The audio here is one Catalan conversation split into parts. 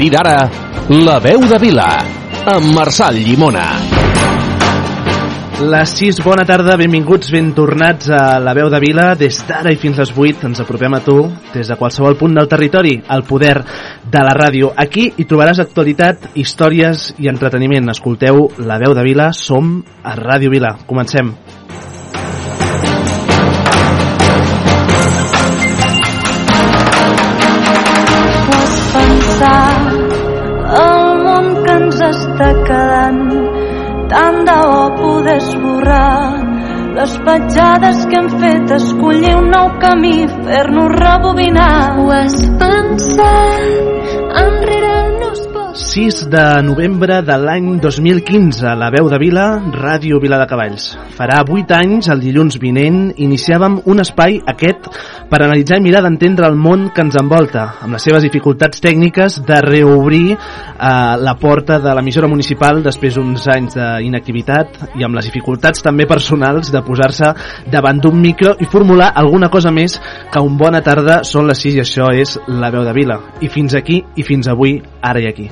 partir d'ara, La veu de Vila, amb Marçal Llimona. Les 6, bona tarda, benvinguts, ben tornats a la veu de Vila. Des d'ara i fins les 8 ens apropem a tu, des de qualsevol punt del territori, al poder de la ràdio. Aquí hi trobaràs actualitat, històries i entreteniment. Escolteu la veu de Vila, som a Ràdio Vila. Comencem. Pots les petjades que hem fet escollir un nou camí fer-nos rebobinar. Ho has pensat enrere no es pot 6 de novembre de l'any 2015, la veu de Vila, Ràdio Vila de Cavalls. Farà 8 anys, el dilluns vinent, iniciàvem un espai, aquest, per analitzar i mirar d'entendre el món que ens envolta, amb les seves dificultats tècniques de reobrir eh, la porta de l'emissora municipal després d'uns anys d'inactivitat i amb les dificultats també personals de posar-se davant d'un micro i formular alguna cosa més que un bona tarda són les 6 i això és la veu de Vila. I fins aquí i fins avui, ara i aquí.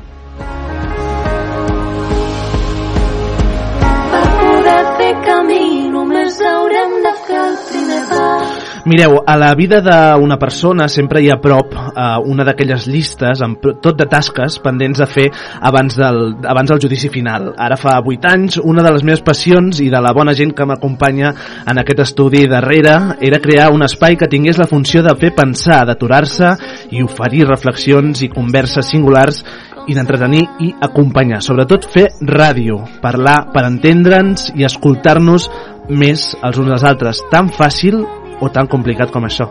Mireu, a la vida d'una persona sempre hi ha a prop eh, una d'aquelles llistes amb tot de tasques pendents de fer abans del, abans del judici final. Ara fa 8 anys, una de les meves passions i de la bona gent que m'acompanya en aquest estudi darrere era crear un espai que tingués la funció de fer pensar, d'aturar-se i oferir reflexions i converses singulars i d'entretenir i acompanyar. Sobretot fer ràdio, parlar per entendre'ns i escoltar-nos més els uns als altres. Tan fàcil o tan complicat com això.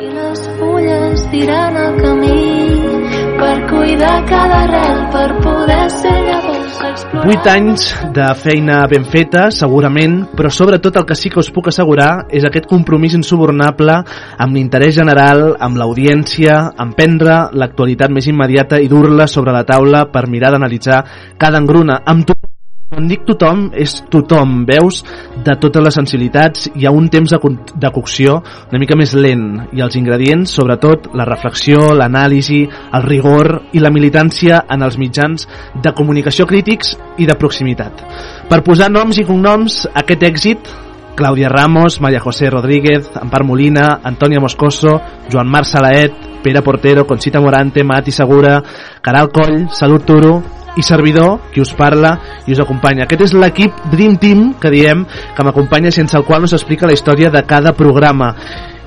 i les fulles diran el camí per cuidar cada arrel per poder ser llavors explorar 8 anys de feina ben feta, segurament, però sobretot el que sí que us puc assegurar és aquest compromís insubornable amb l'interès general, amb l'audiència, amb prendre l'actualitat més immediata i dur-la sobre la taula per mirar d'analitzar cada engruna, amb tu quan dic tothom, és tothom, veus, de totes les sensibilitats, hi ha un temps de, con- de cocció una mica més lent, i els ingredients, sobretot la reflexió, l'anàlisi, el rigor i la militància en els mitjans de comunicació crítics i de proximitat. Per posar noms i cognoms, aquest èxit Clàudia Ramos, María José Rodríguez, Ampar Molina, Antònia Moscoso, Joan Marc Salaet, Pere Portero, Conxita Morante, Mati Segura, Caral Coll, Salut Turo i servidor, qui us parla i us acompanya. Aquest és l'equip Dream Team que diem, que m'acompanya sense el qual no s'explica la història de cada programa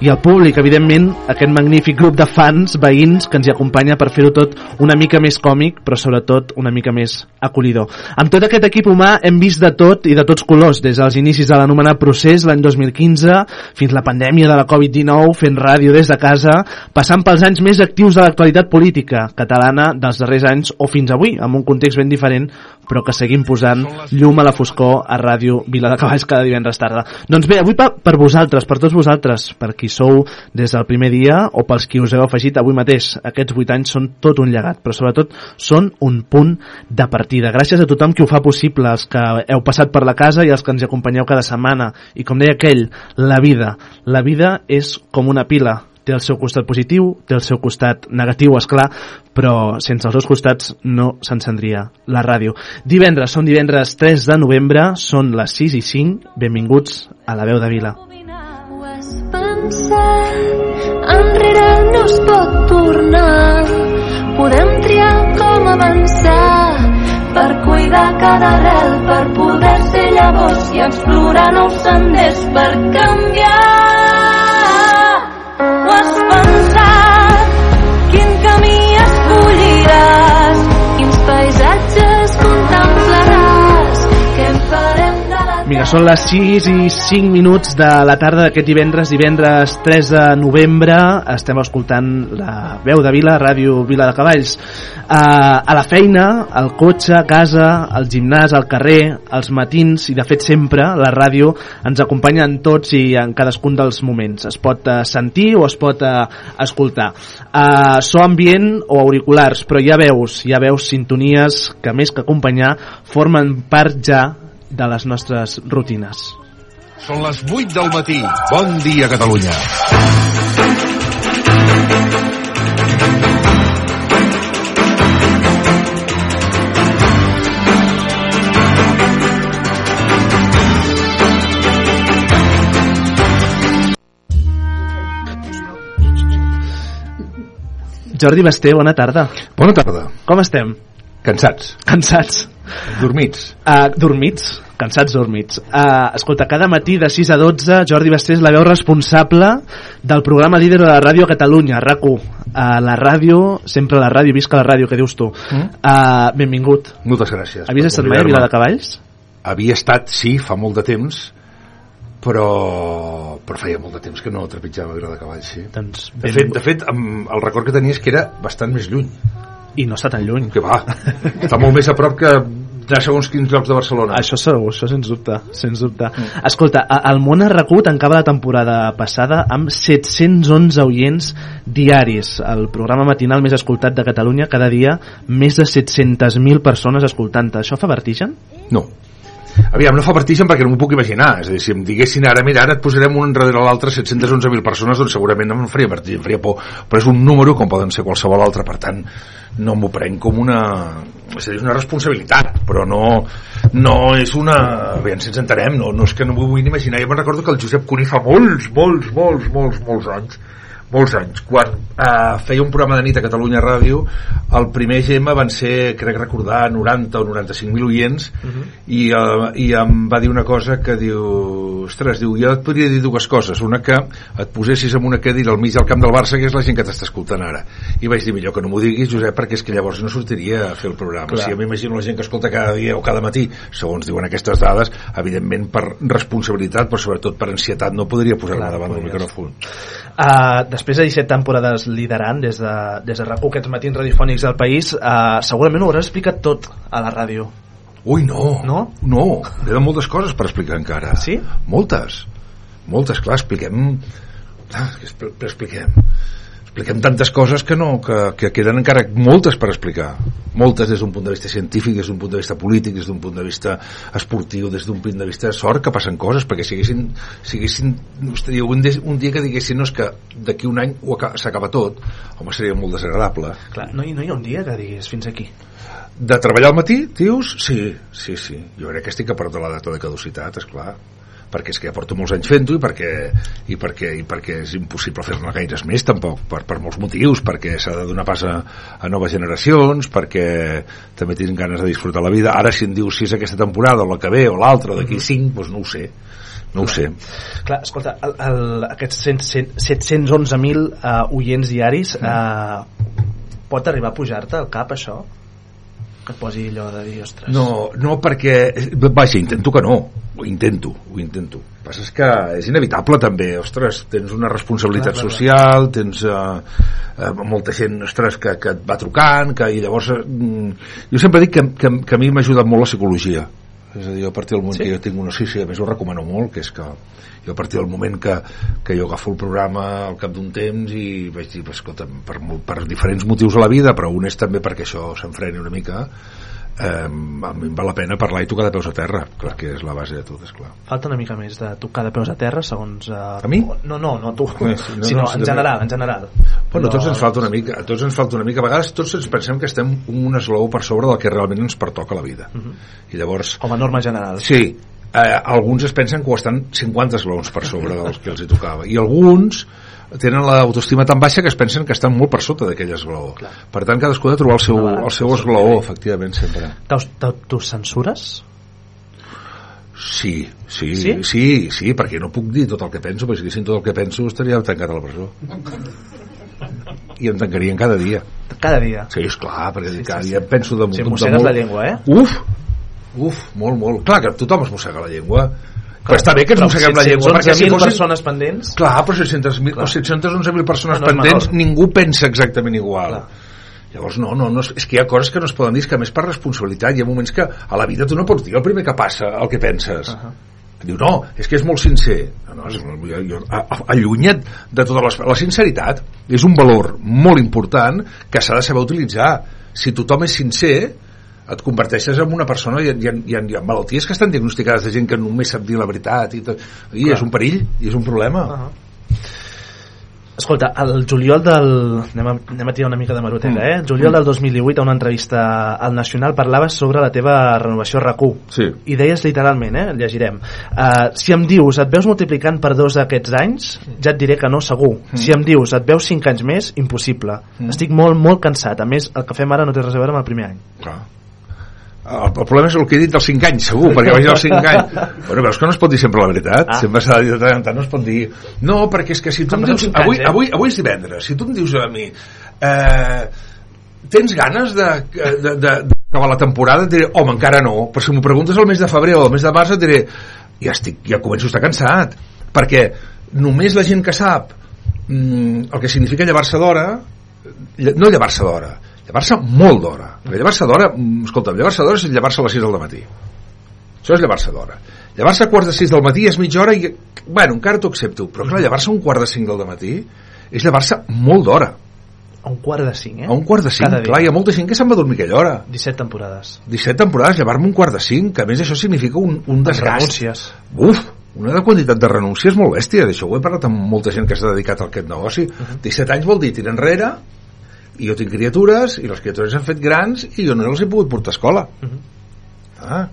i el públic, evidentment, aquest magnífic grup de fans, veïns, que ens hi acompanya per fer-ho tot una mica més còmic, però sobretot una mica més acollidor. Amb tot aquest equip humà hem vist de tot i de tots colors, des dels inicis de l'anomenat procés l'any 2015, fins la pandèmia de la Covid-19, fent ràdio des de casa, passant pels anys més actius de l'actualitat política catalana dels darrers anys o fins avui, amb un context ben diferent, però que seguim posant llum a la foscor a ràdio Vila de Cavalls cada divendres tarda. Doncs bé, avui per, per vosaltres, per tots vosaltres, per qui sou des del primer dia o pels qui us heu afegit avui mateix. Aquests 8 anys són tot un llegat, però sobretot són un punt de partida. Gràcies a tothom qui ho fa possible, els que heu passat per la casa i els que ens acompanyeu cada setmana. I com deia aquell, la vida. La vida és com una pila, té el seu costat positiu, té el seu costat negatiu, és clar, però sense els dos costats no s'encendria la ràdio. Divendres, són divendres 3 de novembre, són les 6 i 5, benvinguts a la veu de Vila. Ho pensat, enrere no es pot tornar. Podem triar com avançar per cuidar cada arrel, per poder ser llavors i explorar nous senders per canviar. Vinga, són les 6 i 5 minuts de la tarda d'aquest divendres, divendres 3 de novembre. Estem escoltant la veu de Vila, ràdio Vila de Cavalls. Uh, a la feina, al cotxe, a casa, al gimnàs, al carrer, als matins i de fet sempre la ràdio ens acompanya en tots i en cadascun dels moments. Es pot uh, sentir o es pot uh, escoltar. Uh, so ambient o auriculars, però ha veus, ha veus sintonies que més que acompanyar formen part ja de les nostres rutines. Són les 8 del matí. Bon dia, Catalunya. Jordi Basté, bona tarda. Bona tarda. Com estem? Cansats. Cansats? Dormits. Uh, dormits? Cansats dormits. Uh, escolta, cada matí de 6 a 12 Jordi Basté és la veu responsable del programa líder de la ràdio a Catalunya, RAC1. Uh, la ràdio, sempre la ràdio, visca la ràdio, que dius tu. Uh, benvingut. Moltes gràcies. Havies estat mai a. Vila de Cavalls? Havia estat, sí, fa molt de temps, però, però feia molt de temps que no trepitjava Vila de Cavalls, sí. Doncs De fet, de fet el record que tenia és que era bastant més lluny. I no està tan lluny. Que va, està molt més a prop que de segons quins llocs de Barcelona. Això segur, això sens dubte, sens dubte. Mm. Escolta, el món RAC1 tancava la temporada passada amb 711 oients diaris. El programa matinal més escoltat de Catalunya, cada dia més de 700.000 persones escoltant-te. Això fa vertigen? No. Aviam, no fa vertigen perquè no m'ho puc imaginar. És a dir, si em diguessin ara, mira, ara et posarem un darrere l'altre 711.000 persones, doncs segurament no em faria vertigen, em faria por. Però és un número com poden ser qualsevol altre, per tant, no m'ho prenc com una... És a dir, és una responsabilitat, però no, no és una... Si ens entenem, no, no és que no m'ho vull imaginar. Jo me'n recordo que el Josep Cuní fa molts, molts, molts, molts, molts anys molts anys, quan eh, feia un programa de nit a Catalunya Ràdio el primer GM van ser, crec recordar 90 o 95.000 oients uh -huh. i, eh, i em va dir una cosa que diu, ostres, diu, jo et podria dir dues coses, una que et posessis en una cadira al mig del camp del Barça que és la gent que t'està escoltant ara. I vaig dir millor que no m'ho diguis Josep perquè és que llavors no sortiria a fer el programa. Clar. si jo m'imagino la gent que escolta cada dia o cada matí segons diuen aquestes dades evidentment per responsabilitat però sobretot per ansietat no podria posar-me davant del micròfon. Uh, després de 17 temporades liderant des de, des de RAC1 aquests matins radiofònics del país, uh, segurament ho hauràs explicat tot a la ràdio. Ui, no. No? No, queden moltes coses per explicar encara. Sí? Moltes. Moltes, clar, expliquem... Ah, que expl- però expliquem. Expliquem tantes coses que no, que, que queden encara moltes per explicar. Moltes des d'un punt de vista científic, des d'un punt de vista polític, des d'un punt de vista esportiu, des d'un punt de vista de sort, que passen coses, perquè si haguessin, si haguessin hosti, un, dia, un dia que diguessin no, és que d'aquí un any s'acaba tot, home, seria molt desagradable. Clar, no, hi, no hi ha un dia que diguis fins aquí. De treballar al matí, tios? Sí, sí, sí. Jo crec que estic a prop de la data de caducitat, és clar perquè és que ja porto molts anys fent-ho i perquè, i perquè, i perquè és impossible fer-ne gaires més tampoc, per, per molts motius perquè s'ha de donar pas a, a noves generacions perquè també tinc ganes de disfrutar la vida. Ara si em dius si és aquesta temporada o la que ve o l'altra d'aquí cinc, doncs no ho sé. No ho sé. Clar, escolta, el, el, aquests 100 711.000 uh, oients diaris uh, pot arribar a pujar-te al cap això? Que et posi allò de dir, ostres... No, no perquè... Vaja, intento que no. Ho intento, ho intento. El que passa és que és inevitable també, ostres, tens una responsabilitat Clar, clar, clar. social, tens uh, uh, molta gent, ostres, que, que et va trucant, que i llavors... Uh, jo sempre dic que, que, que a mi m'ha ajudat molt la psicologia. És a dir, a partir del moment sí? que jo tinc una... Sí, sí, a més ho recomano molt, que és que jo a partir del moment que, que jo agafo el programa al cap d'un temps i vaig dir, pues, escolta, per, per diferents motius a la vida, però un és també perquè això s'enfreni una mica, eh, a mi em val la pena parlar i tocar de peus a terra, perquè és la base de tot, és clar. Falta una mica més de tocar de peus a terra, segons... Uh, A mi? No, no, no tu, sí, no, sinó no, en general, en general. Bueno, No, tots ens falta una mica, a tots ens falta una mica. A vegades tots ens pensem que estem un esglaó per sobre del que realment ens pertoca a la vida. I llavors, Com a norma general. sí, eh, alguns es pensen que ho estan 50 esglaons per sobre dels que els hi tocava. I alguns tenen l'autoestima tan baixa que es pensen que estan molt per sota d'aquell esglaó. Clar. Per tant, cadascú ha de trobar el seu, el seu sí. esglaó, efectivament, sempre. T'aus- t'au- Tu censures? Sí, sí, Sí? sí, sí, sí, perquè no puc dir tot el que penso, perquè si diguessin tot el que penso estaria tancat a la presó. I em tancarien cada dia. Cada dia. Sí, és clar, perquè Sí, sí, cada sí. dia em penso de, Si de, mossegues la llengua, eh? Uf! Uf, molt, molt clar que tothom es mossega la llengua però està bé que ens mosseguem la llengua perquè si 11.000 fossin... persones pendents Clar, però 600.000 Clar. o 711.000 persones No, pendents, menor. ningú pensa exactament igual. Clar. Llavors, no, no, no, és que hi ha coses que no es poden dir, que a més per responsabilitat hi ha moments que a la vida tu no pots dir el primer que passa el que penses. Uh -huh. Diu, no, és que és molt sincer. No, no, és, jo, jo, allunya't de totes les... La sinceritat és un valor molt important que s'ha de saber utilitzar. Si tothom és sincer, et converteixes en una persona i hi ha, hi ha, hi ha malalties que estan diagnosticades de gent que només sap dir la veritat i, tot. i és un perill i és un problema Uh -huh. Escolta, el juliol del... Anem a, anem a tirar una mica de maroteca, Mm. eh? El juliol del 2018, a una entrevista al Nacional, parlaves sobre la teva renovació a RAC1. Sí. I deies literalment, eh? El llegirem. Uh, si em dius, et veus multiplicant per dos aquests anys, ja et diré que no, segur. Si em dius, et veus cinc anys més, impossible. Estic molt, molt cansat. A més, el que fem ara no té res a veure amb el primer any. Clar. El, el problema és el que he dit dels 5 anys, segur, perquè vaig als 5 anys. Bueno, veus que no es pot dir sempre la veritat? Ah. Sempre s'ha de dir de tant en tant, no es pot dir... No, perquè és que si tu em dius... anys, Avui, eh? avui, avui és divendres, si tu em dius a mi... Eh, tens ganes de, de, de, d'acabar la temporada? Et diré, home, encara no. Però si m'ho preguntes el mes de febrer o el mes de març, et diré, ja, estic, ja començo a estar cansat. Perquè només la gent que sap mm, el que significa llevar-se d'hora, no llevar-se d'hora, llevar-se molt d'hora. Perquè llevar-se d'hora, mm, escolta'm, llevar-se d'hora és llevar-se a les 6 del matí. Això és llevar-se d'hora. Llevar-se a quarts de 6 del matí és mitja hora i, bueno, encara t'ho accepto, però clar, llevar-se a un quart de 5 del matí és llevar-se molt d'hora. A un quart de cinc, eh? A un quart de 5, Cada dia. clar, hi ha molta gent que se'n va dormir aquella hora. 17 temporades. 17 temporades, llevar-me un quart de 5, que a més això significa un, un desgast. Renúncies. Uf, una de quantitat de renúncies molt bèstia, d'això ho he parlat amb molta gent que s'ha dedicat a aquest negoci. Uh -huh. 17 anys vol dir tirar enrere, i jo tinc criatures, i les criatures s'han fet grans, i jo no els he pogut portar a escola. Uh -huh. ah,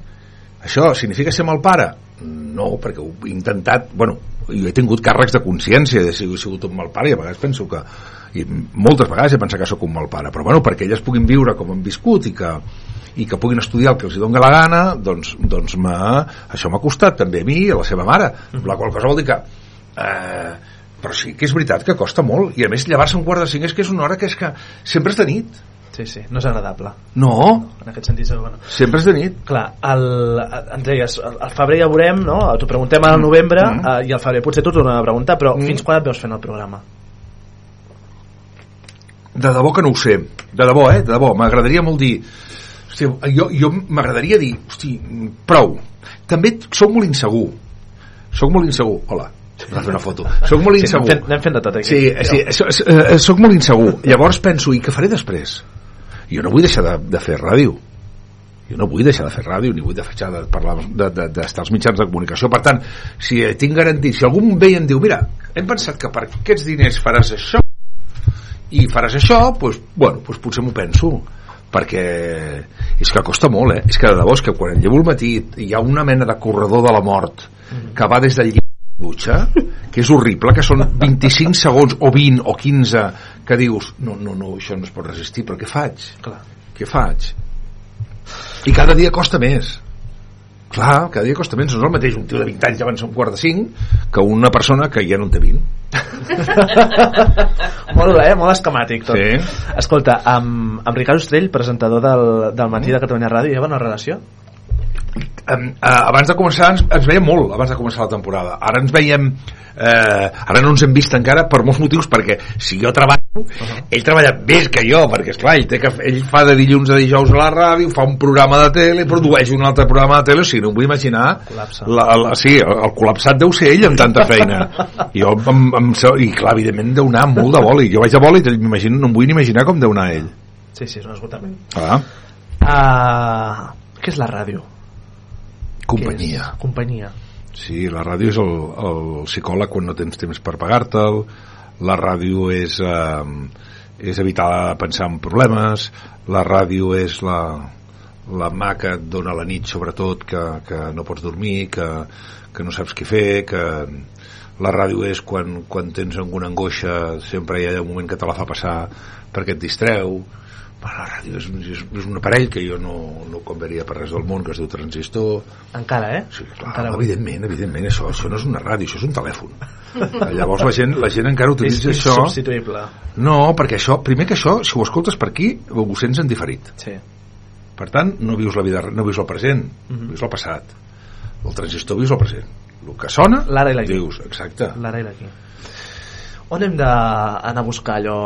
això significa ser mal pare? No, perquè ho he intentat, bueno, jo he tingut càrrecs de consciència de si he sigut un mal pare i a vegades penso que i moltes vegades he pensat que sóc un mal pare però bueno, perquè elles puguin viure com han viscut i que, i que puguin estudiar el que els hi doni la gana doncs, doncs això m'ha costat també a mi i a la seva mare la qual cosa vol dir que eh, però sí que és veritat que costa molt i a més llevar-se un quart de cinc és que és una hora que és que sempre és de nit Sí, sí, no és agradable. no, En aquest sentit, bueno. sempre és de nit Clar, el, ens deies, al al febrer ja veurem, no? T'ho preguntem al novembre Mm. eh, i al febrer potser t'ho tornem a preguntar, però Mm. fins quan et veus fent el programa? de debò que no ho sé de debò, eh, de debò, m'agradaria molt dir hosti, jo, jo m'agradaria dir hosti, prou també sóc molt insegur sóc molt insegur, hola Vas fer una foto. Soc molt Sí, insegur. anem fent, anem fent de tot aquí. Sí, sí, so, eh, soc molt insegur. Llavors penso, i què faré després? Jo no vull deixar de, de fer ràdio. Jo no vull deixar de fer ràdio, ni vull deixar de parlar d'estar de, de, als mitjans de comunicació. Per tant, si eh, tinc garantit, si algú em ve i em diu, mira, hem pensat que per aquests diners faràs això i faràs això, doncs, bueno, doncs potser m'ho penso perquè és que costa molt, eh? És que de debò que quan llevo al matí hi ha una mena de corredor de la mort que va des del llit la dutxa, que és horrible, que són 25 segons o 20 o 15 que dius, no, no, no, això no es pot resistir, però què faig? Clar. Què faig? I cada dia costa més. Clar, cada dia costa més. No és el mateix un tio de 20 anys abans un quart de 5 que una persona que ja no en té 20. molt, eh? Molt esquemàtic tot. Sí. Escolta, amb, amb Ricard Ostrell, presentador del, del matí de Catalunya Ràdio, hi ha bona relació? Uh, abans de començar ens, ens veiem molt abans de començar la temporada ara ens veiem eh, ara no ens hem vist encara per molts motius perquè si jo treballo uh -huh. ell treballa més que jo perquè esclar, ell, té que, ell fa de dilluns a dijous a la ràdio fa un programa de tele, produeix un altre programa de tele o sigui, no em vull imaginar la, la, sí, el, el col·lapsat deu ser ell amb tanta feina jo, em, em, i clar, evidentment deu anar molt de boli jo vaig a boli i m'imagino, no em vull ni imaginar com deu anar ell Sí, sí, és un esgotament. ah, Uh, què és la ràdio? Companyia? Companyia. Sí, la ràdio és el, el psicòleg quan no tens temps per pagar-te'l, la ràdio és, eh, és evitar pensar en problemes, la ràdio és la, la mà que et dona la nit sobretot que, que no pots dormir, que, que no saps què fer, que la ràdio és quan, quan tens alguna angoixa sempre hi ha un moment que te la fa passar perquè et distreu la ràdio és, és, és un aparell que jo no, no canviaria per res del món que es diu transistor Encara, eh? Sí, clar, Encara evidentment, evidentment, això, això no és una ràdio, això és un telèfon. Llavors la gent, la gent encara És utilitza això... insubstituïble. No, perquè això, primer que això, si ho escoltes per aquí, ho sents en diferit. Sí. per tant no vius la vida no vius el present, Mhm. vius el passat el transistor vius el present el que sona, L'ara i dius exacte L'ara i l'aquí. On hem d'anar a buscar allò,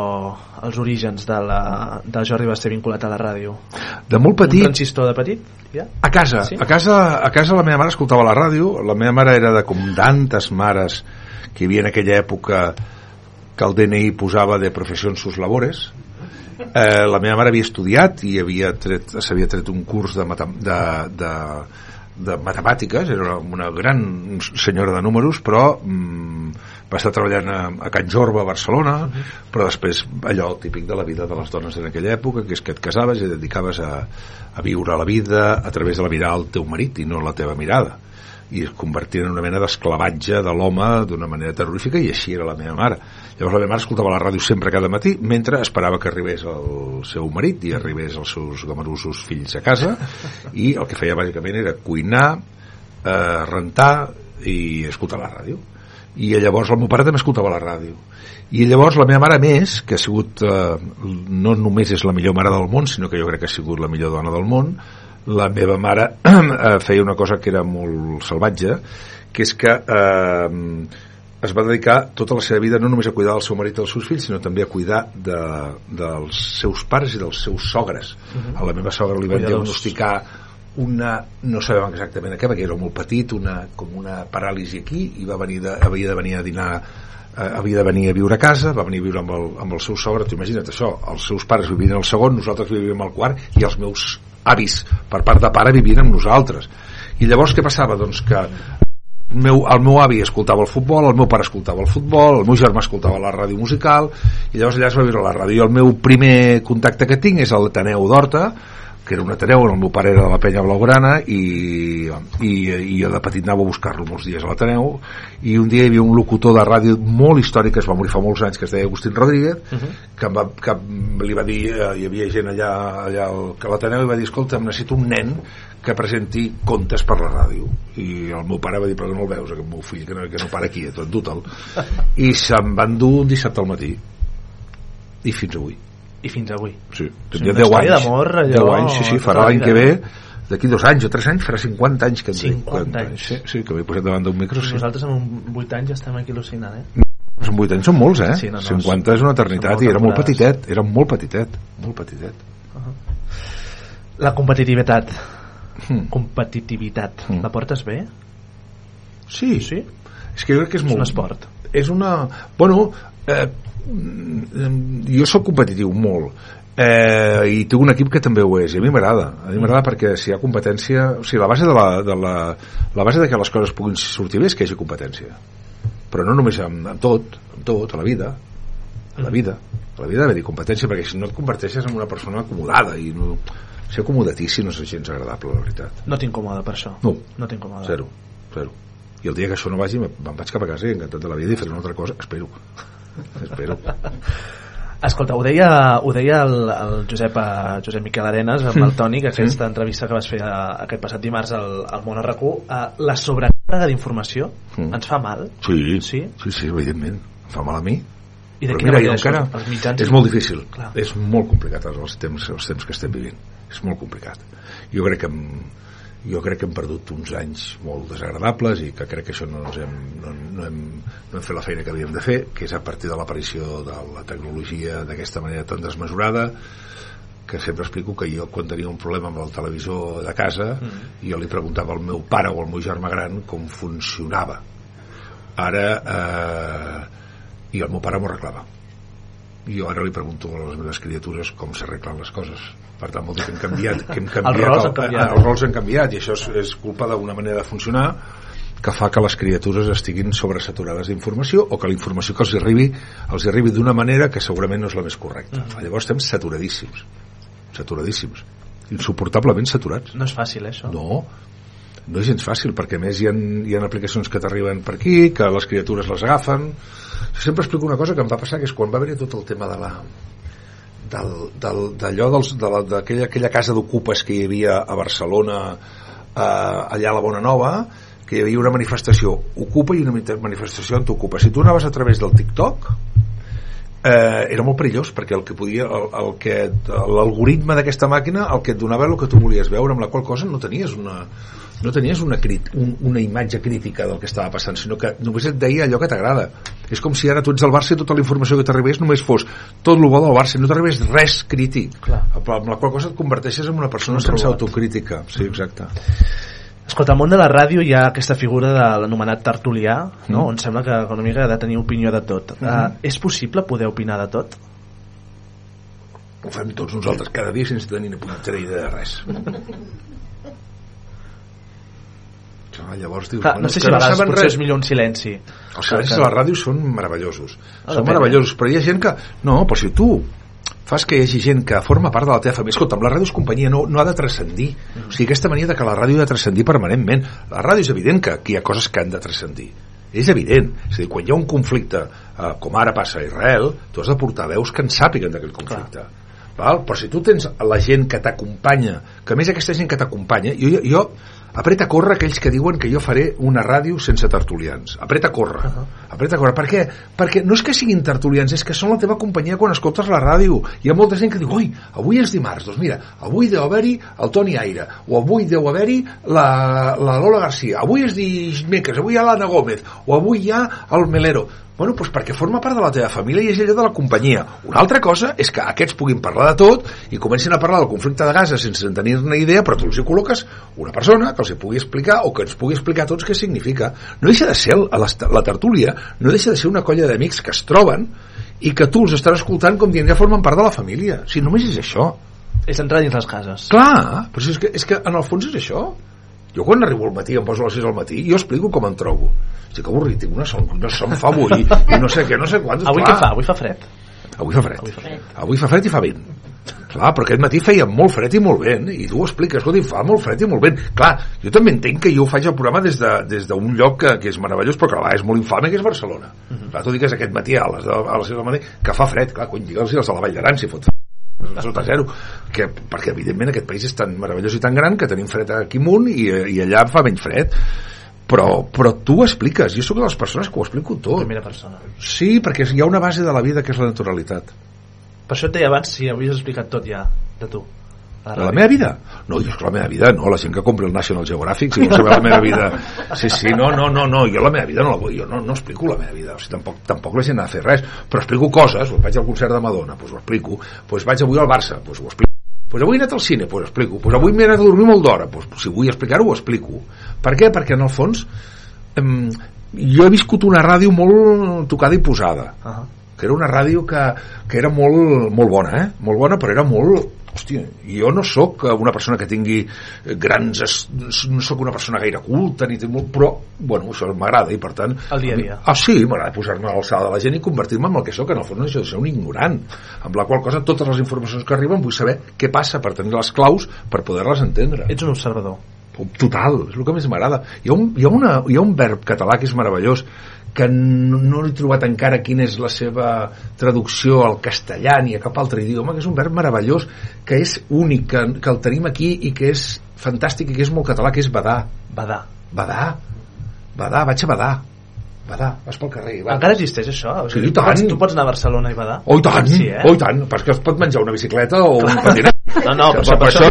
els orígens de, la, de Jordi va ser vinculat a la ràdio? de molt Un petit transistor de petit? Ja? A casa, Sí? a casa, a casa la meva mare escoltava la ràdio, la meva mare era de com tantes mares que hi havia en aquella època que el DNI posava de professions sus labores. Eh, la meva mare havia estudiat i havia tret, s'havia tret un curs de, de, de, de matemàtiques, era una gran senyora de números, però mm, va estar treballant a, a Can Jorba, a Barcelona, però després allò típic de la vida de les dones en aquella època, que és que et casaves i dedicaves a, a viure la vida a través de la mirada del teu marit i no la teva mirada. I es convertien en una mena d'esclavatge de l'home d'una manera terrorífica i així era la meva mare llavors la meva mare escoltava la ràdio sempre cada matí mentre esperava que arribés el seu marit i arribés els seus gamerusos fills a casa i el que feia bàsicament era cuinar eh, rentar i escoltar la ràdio. I llavors el meu pare també escoltava la ràdio. I llavors la meva mare més que ha sigut eh, no només és la millor mare del món sinó que jo crec que ha sigut la millor dona del món la meva mare eh, feia una cosa que era molt salvatge que és que eh, es va dedicar tota la seva vida no només a cuidar del seu marit i dels seus fills sinó també a cuidar de, dels seus pares i dels seus sogres. A la meva sogra li van diagnosticar una, no sabem exactament a què perquè era molt petit, una, com una paràlisi aquí i va venir de, havia de venir a dinar eh, havia de venir a viure a casa va venir a viure amb el, amb el seu sogre. Tu imagina't això, els seus pares vivien al segon nosaltres vivíem al quart i els meus avis per part de pare vivien amb nosaltres. I llavors què passava? doncs que el meu, el meu avi escoltava el futbol, el meu pare escoltava el futbol, el meu germà escoltava la ràdio musical i llavors allà es va viure la ràdio. I el meu primer contacte que tinc és a l'Ateneu d'Horta que era un Ateneu el meu pare era de la penya blaugrana i, i, i jo de petit anava a buscar-lo molts dies a l'Ateneu i un dia hi havia un locutor de ràdio molt històric que es va morir fa molts anys que es deia Agustín Rodríguez que, em va, que li va dir eh, hi havia gent allà, allà al, que a l'Ateneu i va dir escolta, necessito un nen que presenti contes per la ràdio i el meu pare va dir però que no el veus aquest meu fill que no, que no para aquí, tot dute'l i se'n van dur un dissabte al matí i fins avui I fins avui. Sí, tenia una 10 història anys. d'amor, allò, 10 anys, sí, sí, farà la l'any que ve, d'aquí dos anys o tres anys, farà 50 anys que en té. 50 anys. Sí, sí, que m'he posat davant d'un micro, sí. Nosaltres amb 8 anys ja estem aquí al·lucinant, eh? Són 8 anys són molts, eh? Sí, no, no, 50 és una eternitat i era molt petitet, era molt petitet, molt petitet. La competitivitat. Mm. Competitivitat. Mm. La portes bé? Sí, Sí? és que jo crec que és, És molt... un esport. És una... Bueno, eh, jo sóc competitiu molt eh, i tinc un equip que també ho és i a mi m'agrada, a mi m'agrada perquè si hi ha competència, o sigui, la base de la, de la, la base de que les coses puguin sortir bé és que hi hagi competència però no només amb, amb tot amb tot, a la vida a la vida, a la vida ha d'haver-hi competència perquè si no et converteixes en una persona acomodada i no, ser acomodatici no és gens agradable la veritat No t'incomoda per això? No. No t'incomoda. zero, zero i el dia que això no vagi me'n vaig cap a casa i encantat de la vida i faré una altra cosa, espero espero Escolta, ho deia, ho deia el, el Josep, eh, Josep Miquel Arenas amb el Toni, que aquesta entrevista que vas fer eh, aquest passat dimarts al, al Món RQ, eh, la sobrecàrrega d'informació Mm. ens fa mal? sí, Sí? sí, sí evidentment em fa mal a mi I de però quina mira, manera encara? Els mitjans... és molt difícil Clar. és molt complicat els temps, els temps que estem vivint és molt complicat. Jo crec que hem, jo crec que hem perdut uns anys molt desagradables i que crec que això no, ens hem, no, no, hem, no hem fet la feina que havíem de fer que és a partir de l'aparició de la tecnologia d'aquesta manera tan desmesurada que sempre explico que jo quan tenia un problema amb el televisor de casa Mm. jo li preguntava al meu pare o al meu germà gran com funcionava. Ara eh, i el meu pare m'ho arreglava. Jo ara li pregunto a les meves criatures com s'arreglen les coses per tant vol dir que hem canviat, que hem canviat rols han canviat. els rols han canviat i això és, és culpa d'una manera de funcionar que fa que les criatures estiguin sobresaturades d'informació o que la informació que els arribi els arribi d'una manera que segurament no és la més correcta Mhm. llavors estem saturadíssims saturadíssims insuportablement saturats No és fàcil, eh, això? no, no és gens fàcil perquè més hi ha, hi ha aplicacions que t'arriben per aquí que les criatures les agafen sempre explico una cosa que em va passar que és quan va haver tot el tema de la d'allò dels, de la, d'aquella aquella casa d'ocupes que hi havia a Barcelona eh, allà a la Bona Nova que hi havia una manifestació ocupa i una manifestació anticocupa si tu anaves a través del TikTok eh, era molt perillós perquè el que podia el, el que l'algoritme d'aquesta màquina el que et donava el que tu volies veure amb la qual cosa no tenies una no tenies una, crit, un, una imatge crítica del que estava passant, sinó que només et deia allò que t'agrada. És com si ara tu ets al Barça i tota la informació que t'arribés només fos tot el bo del Barça, no t'arribés res crític. Clar. Amb la qual cosa et converteixes en una persona Un sense autocrítica. Sí, exacte. Escolta, al món de la ràdio hi ha aquesta figura de l'anomenat tertulià, no? Mm. on sembla que una mica ha de tenir opinió de tot. Uh, és possible poder opinar de tot? Ho fem tots nosaltres cada dia sense tenir ni idea de res. Clar, llavors dius, Clar, bueno, no sé si que a vegades saben potser res. és millor un silenci. Els silencis a la ràdio són meravellosos. Ah, són depèn, meravellosos, però hi ha gent que... No, però si tu fas que hi hagi gent que forma part de la teva família... Escolta, amb la ràdio és companyia, no, no ha de transcendir. O sigui, aquesta mania de que la ràdio ha de transcendir permanentment. La ràdio és evident que, que hi ha coses que han de transcendir. És evident. És a dir, quan hi ha un conflicte, eh, com ara passa a Israel, tu has de portar veus que en sàpiguen d'aquell conflicte. Val? Però si tu tens la gent que t'acompanya, que més aquesta gent que t'acompanya, jo, jo, jo apreta a córrer aquells que diuen que jo faré una ràdio sense tertulians. Apreta a córrer. Uh -huh. Apreta a córrer. Per què? Perquè no és que siguin tertulians, és que són la teva companyia quan escoltes la ràdio. Hi ha molta gent que diu, ui, avui és dimarts, doncs mira, avui deu haver-hi el Toni Aire, o avui deu haver-hi la, la Lola Garcia, avui és dimecres, avui hi ha l'Anna Gómez, o avui hi ha el Melero. Bueno, doncs perquè forma part de la teva família i és allò de la companyia. Una altra cosa és que aquests puguin parlar de tot i comencin a parlar del conflicte de Gaza sense tenir-ne idea, però tu els hi col·loques una persona que els hi pugui explicar o que ens pugui explicar a tots què significa. No deixa de ser, la, la tertúlia, no deixa de ser una colla d'amics que es troben i que tu els estàs escoltant com dient ja formen part de la família. O sigui, només és això. És entrar dins les cases. Clar, però és que, és que en el fons és això. Jo quan arribo al matí, em poso a les 6 al matí, jo explico com em trobo. Estic que avorrit, tinc una son, una son fa avui, i no sé què, no sé quantos. Avui clar. què fa? Avui fa fred. Avui fa fred. Avui fa fred. Avui fa fred i fa vent. Clar, però aquest matí feia molt fred i molt vent, i tu ho expliques, escolta, fa molt fred i molt vent. Clar, jo també entenc que jo faig el programa des d'un de, des lloc que, que és meravellós, però que a la vegada és molt infame, que és Barcelona. Uh -huh. Clar, tu digues aquest matí a les, a les 6 del matí, que fa fred, clar, quan lliga'ls i els de la Vall d'Aran, si fot fred sota zero que, perquè evidentment aquest país és tan meravellós i tan gran que tenim fred aquí amunt i, i allà fa menys fred però, però tu ho expliques jo sóc de les persones que ho explico tot Primera persona. sí, perquè hi ha una base de la vida que és la naturalitat Per això et deia abans si havies explicat tot ja, de tu. De la meva vida? No, jo és que la meva vida no, la gent que compra el National Geographic si vol saber la meva vida sí, sí, no, no, no, no, jo la meva vida no la vull jo no, no explico la meva vida, o sigui, tampoc, tampoc la gent ha de fer res, però explico coses doncs vaig al concert de Madonna, doncs ho explico doncs vaig avui al Barça, doncs ho explico pues avui he anat al cine, pues explico. Pues avui m'he anat a dormir molt d'hora, pues, si vull explicar-ho, ho explico. Per què? Perquè en el fons em, jo he viscut una ràdio molt tocada i posada Uh -huh. Que era una ràdio que, que era molt, molt bona, eh? Molt bona, però era molt... Hòstia, jo no sóc una persona que tingui grans... No sóc una persona gaire culta, ni molt, però, bueno, això m'agrada i per tant... El dia a dia. Ah, sí, m'agrada posar-me a l'alçada de la gent i convertir-me en el que sóc, en el fons no ser un ignorant, amb la qual cosa totes les informacions que arriben vull saber què passa per tenir les claus per poder-les entendre. Ets un observador. Total, és el que més m'agrada. Hi, ha un, hi, ha una, hi ha un verb català que és meravellós, que no, no he trobat encara quina és la seva traducció al castellà ni a cap altre idioma, que és un verb meravellós, que és únic, que, que el tenim aquí i que és fantàstic i que és molt català, que és badar. Badar. Badar. Badar, vaig a badar. Badar, vas pel carrer. Va. Encara existeix això? O Sí, sigui, i tu, pots, tu pots anar a Barcelona i badar? Oh, i tant, Sí, eh? oh, i tant, perquè es pot menjar una bicicleta o un patinet. No, no, Que però, per això...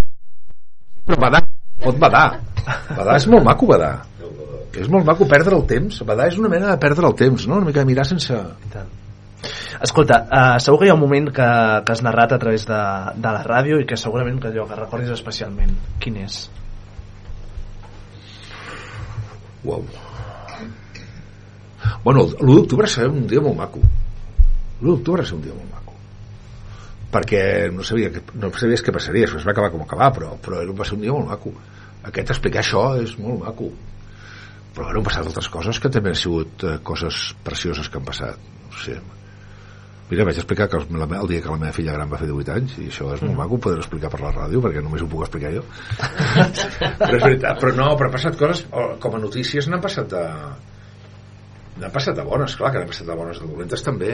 Però badar, pot badar. Badar és molt maco, badar. És molt maco perdre el temps. Badar és una mena de perdre el temps, no? Una mica de mirar sense... Escolta, uh, segur que hi ha un moment que, que has narrat a través de, de la ràdio i que segurament que allò que recordis especialment. Quin és? Uau. Bueno, l'1 d'octubre serà un dia molt maco. L'1 d'octubre serà un dia molt maco. Perquè no, sabia que, no sabies què passaria, es va acabar com acabar, però, però va ser un dia molt maco. Aquest explicar això és molt maco. Però bueno, han passat altres coses que també han sigut eh, coses precioses que han passat. No sé. Mira, vaig explicar que el, el dia que la meva filla gran va fer 18 anys i això és molt maco poder explicar per la ràdio perquè només ho puc explicar jo però és veritat, però no, però han passat coses com a notícies n'han passat de n'han passat de bones, clar que n'han passat de bones de dolentes també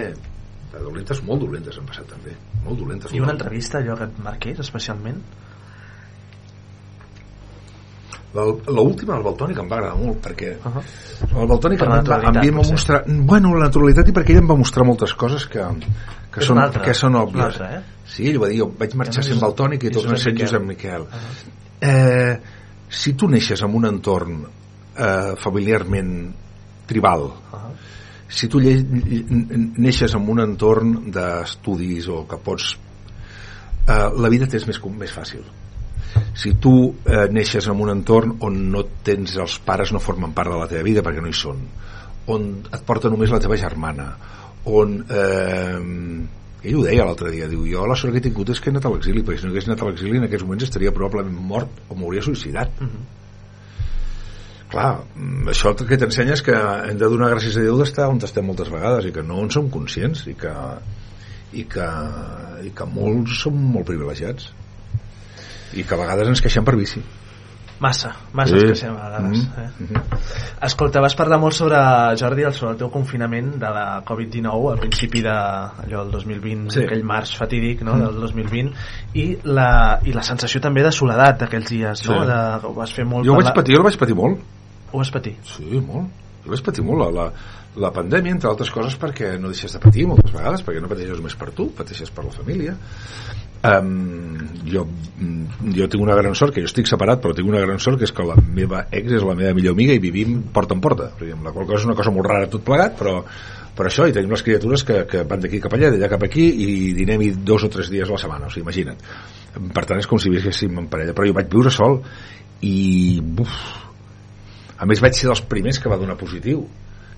de dolentes molt dolentes han passat també molt dolentes I una entrevista, allò que et marqués especialment? L'última el Baltònic em va agradar molt perquè uh -huh. el Baltònic Per em, va, em naturalitat, va mostrar bueno, la naturalitat i perquè ell em va mostrar moltes coses que, que, És són, un altre, que són òbvies eh? sí, ell va dir, jo vaig marxar Josep- sent Baltònic i i torno Josep sent Miquel. Josep Miquel eh, si tu neixes en un entorn eh, familiarment tribal si tu lle- neixes en un entorn d'estudis o que pots eh, la vida t'és més, més fàcil si tu eh, neixes en un entorn on no tens els pares no formen part de la teva vida perquè no hi són on et porta només la teva germana on eh, ell ho deia l'altre dia diu, jo la sort que he tingut és que he anat a l'exili perquè si no hagués anat a l'exili en aquests moments estaria probablement mort o m'hauria suïcidat. Clar, mm, això el que t'ensenya és que hem de donar gràcies a Déu d'estar on estem moltes vegades i que no en som conscients i que, i que, i que molts som molt privilegiats i que a vegades ens queixem per bici Massa, massa Sí. sí. especial a vegades. Mm, Eh? mhm. Escolta, vas parlar molt sobre, Jordi, sobre el teu confinament de la Covid-19 al principi de allò, el 2020, Sí. aquell març fatídic no, Mm. del 2020 i la, i la sensació també de soledat d'aquells dies, no? Sí. De, ho vas fer molt jo ho vaig patir, jo el vaig patir molt Ho vas patir? Sí, molt. Jo vaig patir molt la, la, la pandèmia, entre altres coses, perquè no deixes de patir moltes vegades, perquè no pateixes només per tu, pateixes per la família. Um, jo, mm, jo tinc una gran sort, que jo estic separat, però tinc una gran sort, que és que la meva ex és la meva millor amiga i vivim porta en porta. La qual cosa és una cosa molt rara tot plegat, però, però això, i tenim les criatures que, que van d'aquí cap allà, d'allà cap aquí, i dinem-hi dos o tres dies a la setmana, o sigui, imagina't. Per tant, és com si visquéssim en parella, però jo vaig viure sol, i... Uf, a més vaig ser dels primers que va donar positiu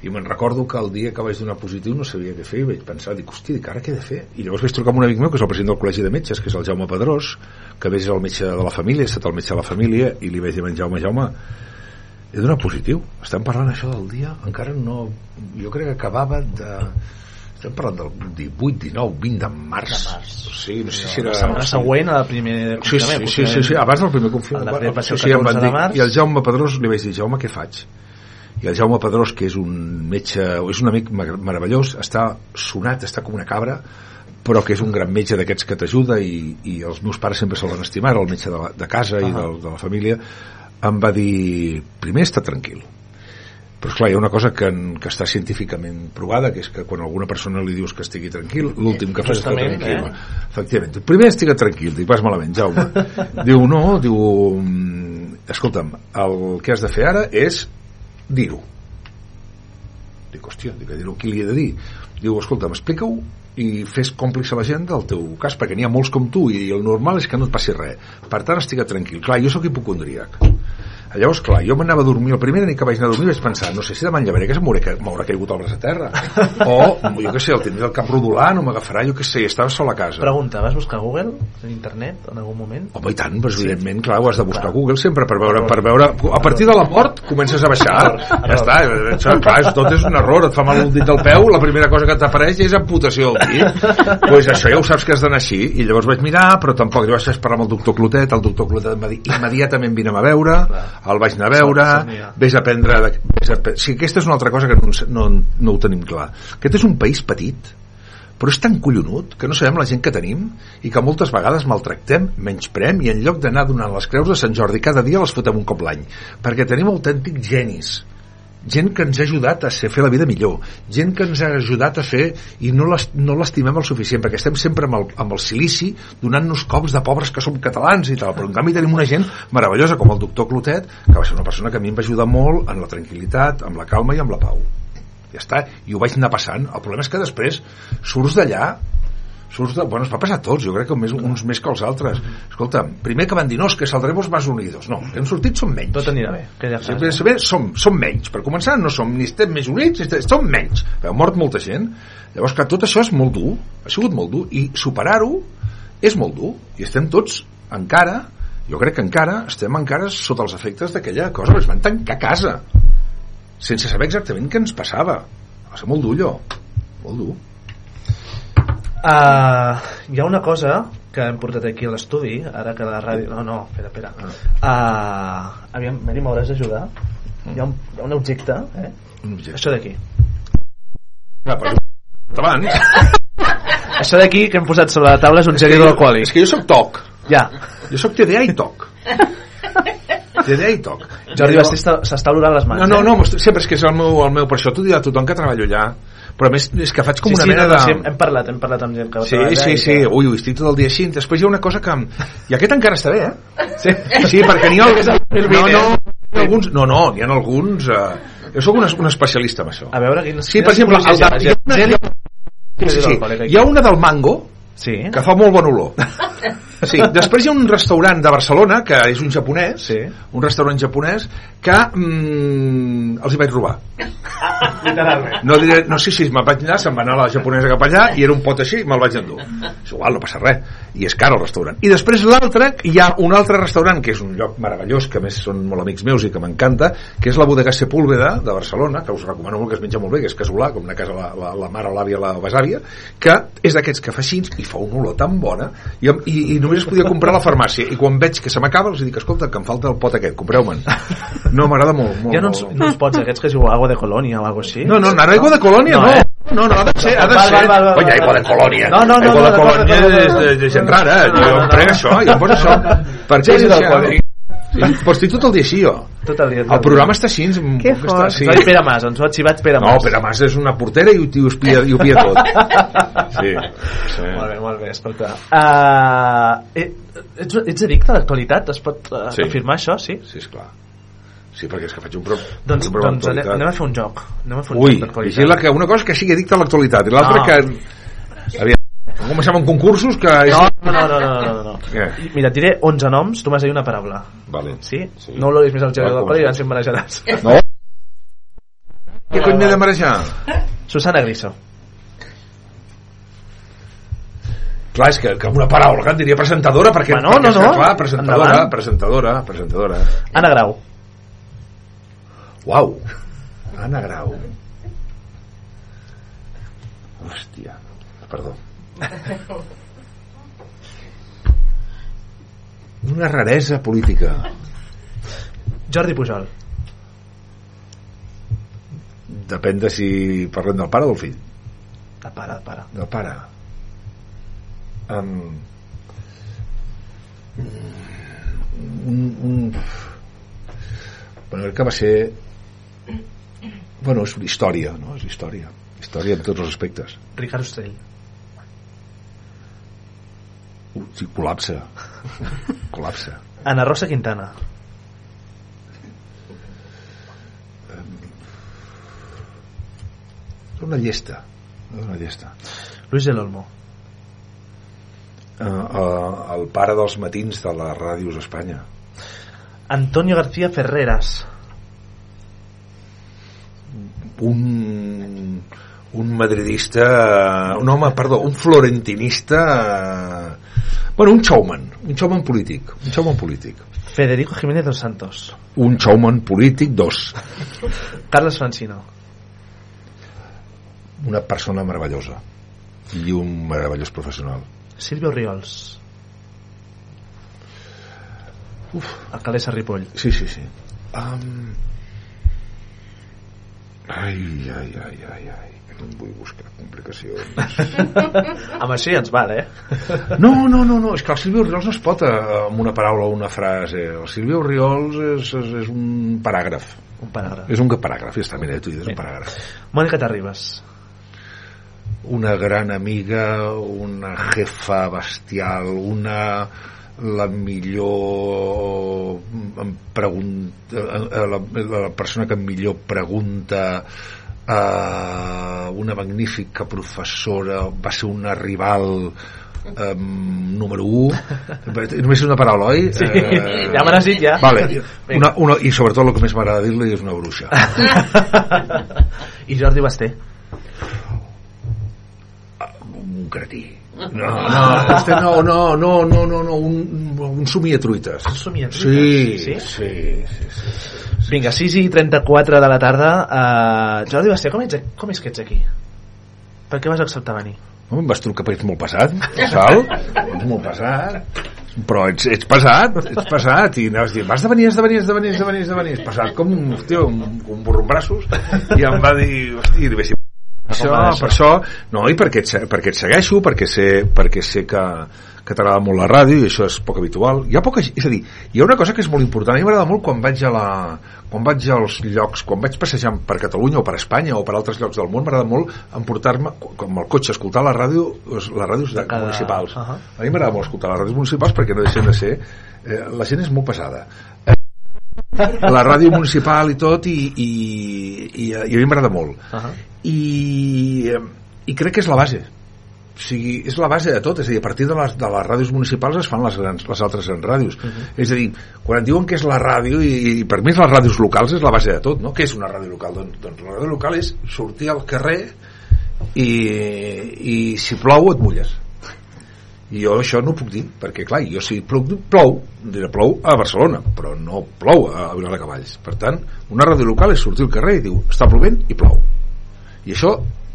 i me'n recordo que el dia que vaig donar positiu no sabia què fer i vaig pensar, dic, hosti, dic, ara què he de fer? I llavors vaig trucar amb un amic meu que és el president del col·legi de metges, que és el Jaume Pedrós que a és el metge de la família, ha estat el metge de la família i li vaig dir a en Jaume, Jaume he donat positiu, estem parlant això del dia encara no, jo crec que acabava de estem parlant del 18, 19, 20 de març, De març. sí, no sé si era La setmana següent al primer Sí, sí, confinament, sí, sí, sí, abans del primer confinament. va ser el sí, em 14 van de dir, març. I el Jaume Pedrós li vaig dir, Jaume, què faig? I el Jaume Pedrós, que és un metge, és un amic meravellós, està sonat, està com una cabra, però que és un gran metge d'aquests que t'ajuda i, i els meus pares sempre se'l van estimar, el metge de, la, de casa i de, de la família, em va dir, primer està tranquil, però esclar, hi ha una cosa que, que està científicament provada, que és que quan alguna persona li dius que estigui tranquil, l'últim que fa és estar tranquil. eh? Efectivament. Primer estigui tranquil, dic, vas malament, Jaume. diu, no, diu, mm, escolta'm, el que has de fer ara és dir-ho. Dic, hòstia, dic, dir-ho qui li he de dir? Diu, escolta'm, explica-ho i fes còmplice a la gent del teu cas, perquè n'hi ha molts com tu i el normal és que no et passi res. Per tant, estigui tranquil. Clar, jo sóc hipocondríac. Llavors, clar, jo m'anava a dormir, el primer nit que vaig anar a dormir vaig pensar, no sé si demà em llevaré que m'haurà caigut el braç a terra. O, jo què sé, el tindré el cap rodolant o m'agafarà, jo què sé, estava sol a casa. Pregunta, vas buscar a Google, en internet, en algun moment? Home, i tant, doncs, evidentment, clar, ho has de buscar a Google sempre per veure, per veure... A partir de la mort comences a baixar. Ja està, això, clar, és- tot és un error. Et fa mal un dit del peu, la primera cosa que t'apareix és amputació del dit. pues això ja ho saps que has d'anar així. I llavors vaig mirar, però tampoc jo vaig parlar amb el doctor Clotet, el doctor Clotet em va dir immediatament vine a veure, el vaig anar a veure, Somnia. vés a aprendre... de- Vés a, sí, aquesta és una altra cosa que no, no, no ho tenim clar. Aquest és un país petit, però és tan collonut que no sabem la gent que tenim i que moltes vegades maltractem, menysprem i en lloc d'anar donant les creus de Sant Jordi cada dia les fotem un cop l'any perquè tenim autèntics genis gent que ens ha ajudat a ser, fer la vida millor gent que ens ha ajudat a fer i no l'es- no l'estimem el suficient perquè estem sempre amb el, amb el silici donant-nos cops de pobres que som catalans i tal, però en canvi tenim una gent meravellosa com el doctor Clotet que va ser una persona que a mi em va ajudar molt en la tranquil·litat, amb la calma i amb la pau. Ja està, i ho vaig anar passant. El problema és que després surts d'allà surts de... Bueno, es va passar a tots, jo crec que més, uns més que els altres. Escolta, primer que van dir, no, és que saldremos más unidos. No, que hem sortit som menys. Tot anirà bé, aquella Sí, frase. sí, bé, som, som menys. Per començar, no som ni estem més units, ni estem, som menys. Ha mort molta gent. Llavors, que tot això és molt dur, ha sigut molt dur, i superar-ho és molt dur. I estem tots encara, jo crec que encara, estem encara sota els efectes d'aquella cosa, es van tancar a casa, sense saber exactament què ens passava. Va ser molt dur, allò. Molt dur. Uh, hi ha una cosa que hem portat aquí a l'estudi, ara que la ràdio... No, no, espera, espera. Uh, aviam, Meri, m'hauràs d'ajudar? Hi ha un, hi ha un objecte, eh? Un objecte. Això d'aquí. Ah, però... Abans. Això d'aquí que hem posat sobre la taula és un gel hidroalcohòlic. És que jo sóc TOC. Ja. Jo sóc TDA i TOC. de dia i toc. Jordi s'està olorant les mans. No, no, eh? no, m'est- sempre és que és el meu, el meu per això t'ho dirà tothom que treballo allà. Però més és que faig com sí, una sí, mena no, de... sí, hem parlat, hem parlat amb gent que Sí, sí, sí, que- ui, ui, estic tot el dia així. Després hi ha una cosa que... I aquest encara està bé, eh? Sí, Sí, perquè n'hi ha... El No, 2020, no, alguns... No, no, n'hi ha alguns... Eh... Jo sóc un, un especialista en això. A veure, quines, Sí, per exemple, el de, hi, ha una, hi ha una del mango Sí, que fa molt bon olor. Sí, després hi ha un restaurant de Barcelona que és un japonès, Sí. un restaurant japonès que mm, els hi vaig robar. literalment. No diré, no sé si me'n vaig anar, se'n va anar la japonesa cap allà i era un pot així i me'l vaig endur. És igual, no passa res. I és car el restaurant. I després l'altre, hi ha un altre restaurant que és un lloc meravellós, que a més són molt amics meus i que m'encanta, que és la bodega Sepúlveda de Barcelona, que us recomano molt que es menja molt bé, que és casolà, com una casa la, la, la mare, l'àvia, la besàvia, que és d'aquests que fa així i fa una olor tan bona i, i, i només es podia comprar a la farmàcia i quan veig que se m'acaba els dic, escolta, que em falta el pot aquest, compreu-me'n. No, m'agrada molt, molt, Hi ha uns, molt. uns pots aquests que es diu agua de colònia o alguna així. No, no, no, aigua de colònia No, no. eh? No, no, ha de ser, ha de ser. val. aigua de colònia. No, no, no, aigua no, de no, colònia no, no, no, és de, de gent rara. no, Jo no, em prenc no. això, jo em poso això. Per què és això? Sí, però estic tot el dia així, jo. Tot el dia. El programa està així. Que fort. Sí. Sí. Pere Mas, ens ho ha xivat Pere No, Mas. Pere Mas és una portera i ho, i ho, espia, i ho pia tot. Sí. sí. Molt bé, molt bé, escolta. Uh, ets, ets addicte a l'actualitat? Es pot uh, Sí. afirmar això, sí? Sí, esclar. Sí, perquè és que faig un, pro Doncs, un programa doncs anem, a fer un joc. Anem a fer un Ui, joc d'actualitat. vigila que una cosa que sigui addicte a l'actualitat i l'altra No. que... Aviam, comencem amb concursos que... És... No, no, no, no, no, no, no. Què? Mira, et diré 11 noms, tu m'has de dir una paraula. Vale. Sí? Sí. No oloris més al gel Va, del col i van ser marejaràs. No? Què cony m'he de marejar? Susana Griso. Clar, és que, que una paraula que et diria presentadora, perquè... Bueno, perquè no, que, no. Clar, presentadora, Endavant. presentadora, presentadora. Anna Grau. Uau. Anna Grau. Hòstia. Perdó. Una raresa política. Jordi Pujol. Depèn de si parlem del pare o del fill. De pare, de pare. Del pare. Um, un, un... Bueno, crec que va ser... Bueno, és història, no? És història. Història en tots els aspectes. Ricard Ostrell. Sí, col·lapsa. col·lapsa. Ana Rosa Quintana. És una llesta. Una llesta. Luis del Olmo. Uh, uh, el pare dels matins de les ràdios Espanya. Antonio García Ferreras. un un madridista un home, perdó, un florentinista eh, bueno, un showman un showman polític un showman polític Federico Jiménez dos Santos. un showman polític, dos Carles Francino. una persona meravellosa i un meravellós professional Silvio Riols. Uf, alcaldessa Ripoll. sí, sí, sí um... ai, ai, ai, ai, ai no em vull buscar complicacions Amb això ja ens val, eh? No, no, no, no, és que el Silvio Riols no es pot eh, amb una paraula o una frase. El Silvio Riols és, és, és un paràgraf. Un paràgraf. És un paràgraf, ja està, mira, tu és un paràgraf. Mònica Terribas. Una gran amiga, una jefa bestial, una la millor em pregunta, eh, la, la persona que millor pregunta eh, una magnífica professora va ser una rival eh, número 1 només és una paraula, oi? Sí, ja me n'has dit, ja. vale. Una, una, i sobretot el que més m'agrada dir-li és una bruixa I Jordi Basté. un cretí no, no, este no, no, no, no, no, no un, un somiatruites Un somiatruites? sí, Sí? sí, sí, sí. Vinga, 6 i 34 de la tarda. Uh, Jordi Basté, com, ets, com és que ets aquí? Per què vas acceptar venir? No, em vas trucar perquè ets molt passat, Sal. ets molt passat. Però ets, ets pesat, ets pesat. I anaves dient, vas de venir, has de venir, has de venir, has de venir, has de venir. Ets pesat com, hòstia, un, un burro en braços. I em va dir, hosti, i li vaig dir, això, per això, no, i perquè et, perquè et segueixo, perquè sé, perquè sé que, que t'agrada molt la ràdio i això és poc habitual. Hi ha poca, és a dir, hi ha una cosa que és molt important. A mi m'agrada molt quan vaig a la, quan vaig als llocs, quan vaig passejant per Catalunya o per Espanya o per altres llocs del món, m'agrada molt emportar-me com el cotxe, escoltar la ràdio, les ràdios de, cada- municipals. Ahà. A mi m'agrada molt escoltar les ràdios municipals perquè no deixen de ser... Eh, la gent és molt pesada. La ràdio municipal i tot i, i, i, i a mi m'agrada molt Ahà. i, eh, i crec que és la base o sigui, és la base de tot és a dir, a partir de les, de les ràdios municipals es fan les, grans, les altres grans ràdios és a dir, quan et diuen que és la ràdio i, i per mi les ràdios locals és la base de tot no? què és una ràdio local? Doncs, doncs la ràdio local és sortir al carrer i, i si plou et mulles i jo això no puc dir perquè clar, jo si plou, plou diré plou a Barcelona, però no plou a Viladecavalls, per tant una ràdio local és sortir al carrer i diu està plovent i plou. I això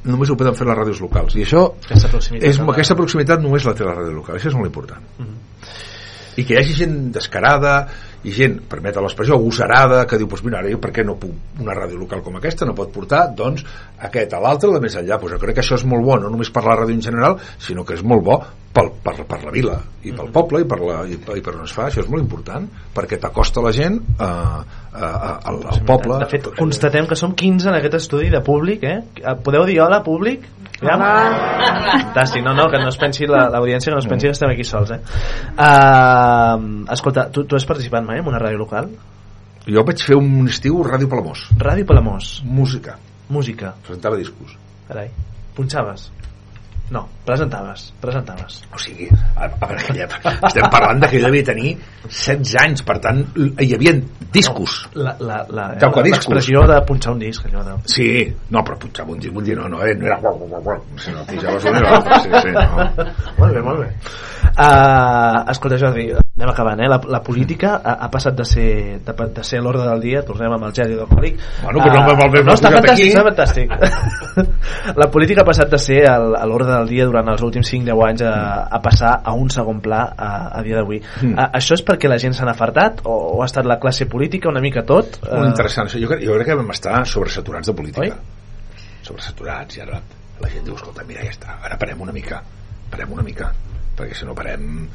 només ho poden fer les ràdios locals. I això Aquesta proximitat. és, aquesta proximitat només la té la ràdio local. Això és molt important. I que hi hagi gent descarada i gent, permet l'expressió, agosarada que diu, doncs mira, ara jo per què no puc una ràdio local com aquesta no pot portar, doncs aquest a l'altre de més enllà, doncs jo crec que això és molt bo no només per la ràdio en general, sinó que és molt bo pel, per, per la vila i pel poble i per, la, i, i per on es fa, això és molt important perquè t'acosta la gent a, a, a, al, al poble De fet, constatem que som 15 en aquest estudi de públic, eh? Podeu dir hola, públic? Ja? Fantàstic, no, no, que no es pensi la- l'audiència, que no es pensi que estem aquí sols, eh? Uh, escolta, tu, tu has participat mai en una ràdio local? jo vaig fer un estiu Ràdio Palamós Ràdio Palamós, música, música, presentava discos carai. Punxaves? No, presentaves, presentaves. o sigui, a, a veure, que ja, estem parlant de que jo devia tenir 16 anys, per tant hi havia discos La, la, la, Tocadiscos. l'expressió de punxar un disc, allò de... Sí, no, però punxava un disc, un disc no, no, eh, no era... sinó que pujaves un i l'altre, sí, sí, no. Molt bé, molt bé. Uh, escolta, Jordi, anem acabant, eh? La, la política ha, ha passat de ser, de, de ser a l'ordre del dia, tornem amb el gel hidrocòlic. Bueno, però no vol bé, no, està m'ha posat fantàstic, aquí. està fantàstic. la política ha passat de ser al, a l'ordre del dia durant els últims 5-10 anys a, a passar a un segon pla a, a dia d'avui. Mm. Això és perquè la gent s'ha afartat o, o ha estat la classe política una mica tot? Molt Eh, interessant, jo crec, jo crec que vam estar sobresaturats de política. Oi? Sobresaturats, i ara la gent diu, escolta, mira, ja està, ara parem una mica, parem una mica, perquè si no parem...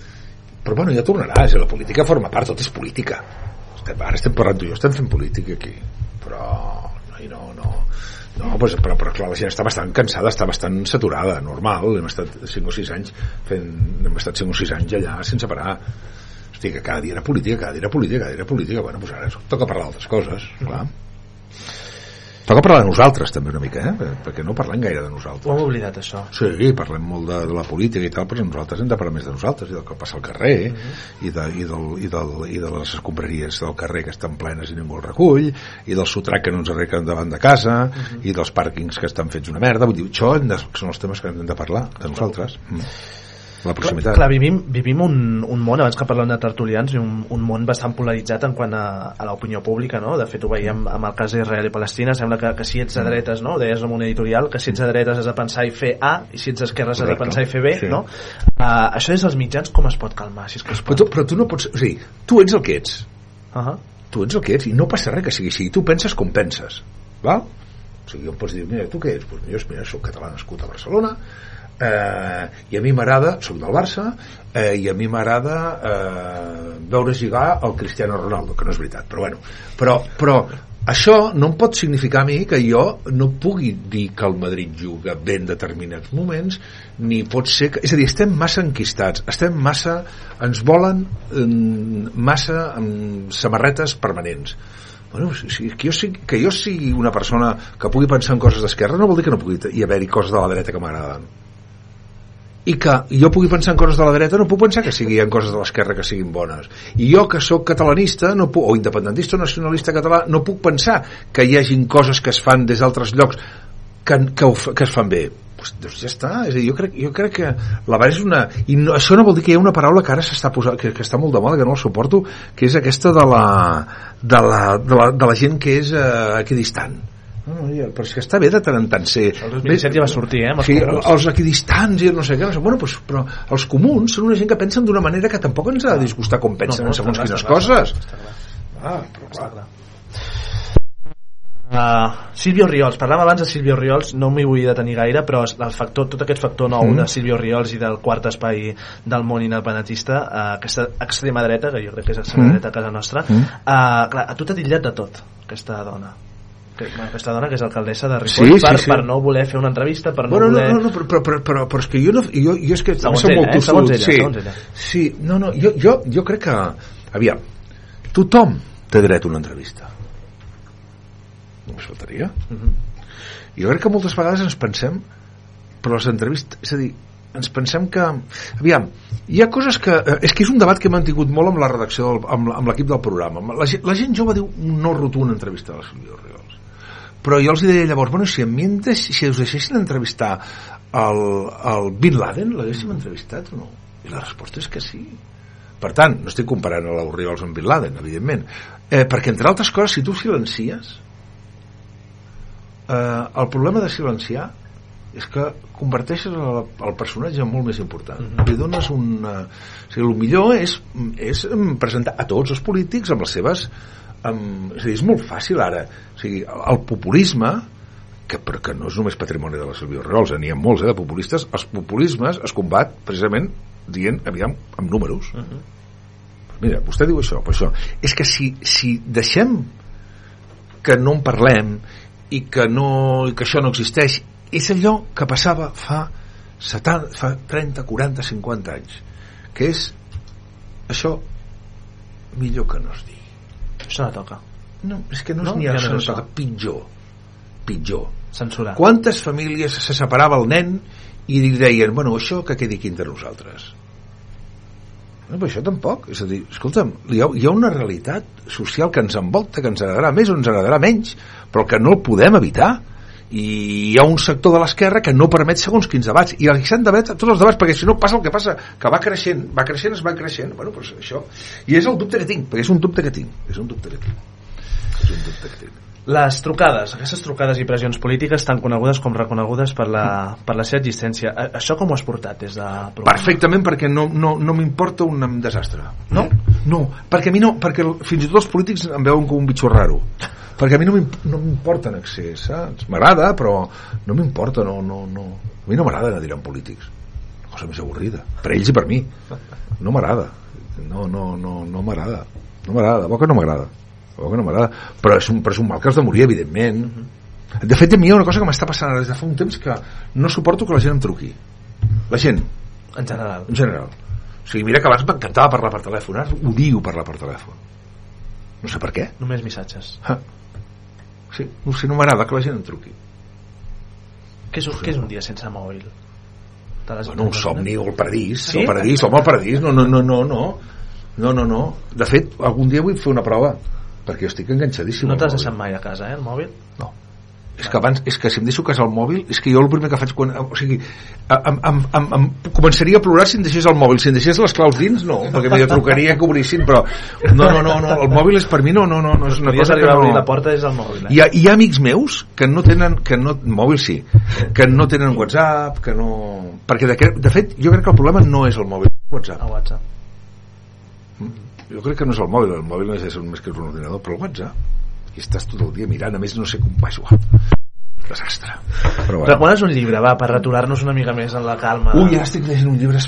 Però bueno, ja tornarà, és a dir, la política forma part, tot és política. Estem, ara estem parlant tu i jo, estem fent política aquí, però no, no, no, no pues, però, però clar, la gent està bastant cansada, està bastant saturada, normal, hem estat 5 o 6 anys fent, hem estat 5 o 6 anys allà sense parar. Hosti, que cada dia era política, cada dia era política, cada dia era política, bueno, doncs ara toca parlar d'altres coses, clar. Toca parlar de nosaltres també una mica, eh? perquè no parlem gaire de Ho nosaltres. hem oblidat, això. Sí, parlem molt de, de la política i tal, però nosaltres hem de parlar més de nosaltres i del que passa al carrer i, de, i, del, i, del, i de les escombraries del carrer que estan plenes i ningú el recull i del sotrac que no ens arreglen davant de casa i dels pàrquings que estan fets una merda vull dir, això de, són els temes que hem de parlar de nosaltres mm. La Clar, proximitat clar vivim, vivim un, un món, abans que parlem de tertulians, un, un món bastant polaritzat en quant a, a l'opinió pública, no? De fet, ho veiem amb el cas d'Israel i Palestina, sembla que, que si ets de dretes, no? Ho deies en un editorial, que si ets de dretes has de pensar i fer A, i si ets d'esquerres has de pensar i fer B, Sí. no? Uh, això és dels mitjans, com es pot calmar? Si és que es però pot... tu, però tu no pots, o sigui, tu ets el que ets Uh -huh. tu ets el que ets i no passa res que sigui així tu penses com penses val? o sigui, em pots dir, mira, tu què ets? Pues, jo mira, soc català nascut a Barcelona eh, i a mi m'agrada soc del Barça eh, i a mi m'agrada eh, veure lligar el Cristiano Ronaldo que no és veritat, però bueno. Però, però això no em pot significar a mi que jo no pugui dir que el Madrid juga bé en determinats moments ni pot ser que... és a dir, estem massa enquistats estem massa... ens volen eh, massa amb samarretes permanents. Bueno, si, si, que, jo sigui, que jo sigui una persona que pugui pensar en coses d'esquerra no vol dir que no pugui hi haver-hi coses de la dreta que m'agraden i que jo pugui pensar en coses de la dreta no puc pensar que sigui en coses de l'esquerra que siguin bones. I jo que sóc catalanista no puc, o independentista o nacionalista català no puc pensar que hi hagin coses que es fan des d'altres llocs que, que, que es fan bé. Pues, doncs ja està, és a dir, jo crec, jo crec que la base és una... I no, això no vol dir que hi ha una paraula que ara s'està posant, que, que està molt de moda, que no la suporto, que és aquesta de la, de la, de la, de la gent que és eh, equidistant. No, no, ja, però és que està bé de tant en tant ser... El 2017 ja va sortir, eh, els sí, comuns. els equidistants i no sé què, no sé, bueno, doncs, però els comuns són una gent que pensen d'una manera que tampoc ens ha de disgustar com pensen no, en segons clar, quines clar, coses. està clar. Ah, però Està clar. clar. Uh, Silvio Riols, parlàvem abans de Silvio Riols no m'hi vull detenir gaire però el factor, tot aquest factor nou Mm. de Silvio Riols i del quart espai del món independentista uh, aquesta extrema dreta, que jo crec que és extrema Mm. dreta a casa nostra Mm. uh, clar, a tu t'ha titllat de tot aquesta dona que, bueno, aquesta dona que és alcaldessa de Sí, Ripoll sí, per, sí. per no voler fer una entrevista per no Bueno, no, voler... no, no, però, però, però, però, però és que jo, no, jo, jo és que Segons ella, molt eh? Segons ella, sí, segons ella. sí, no, no, jo, jo, jo crec que aviam, tothom té dret a una entrevista només faltaria Mhm. jo crec que moltes vegades ens pensem però les entrevistes, és a dir ens pensem que, aviam hi ha coses que, eh, és que és un debat que hem mantingut molt amb la redacció, del, amb, amb l'equip del programa la, la gent jove diu no rotund entrevista a la Sílvia Riols però jo els deia llavors, bueno, si, em deix, si us deixessin entrevistar el, el Bin Laden, l'haguéssim entrevistat o no? I la resposta és que sí. Per tant, no estic comparant a l'Oriols amb Bin Laden, evidentment, eh, perquè entre altres coses, si tu silencies, eh, el problema de silenciar és que converteixes el, el personatge en molt més important. Mm -hmm. Li dones un... O sigui, el millor és, és presentar a tots els polítics amb les seves... Amb, és a dir, és molt fàcil ara. O sigui, el, populisme que, però que no és només patrimoni de la Sílvia Riols, eh, n'hi ha molts eh, de populistes, els populismes es combat precisament dient, aviam, amb números. Uh -huh. Mira, vostè diu això, però això. És que si, si deixem que no en parlem i que, no, i que això no existeix, és allò que passava fa, 70, fa 30, 40, 50 anys, que és això millor que no es digui. Això no toca No, és que no, No? és ni Ja no no toca, pitjor. Pitjor. censurar Quantes famílies se separava el nen i li deien, bueno, això que quedi aquí entre nosaltres. No, però això tampoc. És a dir, escolta'm, hi ha, hi ha una realitat social que ens envolta, que ens agradarà més o ens agradarà menys, però que no el podem evitar. I hi ha un sector de l'esquerra que no permet segons quins debats. I els s'han debat tots els debats, perquè si no passa el que passa, que va creixent, va creixent, es va creixent. Bueno, doncs això... I és el dubte que tinc, perquè és un dubte que tinc. És un dubte que tinc. És un dubte que tinc. Les trucades, aquestes trucades i pressions polítiques tan conegudes com reconegudes per la, per la seva existència. A- Això com ho has portat des de... programa? Perfectament, perquè no, no, no m'importa un desastre. No? No, perquè a mi no, perquè fins i tot els polítics em veuen com un bitxo raro. Perquè a mi no m'imp- no m'importa en excés, saps? M'agrada, però no m'importa, no, no, no. A mi no m'agrada anar a dir amb polítics. Una cosa més avorrida. Per ells i per mi. No m'agrada. No, no, no, no m'agrada. No m'agrada, de bo que no m'agrada. Bo que no m'agrada. Però és, un, però és un mal que has de morir, evidentment. De fet, a mi hi ha una cosa que m'està passant ara des de fa un temps que no suporto que la gent em truqui. La gent, En general. en general. O sigui, mira que abans m'encantava parlar per telèfon, ara odio parlar per telèfon. No sé per què. Només missatges. Ah. Sí, no sé, no m'agrada que la gent em truqui. Què és, un- què és un dia sense mòbil? Bueno, un somni o el paradís, Sí? el paradís, home, el paradís, no, no, no, no, no, no, no, no. De fet, algun dia vull fer una prova, perquè jo estic enganxadíssim. No t'has deixat mai a casa, eh, el mòbil? No. És que abans, és que si em deixo casar el mòbil, és que jo el primer que faig quan... O sigui, em, em, em, em, començaria a plorar si em deixés el mòbil. Si em deixés les claus dins, no, perquè m'hi trucaria que obrissin, però... No, no, no, no, el mòbil és per mi, no, no, no, no és una cosa que no... la porta des del mòbil, eh? Hi ha, hi ha amics meus que no tenen que no, mòbil sí, que no tenen WhatsApp que no... perquè de, de fet jo crec que el problema no és el mòbil WhatsApp A WhatsApp. jo crec que no és el mòbil, el mòbil no és un, més que un ordinador però el WhatsApp i estàs tot el dia mirant, a més no sé com va igual desastre però bueno. Recomanes un llibre, va, per aturar-nos una mica més en la calma. Ui, ara estic llegint un llibre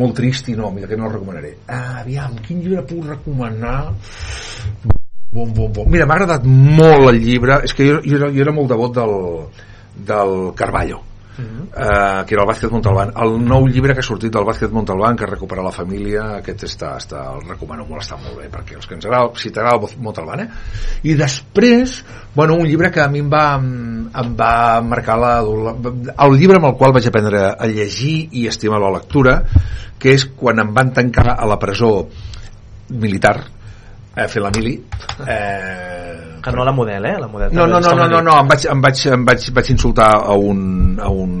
molt trist i no, mira que no el recomanaré. Ah, aviam, quin llibre puc recomanar? Bom, bom, bom. Mira, m'ha agradat molt el llibre. És que jo, jo, era, jo era molt devot del, del Carballo. Uh, que era el Vázquez Montalbán el nou llibre que ha sortit del Vázquez Montalbán que recupera la família aquest està, està, el recomano molt, està molt bé perquè els que ens agrada, si t'agrada Montalbán eh? i després bueno, un llibre que a mi em va, em va marcar la, la, el llibre amb el qual vaig aprendre a llegir i estimar la lectura que és quan em van tancar a la presó militar eh, fer la mili eh, Que no la model, eh? La model no, no, no, no, no, no, em vaig, em vaig, em vaig, vaig insultar a un, a un,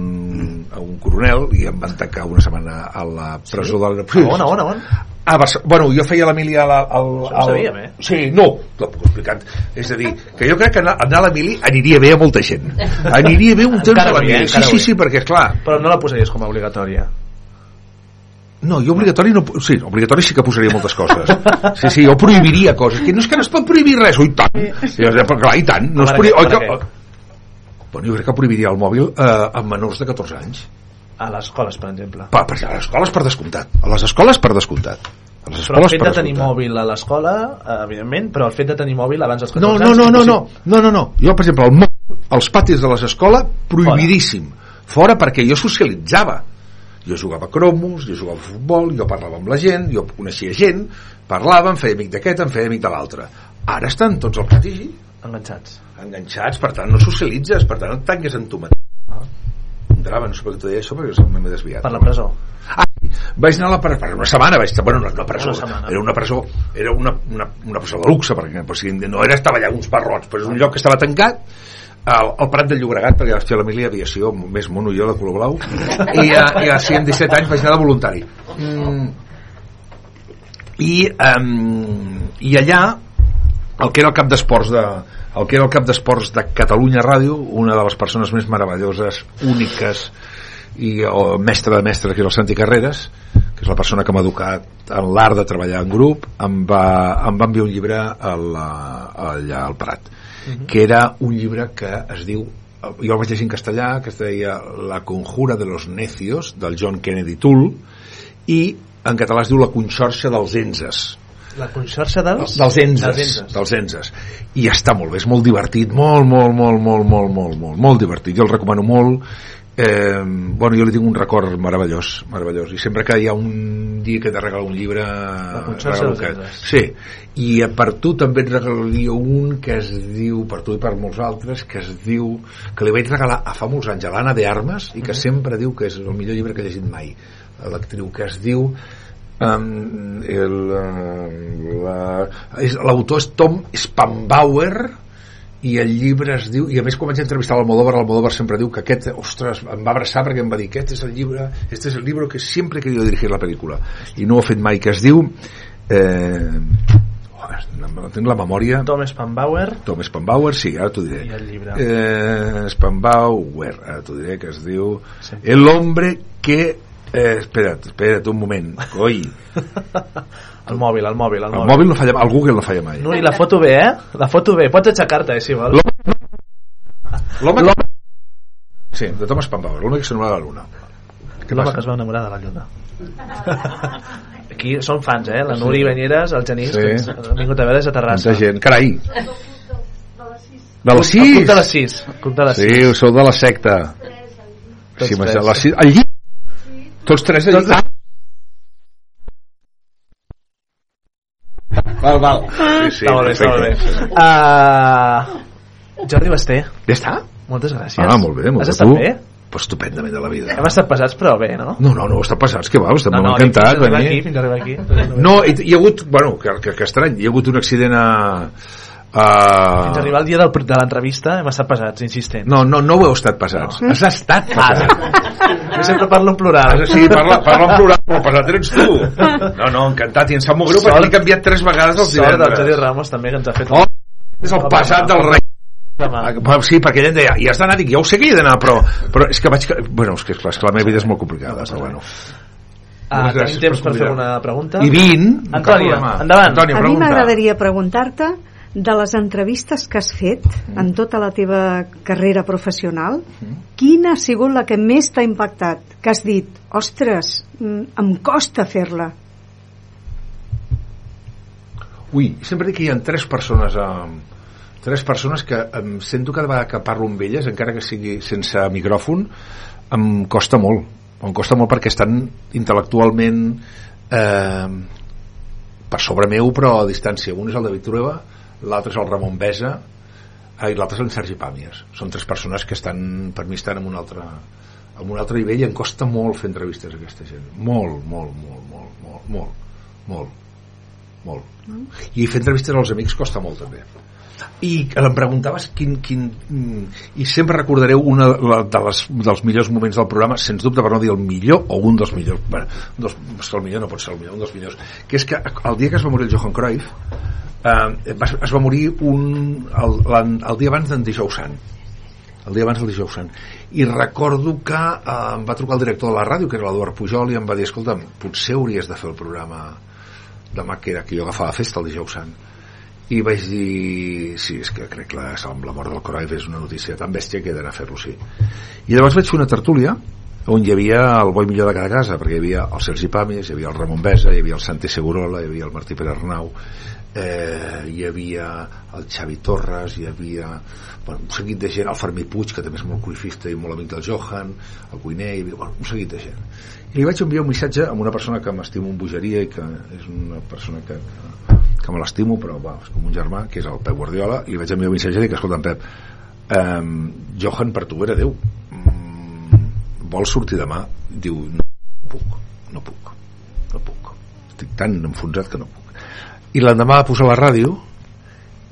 a un coronel i em van tancar una setmana a la presó sí? del... A on, a on, a on? A Barcelona. Bueno, jo feia la mili a la, al, al... sabíem, eh? Sí, no, t'ho puc explicar. És a dir, que jo crec que anar, anar a la mili aniria bé a molta gent. Aniria bé un temps a la avui, eh? mili. Sí, sí, sí, perquè, és clar, Però no la posaries com a obligatòria. No, jo obligatori no... Sí, obligatori sí que posaria moltes coses. Sí, sí, jo prohibiria coses. Que no és que no es pot prohibir res, oi tant. Jo, clar, i tant. No es Per prohibir, oi, que, bueno, jo crec que prohibiria el mòbil eh, amb menors de 14 anys. A les escoles, per exemple. Pa, per, a les escoles per descomptat. A les escoles per descomptat. A les Però el fet per de tenir mòbil a l'escola, eh, evidentment, però el fet de tenir mòbil abans dels 14 No, no, anys... no, no, no, no, no, no. Jo, per exemple, el mòbil, els patis de les escoles, prohibidíssim. Fora perquè jo socialitzava. Jo jugava a cromos, jo jugava a futbol, jo parlava amb la gent, jo coneixia gent, parlava, em feia amic d'aquest, em feia amic de l'altre. Ara estan tots al pati Enganxats. enganxats, per tant no socialitzes, per tant et tanques en tu mateix. Un drama, no sé per què t'ho deia això, perquè m'he desviat. Per la presó. Ah, vaig anar a la presó, per una setmana vaig estar, bueno, no, no presó, Una era una presó, era una, una, una presó de luxe, perquè o sigui, no era estava allà uns barrots, però és un lloc que estava tancat, al, al Prat del Llobregat, perquè vaig fer la mili aviació, més mono jo de color blau, i, uh, i així amb 17 anys vaig anar de voluntari. Mm, i, um, i allà el que era el cap d'esports de el que era el cap d'esports de Catalunya Ràdio una de les persones més meravelloses úniques i el mestre de mestres que és el Santi Carreras que és la persona que m'ha educat en l'art de treballar en grup em va, em va enviar un llibre a la, allà al Prat que era un llibre que es diu jo el vaig llegir en castellà que es deia La conjura de los necios del John Kennedy Toole i en català es diu La conxorxa dels enses. La conxorxa dels... dels enses, Dels enses. dels enses. I està molt bé, és molt divertit molt, molt, molt, molt, molt, molt, molt, molt divertit. Jo el recomano molt eh, bueno, jo li tinc un record meravellós meravellós, i sempre que hi ha un dia que he de regalar un llibre regalo que... sí, i per tu també et regalaria un que es diu, per tu i per molts altres que es diu, que li vaig regalar a fa molts anys a l'Anna de Armes i que sempre diu que és el millor llibre que he llegit mai l'actriu que es diu um, el, uh, la- l'autor és Tom Spambauer i el llibre es diu i a més quan vaig entrevistar l'Almodóvar l'Almodóvar sempre diu que aquest, ostres, em va abraçar perquè em va dir aquest és el llibre, este es el libro que siempre he querido dirigir la pel·lícula i no ho ha fet mai, que es diu? Eh, oh, no tinc la memòria. Tom Spanbauer. Tom Spambauer, sí, ara t'ho diré. I el llibre. eh, Spambauer, ara t'ho diré que es diu Sí. El hombre que eh, espera't, espera't un moment coi, El mòbil, el mòbil, el el mòbil. mòbil no falla, el Google no falla mai No, i la foto bé, eh? La foto bé. Pots aixecar-te, eh, si vols. L'home Sí, de Thomas Spambauer, l'home que s'enamora de la luna. L'home que es va enamorar de la lluna. Aquí són fans, eh? La Núria Banyeres, el Genís, Sí. que ens han vingut a veure des de Terrassa. Tanta gent, carai. De les El club 6? de les 6. El club de les 6. Sí, sou de la secta. Tots Sí, tres. les sis, el llit. Tots tres de Tots llit. Val, val. Sí, sí, està molt bé, està molt bé. Uh, Jordi Basté, Ja està? moltes gràcies. Ah, molt bé, molt Has bé. estat Tu? bé? Pues estupendament de la vida. Hem estat pesats, però bé, no? No, no, no, està passats, que va, estem no, no, no, encantat. fins venir. aquí, fins arribar aquí. No, hi, hi ha hagut, bueno, que, que, que estrany, hi ha hagut un accident a... a... Fins a arribar al dia del, de l'entrevista hem estat pesats, insistent. No, no, no ho heu estat pesats. Has estat pesat. Jo sempre parlo en plural. Ah, sí, parla, parla en plural, però pesat ets tu. No, no, encantat, i em sap molt greu perquè l'he canviat tres vegades els Sort del divendres. Ramos també, que ens ha fet Oh, és el passat del rei. Ah, Sí, perquè ella em deia, i has d'anar, dic, ja ho sé que hi he d'anar, però, però és que vaig... Bueno, és que, esclar, és que la meva vida és molt complicada, però bueno. Ah, tenim temps per per fer una pregunta? I 20... Antònia, endavant. Antònia, A mi m'agradaria preguntar-te de les entrevistes que has fet en tota la teva carrera professional, quina ha sigut la que més t'ha impactat? Que has dit, ostres, mm, em costa fer-la. Ui, sempre dic que hi ha tres persones a, tres persones que em sento cada vegada que parlo amb elles, encara que sigui sense micròfon, em costa molt. Em costa molt perquè estan intel·lectualment eh, per sobre meu, però a distància. Un és el David Trueba, l'altre és el Ramon Besa, eh, i l'altre és el Sergi Pàmies. Són tres persones que estan, per mi, estan en un altre, en un altre nivell i em costa molt fer entrevistes a aquesta gent. Molt, molt, molt, molt, molt, molt, molt molt. I fer entrevistes als amics costa molt també. I em preguntaves quin, quin, mm, i sempre recordareu una de les, dels millors moments del programa sens dubte per no dir el millor o un dels millors bueno, dos, el millor no pot ser el millor un dels millors que és que el dia que es va morir el Johan Cruyff eh, es va morir un, el, l'an- el dia abans d'en Dijous Sant. El dia abans del dijous sant. I recordo que eh, em va trucar el director de la ràdio que era l'Eduard Pujol i em va dir escolta, potser hauries de fer el programa demà que era que jo agafava festa el dijous sant i vaig dir sí, és que crec que la, amb la mort del Cruyff és una notícia tan bèstia que he d'anar a fer-lo sí. I llavors vaig fer una tertúlia on hi havia el boi millor de cada casa perquè hi havia el Sergi Pàmies, hi havia el Ramon Besa hi havia el Santi Segurola, hi havia el Martí Pere Arnau eh, hi havia el Xavi Torres hi havia bueno, un seguit de gent, el Fermí Puig que també és molt cruifista i molt amic del Johan el Cuiner, hi havia, bueno, un seguit de gent. I li vaig enviar un missatge a una persona que m'estimo en bogeria i que és una persona que, que, que me l'estimo però va, és com un germà que és el Pep Guardiola i li vaig enviar un missatge i dic, escolta Pep eh, Johan per tu era Déu mm, vols sortir demà? diu, no puc, no puc no puc, estic tan enfonsat que no puc. I l'endemà va posar la ràdio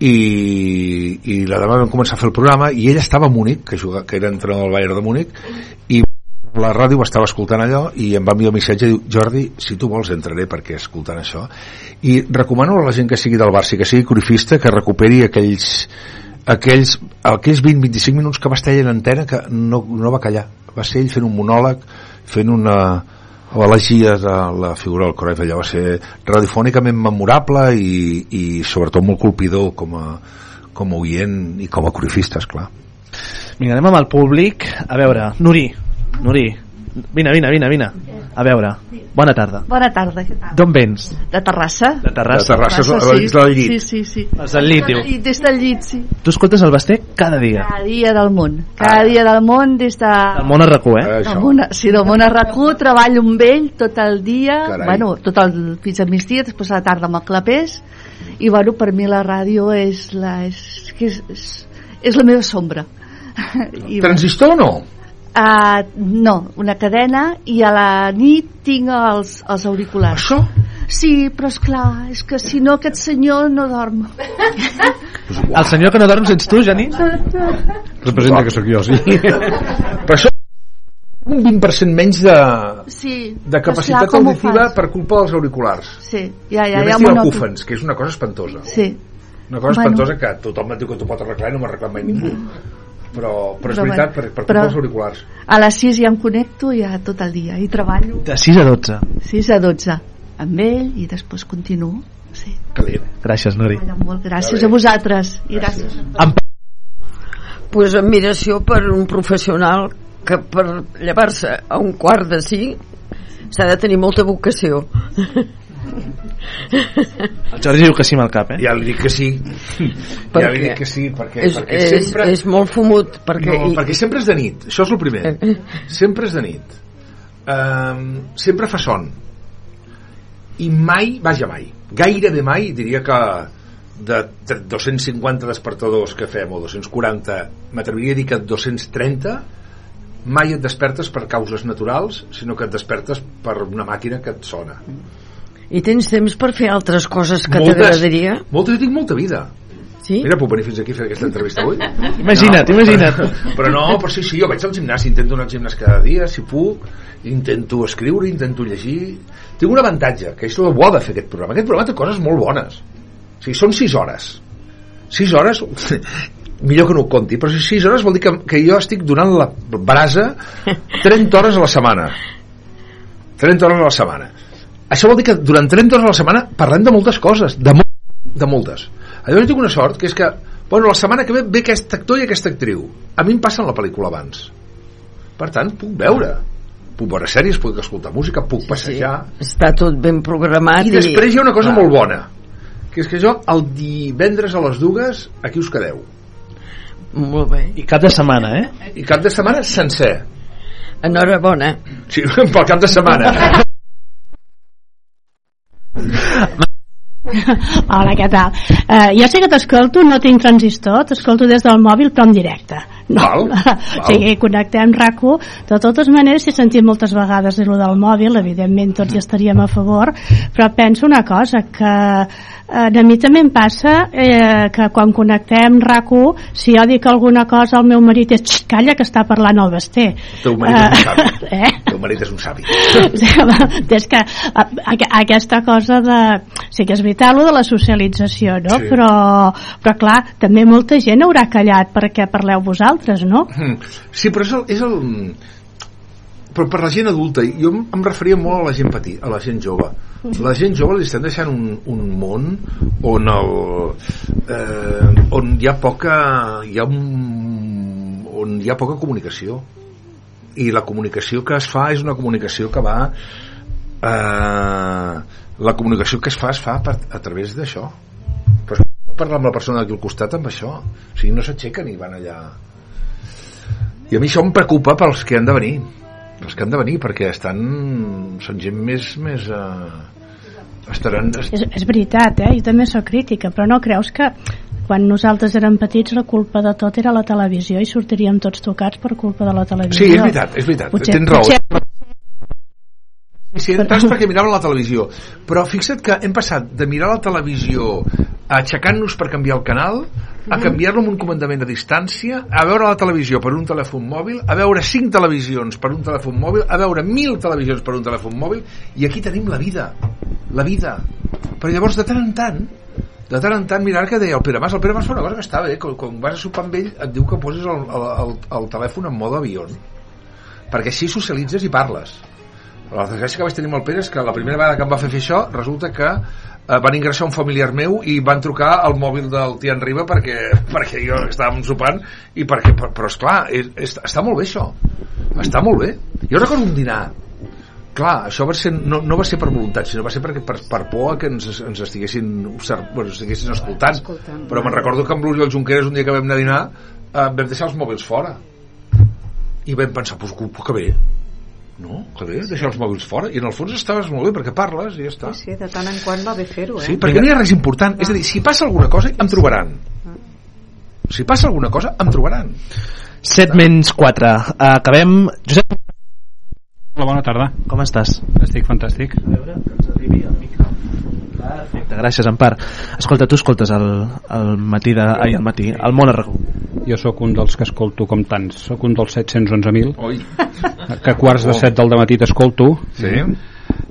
i, i la demà vam començar a fer el programa i ell estava a Múnich que, juga, que era entrenador del Bayern de Múnich i la ràdio estava escoltant allò i em va enviar un missatge diu Jordi, si tu vols entraré perquè escoltant això. I recomano a la gent que sigui del Barça que sigui cruifista que recuperi aquells aquells, aquells 20-25 minuts que va estar ell en antena que no, no va callar. Va ser ell fent un monòleg fent una l'elegia de la figura del Cruyff. Allò va ser radiofònicament memorable i, i sobretot molt colpidor com a, com a oient i com a cruifista, esclar Vinga, anem amb el públic. A veure, Nuri, Nuri, vine, vine, vine, vine. A veure, bona tarda. Bona tarda, què tal? D'on vens? De Terrassa. De Terrassa. De Terrassa, Terrassa, és del llit. Sí, sí, sí. Des del llit, diu. Des del llit, sí. Tu escoltes el Basté cada dia. Cada dia del món. Cada dia del món des de... El món a RAC1, eh? Això. Del món, sí, del món a RAC1, treballo amb ell tot el dia, Carai. bueno, tot el, fins a migdia, després a la tarda amb el clapés, i bueno, per mi la ràdio és la, és, que és, és, és la meva sombra. I, Transistor o no? Uh, no, una cadena i a la nit tinc els, els auriculars. Això? Sí, però és clar, és que si no aquest senyor no dorm. El senyor que no dorms ets tu, Genís? Representa que sóc jo, sí. Però això un 20% menys de, Sí, de capacitat ho auditiva per culpa dels auriculars. Sí, ja, I ja, a ja més m'ho tinc noto. acúfens, que és una cosa espantosa. Sí, Una cosa Bueno. espantosa que tothom et diu que t'ho pot arreglar i no m'ha arreglat mai ningú. Però, però és Però veritat, per, per però- culpa dels auriculars. a les 6 ja em connecto ja tot el dia i treballo De 6 a 12. 6 a 12 amb ell i després continuo. Sí, Calent. Gràcies, Nuri. treballo molt. Gràcies a vosaltres i gràcies. Em pues admiració per un professional que per llevar-se a un quart de cinc s'ha de tenir molta vocació El Jordi diu que sí amb el cap, eh? Ja li dic que sí. Per ja li dic que sí, perquè, és, perquè és, sempre... és molt fumut perquè, No, perquè sempre és de nit, això és el primer. Sempre és de nit. Um, sempre fa son. I mai, vaja mai, gairebé mai, diria que de tre- 250 despertadors que fem, o 240, m'atreviria a dir que 230 mai et despertes per causes naturals, sinó que et despertes per una màquina que et sona. I tens temps per fer altres coses que t'agradaria Moltes, jo tinc molta vida. sí? Mira, puc venir fins aquí a fer aquesta entrevista avui? Imagina't, imagina't. Però, però no, però sí, sí, jo vaig al gimnàs, intento anar al gimnàs cada dia, si puc, intento escriure, intento llegir... Tinc un avantatge, que és el bo de fer aquest programa. Aquest programa té coses molt bones. O sigui, són 6 hores. 6 hores, millor que no ho conti, però 6 hores vol dir que, que jo estic donant la brasa 30 hores a la setmana. 30 hores a la setmana. Això vol dir que durant 30 hores a la setmana parlem de moltes coses, de, mo de moltes. Llavors jo tinc una sort, que és que bueno, la setmana que ve ve aquest actor i aquesta actriu. A mi em passen la pel·lícula abans. Per tant, puc veure. Puc veure sèries, puc escoltar música, puc passejar... està tot ben programat I després hi ha una cosa Clar. molt bona, que és que jo el divendres a les dues aquí us quedeu. molt bé, I cap de setmana, eh? I cap de setmana sencer. enhorabona Sí, pel cap de setmana. Hola, què tal? Uh, jo sí que t'escolto, no tinc transistor, t'escolto des del mòbil però en directe. No. Val, val. Sí, connectem RAC1. De totes maneres, si he sentit moltes vegades dir-ho del mòbil, evidentment tots hi estaríem a favor, però penso una cosa, que eh, a mi també em passa eh, que quan connectem RAC1, si jo dic alguna cosa, el meu marit és "Xxt, calla que està parlant el Basté. El teu marit és un savi. Eh? El teu marit és un savi. és que a, a, aquesta cosa de sí que és veritat lo de la socialització no? Sí. però, però clar també molta gent haurà callat perquè parleu vosaltres no? Mm. Sí, però és el, és el... Però per la gent adulta, jo em- referia molt a la gent petit, a la gent jove. La gent jove li estem deixant un, un món on el, eh, on hi ha poca hi ha un, on hi ha poca comunicació i la comunicació que es fa és una comunicació que va eh, la comunicació que es fa es fa per, a través d'això però parlar amb la persona d'aquí al costat amb això o sigui, no s'aixequen i van allà i a mi això em preocupa pels que han de venir els que han de venir perquè estan són gent més més eh, estaran és, és veritat, eh? jo també sóc crítica però no creus que quan nosaltres érem petits la culpa de tot era la televisió i sortiríem tots tocats per culpa de la televisió Sí, és veritat, és veritat, Potser- tens raó. potser- Sí, entras perquè miraven la televisió però fixa't que hem passat de mirar la televisió aixecant-nos per canviar el canal a canviar-lo amb un comandament a distància a veure la televisió per un telèfon mòbil a veure cinc televisions per un telèfon mòbil a veure mil televisions per un telèfon mòbil i aquí tenim la vida la vida. Però llavors de tant en tant de tant en tant mirar que deia el Pere Mas el Pere Mas fa una cosa que està bé quan, quan vas a sopar amb ell et diu que posis el, el, el, el telèfon en mode avió perquè així socialitzes i parles. La desgràcia que vaig tenir amb el Pere és que la primera vegada que em va fer fer això resulta que van ingressar un familiar meu i van trucar al mòbil del Tian Riba perquè, perquè jo estàvem sopant i perquè, però, esclar és, és, està molt bé això. Està molt bé. Jo recordo un dinar. Clar, això va ser, no, no va ser per voluntat sinó va ser perquè, per, per por que ens, ens estiguessin, bueno, ens estiguessin escoltant, Escoltant. però me'n recordo que amb l'Oriol Junqueras un dia que vam anar a dinar eh, vam deixar els mòbils fora. I vam pensar, pues, que bé no, que bé, deixar els mòbils fora i en el fons estaves molt bé perquè parles i ja està Sí, sí, de tant en quant va bé fer-ho, eh? Sí, perquè no hi ha res important. És a dir, si passa alguna cosa, em trobaran. Si passa alguna cosa, em trobaran. 7 menys 4. Acabem... Josep, Hola, bona tarda. com estàs? Estic fantàstic. A veure, que ens arribi el micro. Perfecte, gràcies, Empar. Escolta, tu escoltes el, el matí de... Ai, el matí, el món a RAC1. Jo sóc un dels que escolto com tants. Sóc un dels 711.000 Oi. que a quarts de set del matí t'escolto. Sí.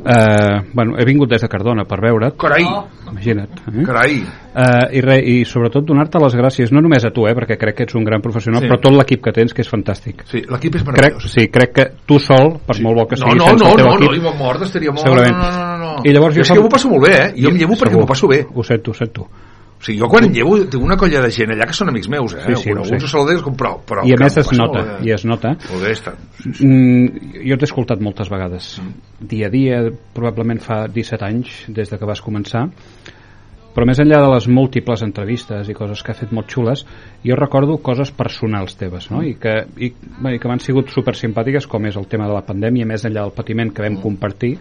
Eh, bueno, he vingut des de Cardona per veure't. Carai, Imagina't. Eh? carai. Eh, i, re, I sobretot donar-te les gràcies, no només a tu, eh, perquè crec que ets un gran professional, Sí. però tot l'equip que tens, que és fantàstic. Sí, l'equip és Crec, meravellós. sí, crec que tu sol, per molt bo que No, sigui, no, no, el teu no, no, equip, no, mort, estaria mort. Segurament. No, no, no, no. I llavors jo és fa- que m'ho passo molt bé, eh? Jo em llevo perquè m'ho passo bé. Ho sento, ho sento. O sigui, jo quan em llevo tinc una colla de gent allà que són amics meus, eh? Sí, sí, ho Coneguts sé. o saluders, com però, però I a més es nota, bé. i es nota. Molt bé, està. Mm, jo t'he escoltat moltes vegades Mm. dia a dia, probablement fa 17 anys des de que vas començar però més enllà de les múltiples entrevistes i coses que ha fet molt xules jo recordo coses personals teves no? I, que, i, bé, i que m'han sigut super simpàtiques com és el tema de la pandèmia més enllà del patiment que vam compartir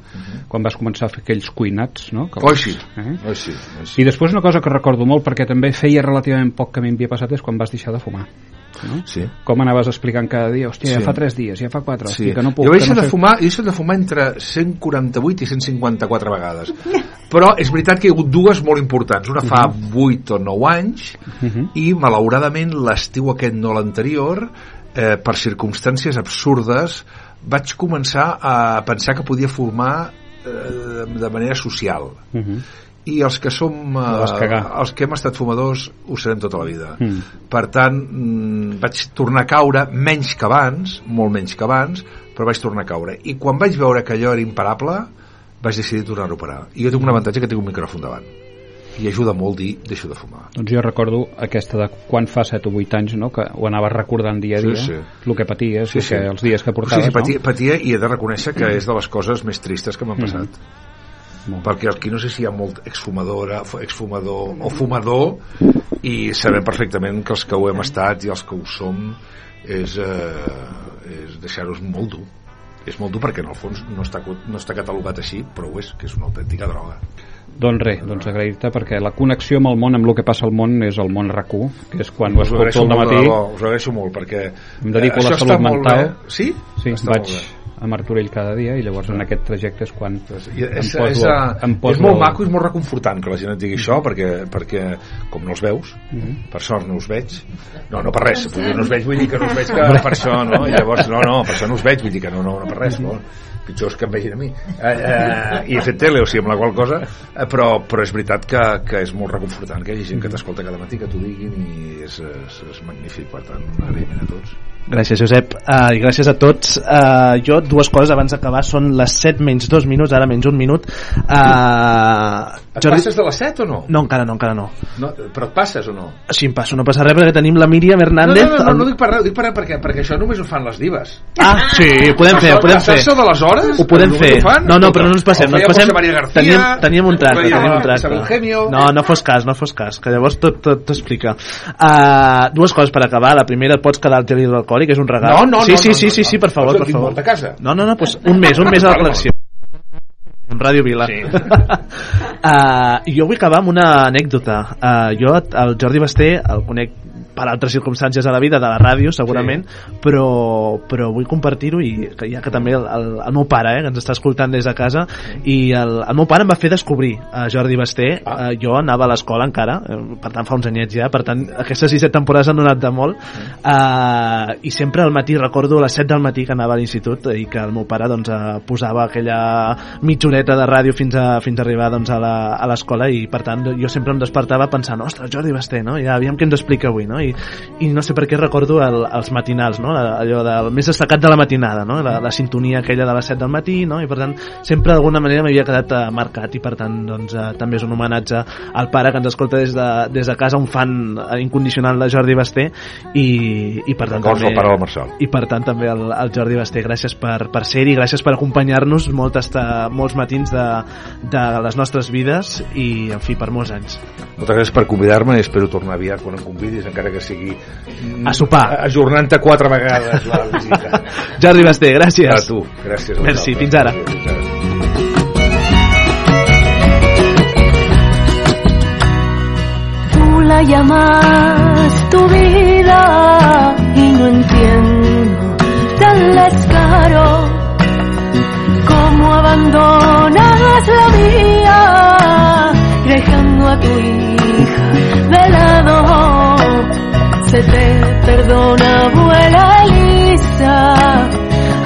quan vas començar a fer aquells cuinats no? Que Mm. Oi, sí. Eh? Oi, sí. Oi, sí. i després una cosa que recordo molt perquè també feia relativament poc que m'havia passat és quan vas deixar de fumar no? Sí. com anaves explicant cada dia hòstia, ja Sí. fa 3 dies, ja fa 4 Sí. que no puc, jo vaig que deixar no de sé- fumar, he deixat de fumar entre 148 i 154 vegades. Però és veritat que hi ha hagut dues molt importants. Una fa 8 o 9 anys Mhm. i malauradament l'estiu aquest no l'anterior eh, per circumstàncies absurdes vaig començar a pensar que podia fumar eh, de manera social Mhm. I els que som eh, els que hem estat fumadors ho serem tota la vida Mm. per tant mm, vaig tornar a caure menys que abans molt menys que abans però vaig tornar a caure i quan vaig veure que allò era imparable vaig decidir tornar a operar i jo tinc un avantatge que tinc un micròfon davant i ajuda molt dir deixo de fumar Doncs jo recordo aquesta de quan fa 7 o 8 anys no? que ho anaves recordant dia a Sí, dia sí. el que paties, Sí, sí. que, els dies que sí, portaves sí, patia, no? patia i he de reconèixer que és de les coses més tristes que m'han passat Molt perquè aquí no sé si hi ha molt exfumadora, exfumador o fumador i sabem perfectament que els que ho hem estat i els que ho som és, eh, és deixar-nos molt dur és molt dur perquè en el fons no està, no està catalogat així però ho és, que és una autèntica droga Doncs res, doncs agrair-te perquè la connexió amb el món, amb el que passa al món és el món RAC1, que és quan us ho escolto al matí us ho agraeixo molt perquè Em dedico eh, a la això salut mental. bé. sí? sí, vaig. A Martorell cada dia i llavors en aquest trajecte és quan I em és, poso, és, em poso és molt maco i és molt reconfortant que la gent et digui això perquè, perquè com no els veus Mhm. per sort no us veig no, no per res, vull dir, no us veig vull dir que no us veig que per això, no? I llavors, no, no, per això no us veig, vull dir que no, no, no per res no? pitjor és que em vegin a mi eh, eh, i he fet tele, o sigui, amb la qual cosa eh, però, però és veritat que, que és molt reconfortant que hi hagi gent que t'escolta cada matí que t'ho diguin i és, és, és magnífic per tant, un agraïment a tots Gràcies, Josep. Uh, I gràcies a tots. Uh, jo, dues coses abans d'acabar. Són les 7 menys 2 minuts, ara menys un minut. Uh, et passes de les 7 o no? No, encara no, encara no. no però et passes o no? Sí, em passo, no passa res perquè tenim la Míriam No, Hernández. no, no, no, no dic per res, dic per res perquè, perquè això només ho fan les divas. Ah, sí, ho podem fer, ho podem fer. Passar-se de les hores? Ho podem fer. ho fan? No, no, però no ens passem. No ens passem. García, teníem, teníem un tracte, teníem un tracte. No, no fos cas, no fos cas, que llavors tot t'explica. Uh, dues coses per acabar. La primera, et pots quedar al gel hidroalcohòlic, és un regal. No, no, sí, no, sí, no, sí, no, sí, no. sí, per favor, per favor. casa. No, no, no, pues un mes, un mes a la col·lecció. En Ràdio Vila. Sí. uh, jo vull acabar amb una anècdota. Uh, jo, el Jordi Basté, el conec per altres circumstàncies de la vida, de la ràdio, segurament, sí. però, però vull compartir-ho i que ja que també el, el, el meu pare, eh, que ens està escoltant des de casa, i el, el meu pare em va fer descobrir a Jordi Basté. Ah. Uh, jo anava a l'escola encara, eh, per tant fa uns anyets ja, per tant aquestes 6 temporades han donat de molt, uh, i sempre al matí, recordo a les 7 del matí que anava a l'institut i que el meu pare doncs, uh, posava aquella mitja horeta de ràdio fins a, fins a arribar doncs, a la- a l'escola i per tant jo sempre em despertava pensant ostres, Jordi Basté, no? ja aviam què ens explica avui no? I, i no sé per què recordo el, els matinals no? allò del més destacat de la matinada no? la, la sintonia aquella de les 7 del matí no? i per tant sempre d'alguna manera m'havia quedat eh, marcat i per tant doncs, eh, també és un homenatge al pare que ens escolta des de, des de casa un fan incondicional de Jordi Basté i, i per tant Records també el pare del Marçal. i per tant també al, al Jordi Basté gràcies per, per ser-hi, gràcies per acompanyar-nos moltes, molts matins de, de les nostres vides i en fi per molts anys Moltes gràcies per convidar-me i espero tornar aviat quan em convidis, encara que sigui A sopar. ajornant-te quatre vegades la visita. Jordi Basté, gràcies A tu, gràcies. a Merci, fins ara. Fins ara. Tú la llamas tu vida y no entiendo tan descaro cómo abandonas la mía dejando a tu hija de lado. Te perdona, abuela Elisa,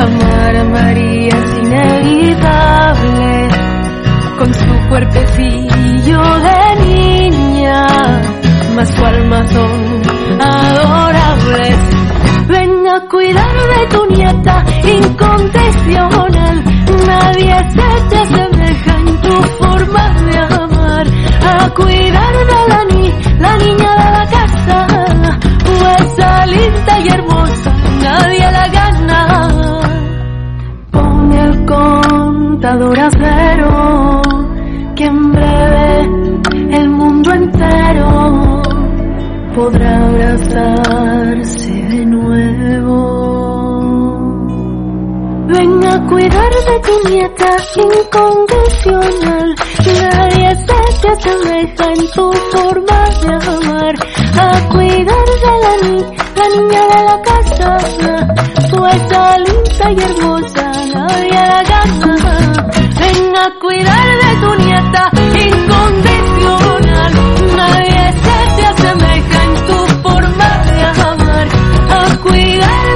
amar a María es inevitable con su cuerpecillo de niña, mas su alma son adorables. Ven a cuidar de tu nieta incondicional, nadie se te asemeja en tu forma de amar. A cuidar de la, ni la niña de la casa, pues linda y hermosa, nadie la gana. Pone el contador a cero, que en breve el mundo entero podrá abrazarse de nuevo. Ven a cuidar de tu nieta incondicional, nadie se te asemeja en tu forma de amar. A cuidar de la, ni la niña de la casa, pues linda y hermosa, nadie la gana. Ven a cuidar de tu nieta incondicional, nadie se te asemeja en tu forma de amar. A cuidar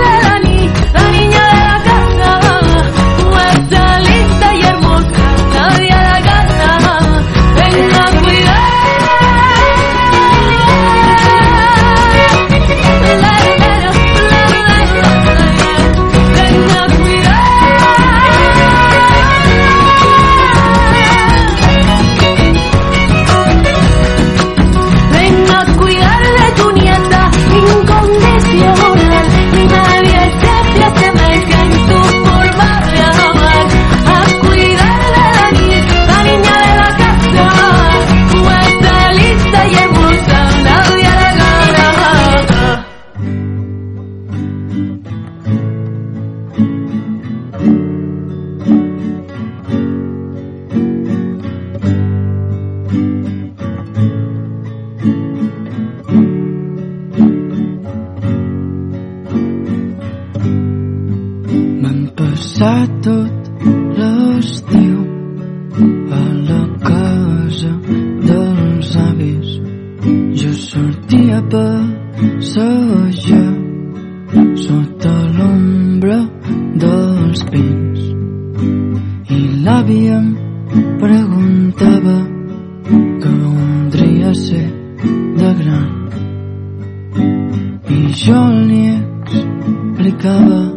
passar tot l'estiu a la casa dels avis. Jo sortia a passejar sota l'ombra dels pins i l'àvia em preguntava que voldria ser de gran i jo li explicava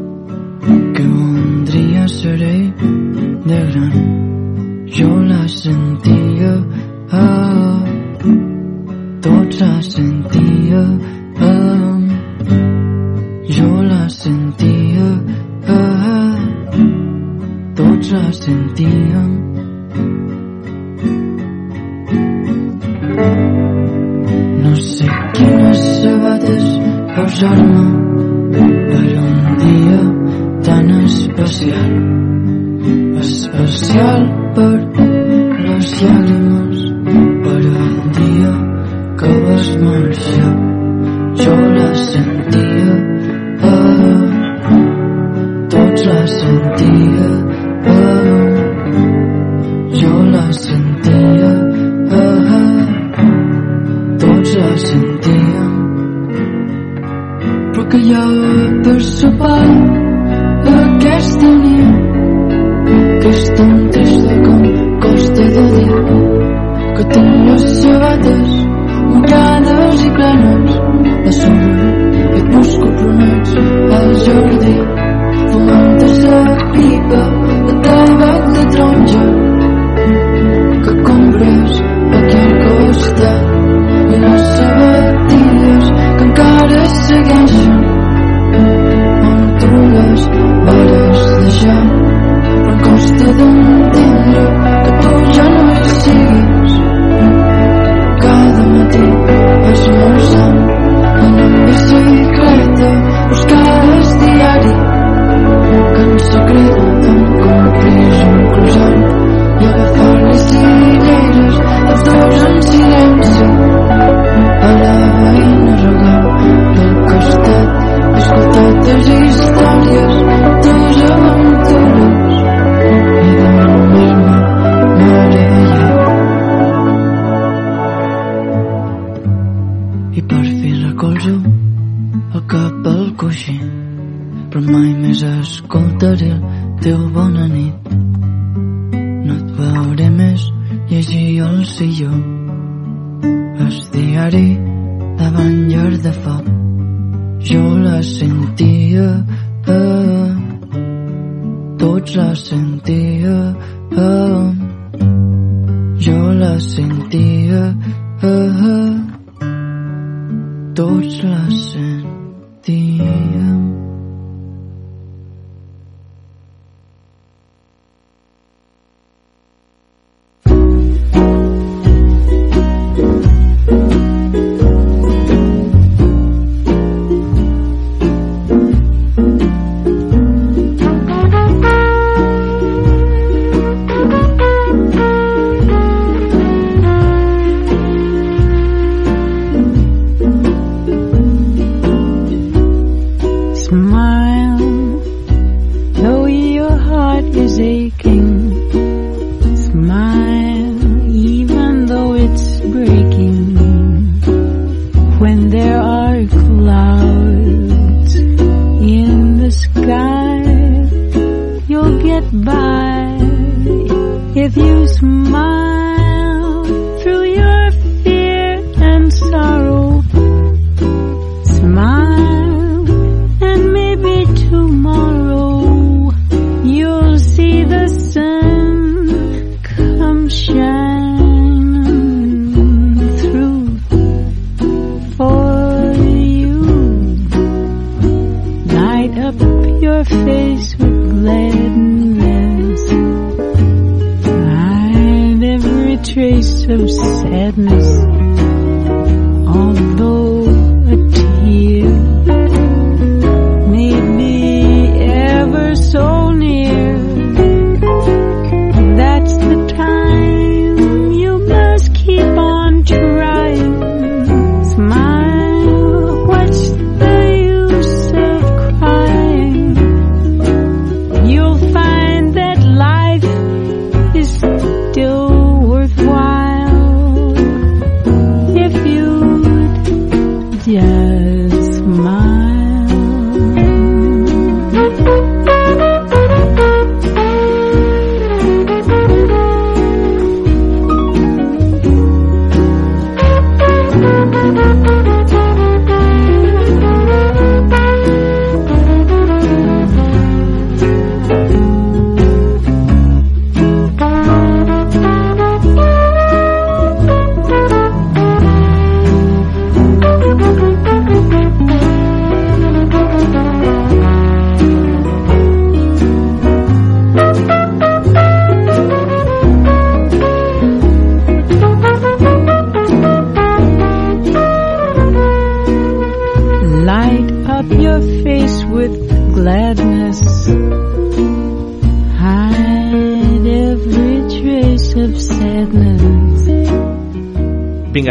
Take.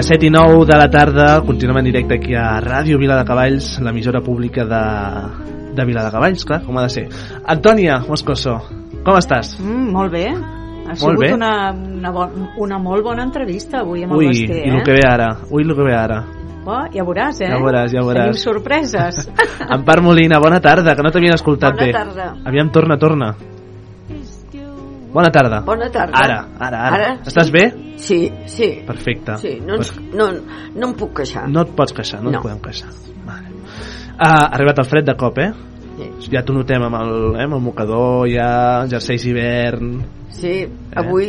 Vinga, 7 i 9 de la tarda, continuem en directe aquí a Ràdio Vila de Cavalls, l'emissora pública de, de Vila de Cavalls, clar, com ha de ser. Antònia Moscoso, com estàs? Mm, molt bé. Ha Molt sigut bé. Una, una, bon, una molt bona entrevista avui amb Ui, el Basté, i eh? el que ve ara, ui, el que ve ara. Oh, ja veuràs, eh? Ja veuràs, ja veuràs. Tenim sorpreses. Empar Molina, bona tarda, que no t'havien escoltat Bona bé. tarda. Aviam, torna, torna. Bona tarda. Bona tarda. Ara, ara, ara. Ara? Estàs bé? Sí, sí. Perfecte. Sí, no, ens, no, no em puc queixar. No et pots queixar, no, No. et podem queixar. Vale. Ah, ha arribat el fred de cop, eh? Sí. Ja t'ho notem amb el, eh, amb el mocador, ja jerseis d'hivern... Sí, avui...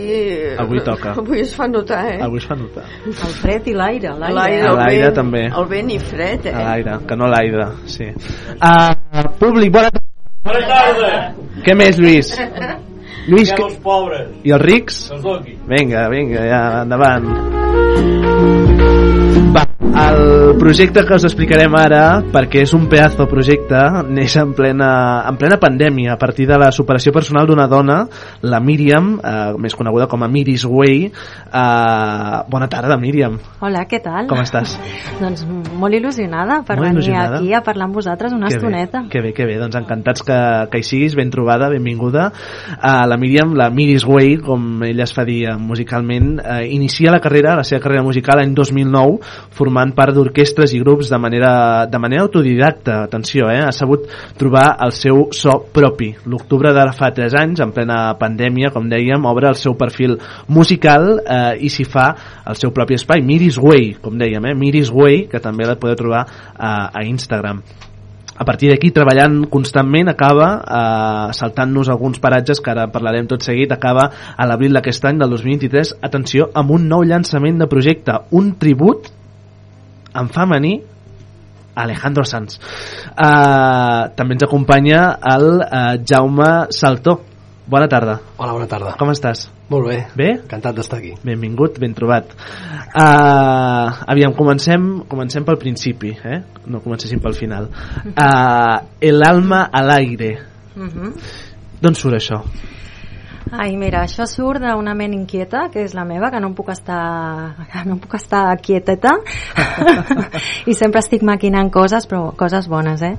Avui toca. Avui es fa notar, eh? Avui es fa notar. El fred i l'aire, l'aire. L'aire, també. El vent i fred, eh? L'aire, que no l'aire, sí. Uh, públic, bona tarda. Bona tarda. Què més, Lluís? Lluís, que... els pobres. i els rics? Els doqui. Vinga, vinga, ja, endavant. Va, el projecte que us explicarem ara, perquè és un pedazo projecte, neix en plena, en plena pandèmia, a partir de la superació personal d'una dona, la Míriam, eh, més coneguda com a Miris Way. Eh, bona tarda, Míriam. Hola, què tal? Com estàs? Doncs molt il·lusionada per Molt venir il·lusionada. aquí a parlar amb vosaltres una Que estoneta. Bé, que bé, que bé. Doncs encantats que, que hi siguis, ben trobada, benvinguda. Uh, la Míriam, la Miris Way, com ella es fa dir eh, musicalment, uh, inicia la carrera, la seva carrera musical l'any 2009, formant part d'orquestres i grups de manera, de manera autodidacta. Atenció, eh? ha sabut trobar el seu so propi. L'octubre d'ara fa 3 anys, en plena pandèmia, com dèiem, obre el seu perfil musical eh, i s'hi fa el seu propi espai, Miris Way, com dèiem, eh? Miris Way, que també la podeu trobar a, a Instagram a partir d'aquí treballant constantment acaba eh, saltant-nos alguns paratges que ara parlarem tot seguit acaba a l'abril d'aquest any del 2023 atenció, amb un nou llançament de projecte un tribut en femení Alejandro Sanz uh, també ens acompanya el uh, Jaume Saltó bona tarda Hola, bona tarda. com estàs? Molt bé. Bé? Encantat d'estar aquí. Benvingut, ben trobat. Uh, aviam, comencem, comencem pel principi, eh? No comencéssim pel final. Uh, el alma al aire. Mhm. D'on surt això? Ai, mira, això surt d'una ment inquieta, que és la meva, que no em puc estar, no em puc estar quieteta i sempre estic maquinant coses, però coses bones, eh?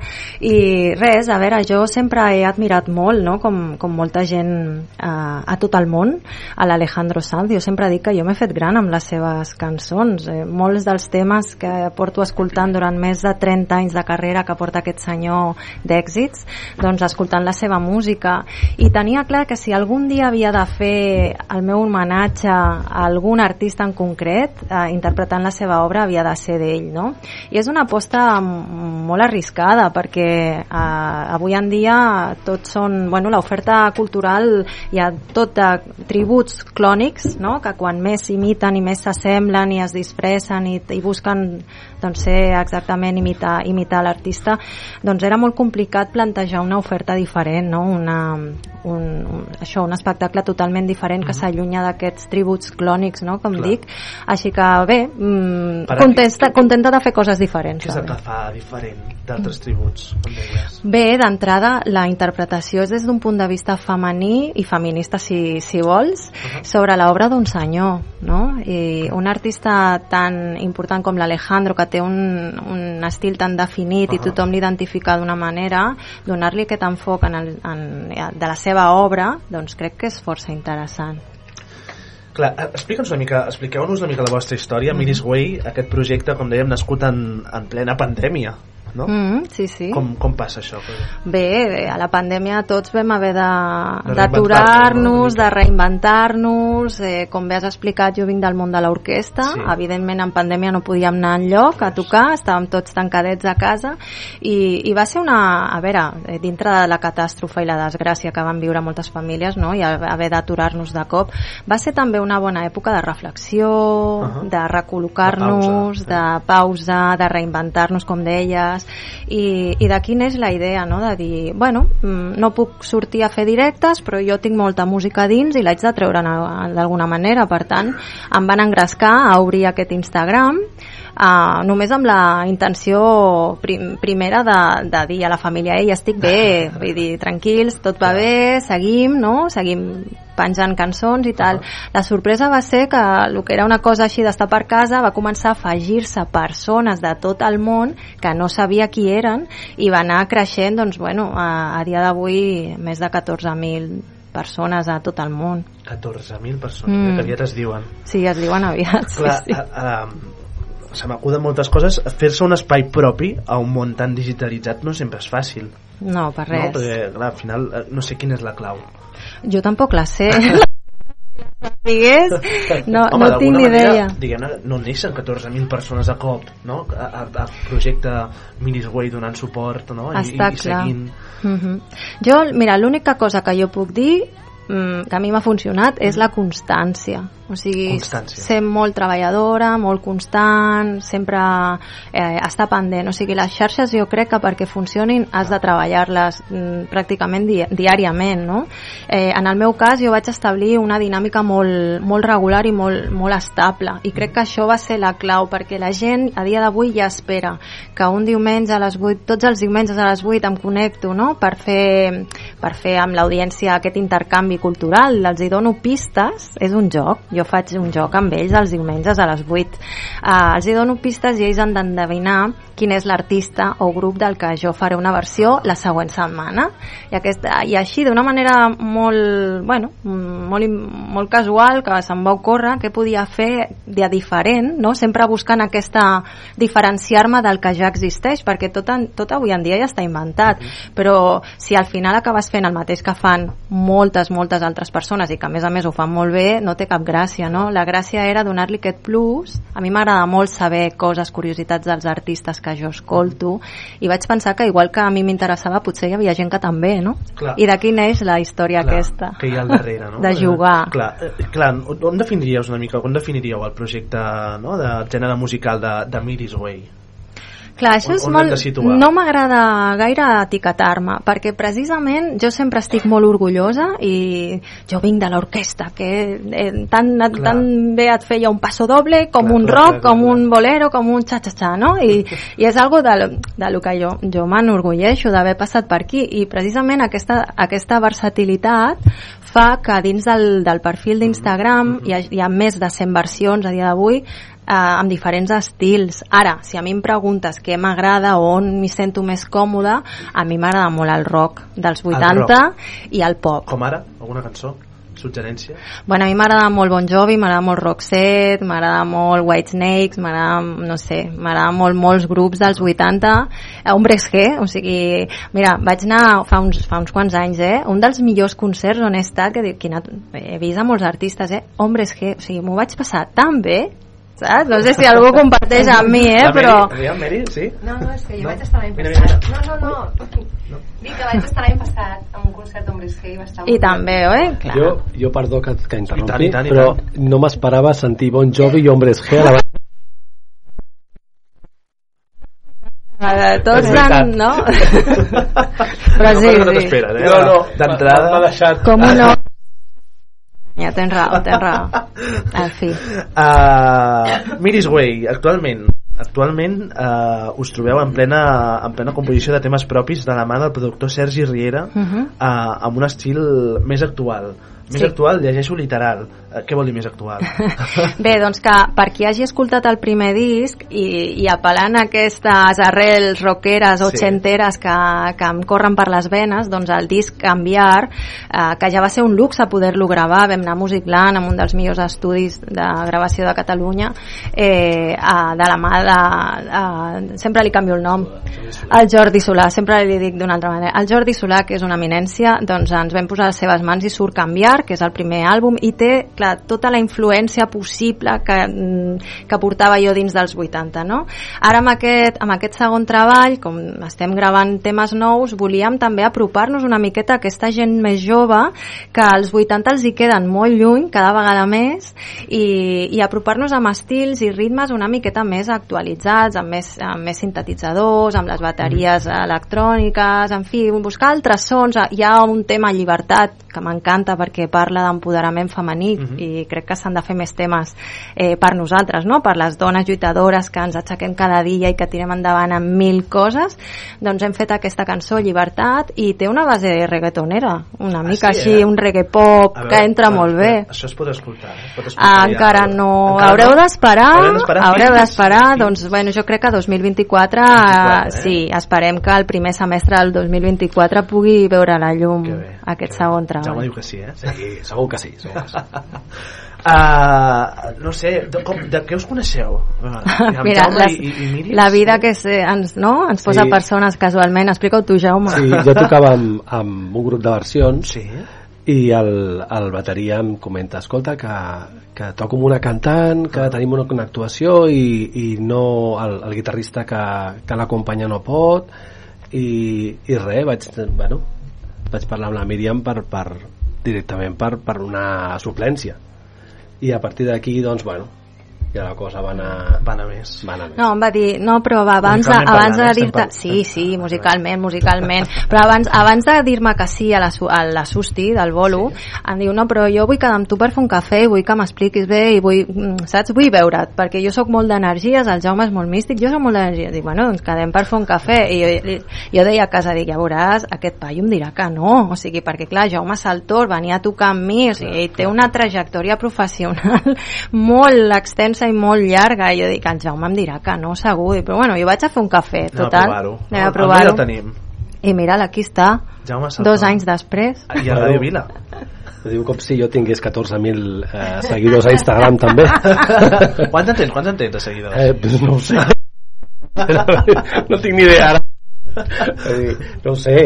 I res, a veure, jo sempre he admirat molt, no?, com, com molta gent eh, a tot el món, a l'Alejandro Sanz. Jo sempre dic que jo m'he fet gran amb les seves cançons. Eh, molts dels temes que porto escoltant durant més de 30 anys de carrera que porta aquest senyor d'èxits, doncs escoltant la seva música. I tenia clar que si algun dia havia de fer el meu homenatge a algun artista en concret, eh, interpretant la seva obra, havia de ser d'ell, no? I és una aposta molt arriscada perquè eh, avui en dia tot són, bueno, l'oferta cultural hi ha tot de tributs clònics, no? Que quan més imiten i més s'assemblen i es disfressen i, i busquen doncs ser exactament imitar, imitar l'artista, doncs era molt complicat plantejar una oferta diferent, no? Una, un, un, això, un espectacle totalment diferent que s'allunya d'aquests tributs clònics, no? com Clar. dic. Així que bé, mm, contenta, contenta de fer coses diferents. Què és el que fa diferent d'altres tributs, com deies? Bé, d'entrada, la interpretació és des d'un punt de vista femení i feminista, si, si vols, sobre l'obra d'un senyor, no? I un artista tan important com l'Alejandro, que té un, un estil tan definit i tothom l'identifica d'una manera, donar-li aquest enfoc en el, en, de la seva obra, doncs crec que és força interessant. Clar, eh, explica'ns una mica, expliqueu-nos una mica la vostra història. Mhm. Miris Way, aquest projecte, com dèiem, nascut en, en plena pandèmia, no? Mm, sí, sí. Com, com passa això? Bé, a la pandèmia tots vam haver De de- reinventar-nos, d'aturar-nos, de reinventar-nos, eh, com bé has explicat jo vinc del món de l'orquestra, Sí. evidentment en pandèmia no podíem anar enlloc a tocar, estàvem tots tancadets a casa i, i va ser una, a veure, eh, dintre de la catàstrofe i la desgràcia que van viure moltes famílies no? i haver d'aturar-nos de cop, va ser també una bona època de reflexió, Ahà. de recol·locar-nos, de pausa, de reinventar-nos, com deies, i, i d'aquí neix la idea, no?, de dir, bueno, mm, no puc sortir a fer directes, però jo tinc molta música dins i l'haig de treure na- d'alguna manera, per tant, em van engrescar a obrir aquest Instagram, uh, només amb la intenció prim, primera de, de dir a la família ei, estic bé, vull dir, tranquils, tot va bé, seguim, no? Seguim penjant cançons i tal. La sorpresa va ser que el que era una cosa així d'estar per casa va començar a afegir-se persones de tot el món que no sabia qui eren i va anar creixent, doncs, bueno, a, a dia d'avui més de 14.000 persones a tot el món. 14.000 persones, Mm. mm. que aviat es diuen. Sí, es diuen aviat. Sí, Clar, sí. a, a, se m'acuden moltes coses. Fer-se un espai propi a un món tan digitalitzat no sempre és fàcil. No, per res. No? Perquè, clar, al final, eh, no sé quina és la clau. Jo tampoc la sé. Digués, no, Home, no tinc ni idea. Diguem-ne, no neixen 14.000 persones a cop, no? A, a, projecte Minisway donant suport, no? I, Està i, i clar. seguint... Mhm. Jo, mira, l'única cosa que jo puc dir mm, que a mi m'ha funcionat és la constància o sigui, Constància. ser molt treballadora, molt constant sempre eh, estar pendent o sigui, les xarxes jo crec que perquè funcionin has de treballar-les mm, pràcticament di diàriament no? eh, en el meu cas jo vaig establir una dinàmica molt, molt regular i molt, molt estable i crec que això va ser la clau perquè la gent a dia d'avui ja espera que un diumenge a les 8, tots els diumenges a les 8 em connecto no? per, fer, per fer amb l'audiència aquest intercanvi cultural els hi dono pistes, és un joc jo faig un joc amb ells els diumenges a les 8 uh, els hi dono pistes i ells han d'endevinar quin és l'artista o grup del que jo faré una versió la següent setmana. I, aquesta, i així d'una manera molt, bueno, molt, molt casual que se'm va ocórrer què podia fer de diferent no? sempre buscant aquesta diferenciar-me del que ja existeix perquè tot, en, tot avui en dia ja està inventat. Però si al final acabes fent el mateix que fan moltes, moltes altres persones i que a més a més ho fan molt bé, no té cap gràcia no? la gràcia era donar-li aquest plus a mi m'agrada molt saber coses, curiositats dels artistes que jo escolto i vaig pensar que igual que a mi m'interessava potser hi havia gent que també, no? Clar. I d'aquí neix la història Clar, aquesta que hi ha al darrere, no? de jugar Eh, clar, eh, clar, on on definiríeu una mica, on definiríeu el projecte no, de gènere musical de, de Miris Way? Clar, això On- és on molt... No m'agrada gaire etiquetar-me, perquè precisament jo sempre estic molt orgullosa i jo vinc de l'orquestra, que eh, tan, tan bé et feia un passo doble com Clar, un clar, rock, clar, clar, com un bolero, com un xa-xa-xa, no? I, i és algo de, de lo que jo, jo m'enorgulleixo d'haver passat per aquí. I precisament aquesta, aquesta versatilitat fa que dins del, del perfil d'Instagram hi, ha, hi ha més de 100 versions a dia d'avui eh, amb diferents estils. Ara, si a mi em preguntes què m'agrada o on m'hi sento més còmoda, a mi m'agrada molt el rock dels 80 i el pop. Com ara? Alguna cançó? Suggerència? Bueno, a mi m'agrada molt Bon Jovi, m'agrada molt Roxette, m'agrada molt White Snakes, m'agrada, no sé, m'agrada molt molts grups dels 80, eh, Hombres G, o sigui, mira, vaig anar fa uns, fa uns quants anys, eh, un dels millors concerts on he estat, que, he vist a molts artistes, eh, Hombres G, o sigui, m'ho vaig passar tan bé, saps? No sé si algú comparteix amb mi, eh, La Mary, però... Aviam, Mary, sí? No, no, és que jo No? vaig estar l'any passat. mira. No, no, no. Dic que vaig estar l'any passat en un concert d'Hombres G i va estar I també, bé. eh? Clar. Jo, jo perdó que, que interrompi, I tant, i tant, i però no m'esperava sentir Bon Jovi i Hombres G a la vegada. Eh, Tots han, no? Però sí, no sí. t'esperes, eh? No, no, D'entrada... m'ha deixat... Com un home. Ja tens raó, tens raó. En fi. Uh, Miris Way, actualment actualment uh, us trobeu en plena, en plena composició de temes propis de la mà del productor Sergi Riera Uh -huh. uh, amb un estil més actual més Sí. actual, llegeixo literal què vol dir més actual? Bé, doncs que per qui hagi escoltat el primer disc i, i apel·lant a aquestes arrels rockeres o Sí. xenteres que, que em corren per les venes, doncs el disc Canviar, eh, que ja va ser un luxe poder-lo gravar, vam anar a Musicland amb un dels millors estudis de gravació de Catalunya, eh, a, de la mà de... A, sempre li canvio el nom, el Jordi Solà, sempre li dic d'una altra manera. El Jordi Solà, que és una eminència, doncs ens vam posar a les seves mans i surt Canviar, que és el primer àlbum, i té, clar, tota la influència possible que, mm, que portava jo dins dels 80, no? Ara amb aquest, amb aquest segon treball, com estem gravant temes nous, volíem també apropar-nos una miqueta a aquesta gent més jove, que als 80 els hi queden molt lluny, cada vegada més, i, i apropar-nos amb estils i ritmes una miqueta més actualitzats, amb més, amb més sintetitzadors, amb les bateries electròniques, en fi, buscar altres sons. Hi ha un tema llibertat que m'encanta perquè parla d'empoderament femení i crec que s'han de fer més temes eh, per nosaltres, no? per les dones lluitadores que ens aixequem cada dia i que tirem endavant amb mil coses, doncs hem fet aquesta cançó Llibertat i té una base reggaetonera, una mica sí, així, eh? un reggae pop A que entra molt bé. Això es pot escoltar. Eh? Pot escoltar Ah, ja. encara no, Encara haureu no? d'esperar haureu d'esperar, doncs bueno, jo crec que 2024 24, eh? sí, esperem que el primer semestre del 2024 pugui veure la llum aquest segon Jaume treball diu que sí, eh? Sí, segur que sí. Segur que sí. Uh, no sé, de, com, de què us coneixeu? Amb Mira, les, i, i, i Míriam? la vida que se, ens, no? ens posa Sí. persones casualment explica-ho tu Jaume Sí, jo tocava amb, amb un grup de versions sí. i el, el bateria em comenta escolta que, que toco amb una cantant que tenim una, una actuació i, i no el, el guitarrista que, que l'acompanya no pot i, i res, vaig, bueno, vaig parlar amb la Míriam per, per, directament per, per una suplència. I a partir d'aquí doncs bueno ja la cosa va anar va anar més, va anar més. No, em va dir, no, però abans, de, abans de parlant, dir-te... Sí, sí, musicalment, musicalment. Però abans, abans de dir-me que sí a la, a la Susti, del bolo, sí. em diu, no, però jo vull quedar amb tu per fer un cafè, vull que m'expliquis bé i vull, mm, saps, vull veure't, perquè jo sóc molt d'energies, el Jaume és molt místic, jo sóc molt d'energies. Dic, bueno, doncs quedem per fer un cafè. I jo, jo deia a casa, dic, ja veuràs, aquest paio em dirà que no. O sigui, perquè clar, Jaume Saltor venia a tocar amb mi, o sigui, té una trajectòria professional molt extensa i molt llarga i jo dic, el Jaume em dirà que no, segur, Dic, però bueno, jo vaig a fer un cafè, total, anem a provar-ho tenim. i mira, aquí està Jaume dos anys després I a Ràdio Vila. Diu com si jo tingués 14.000 eh, seguidors a Instagram també. Quants en tens? Quants en tens de seguidors? Eh, pues no ho sé. no tinc ni idea ara. Dir, no ho sé.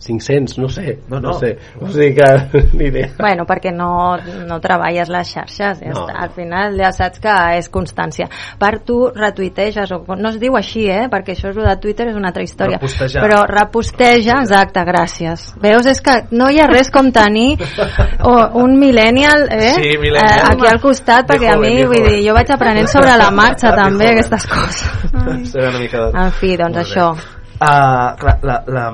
Mm, 500, no sé. No, no. sé. O sigui que ni idea. Bueno, perquè no, no treballes les xarxes, ja No, està. Al final ja saps que és constància. Per tu retuiteges, o no es diu així, eh? perquè això és lo de Twitter, és una altra història. Repostejar. Però reposteja, exacte, gràcies. Veus, és que no hi ha res com tenir o un millennial, eh? Sí, millennial. Eh, aquí al costat, De perquè a joven, mi, de vull joven. dir, jo vaig aprenent sobre la marxa també, aquestes coses. Sé una mica de... En fi, doncs Molt bé. Uh, clar, la, la,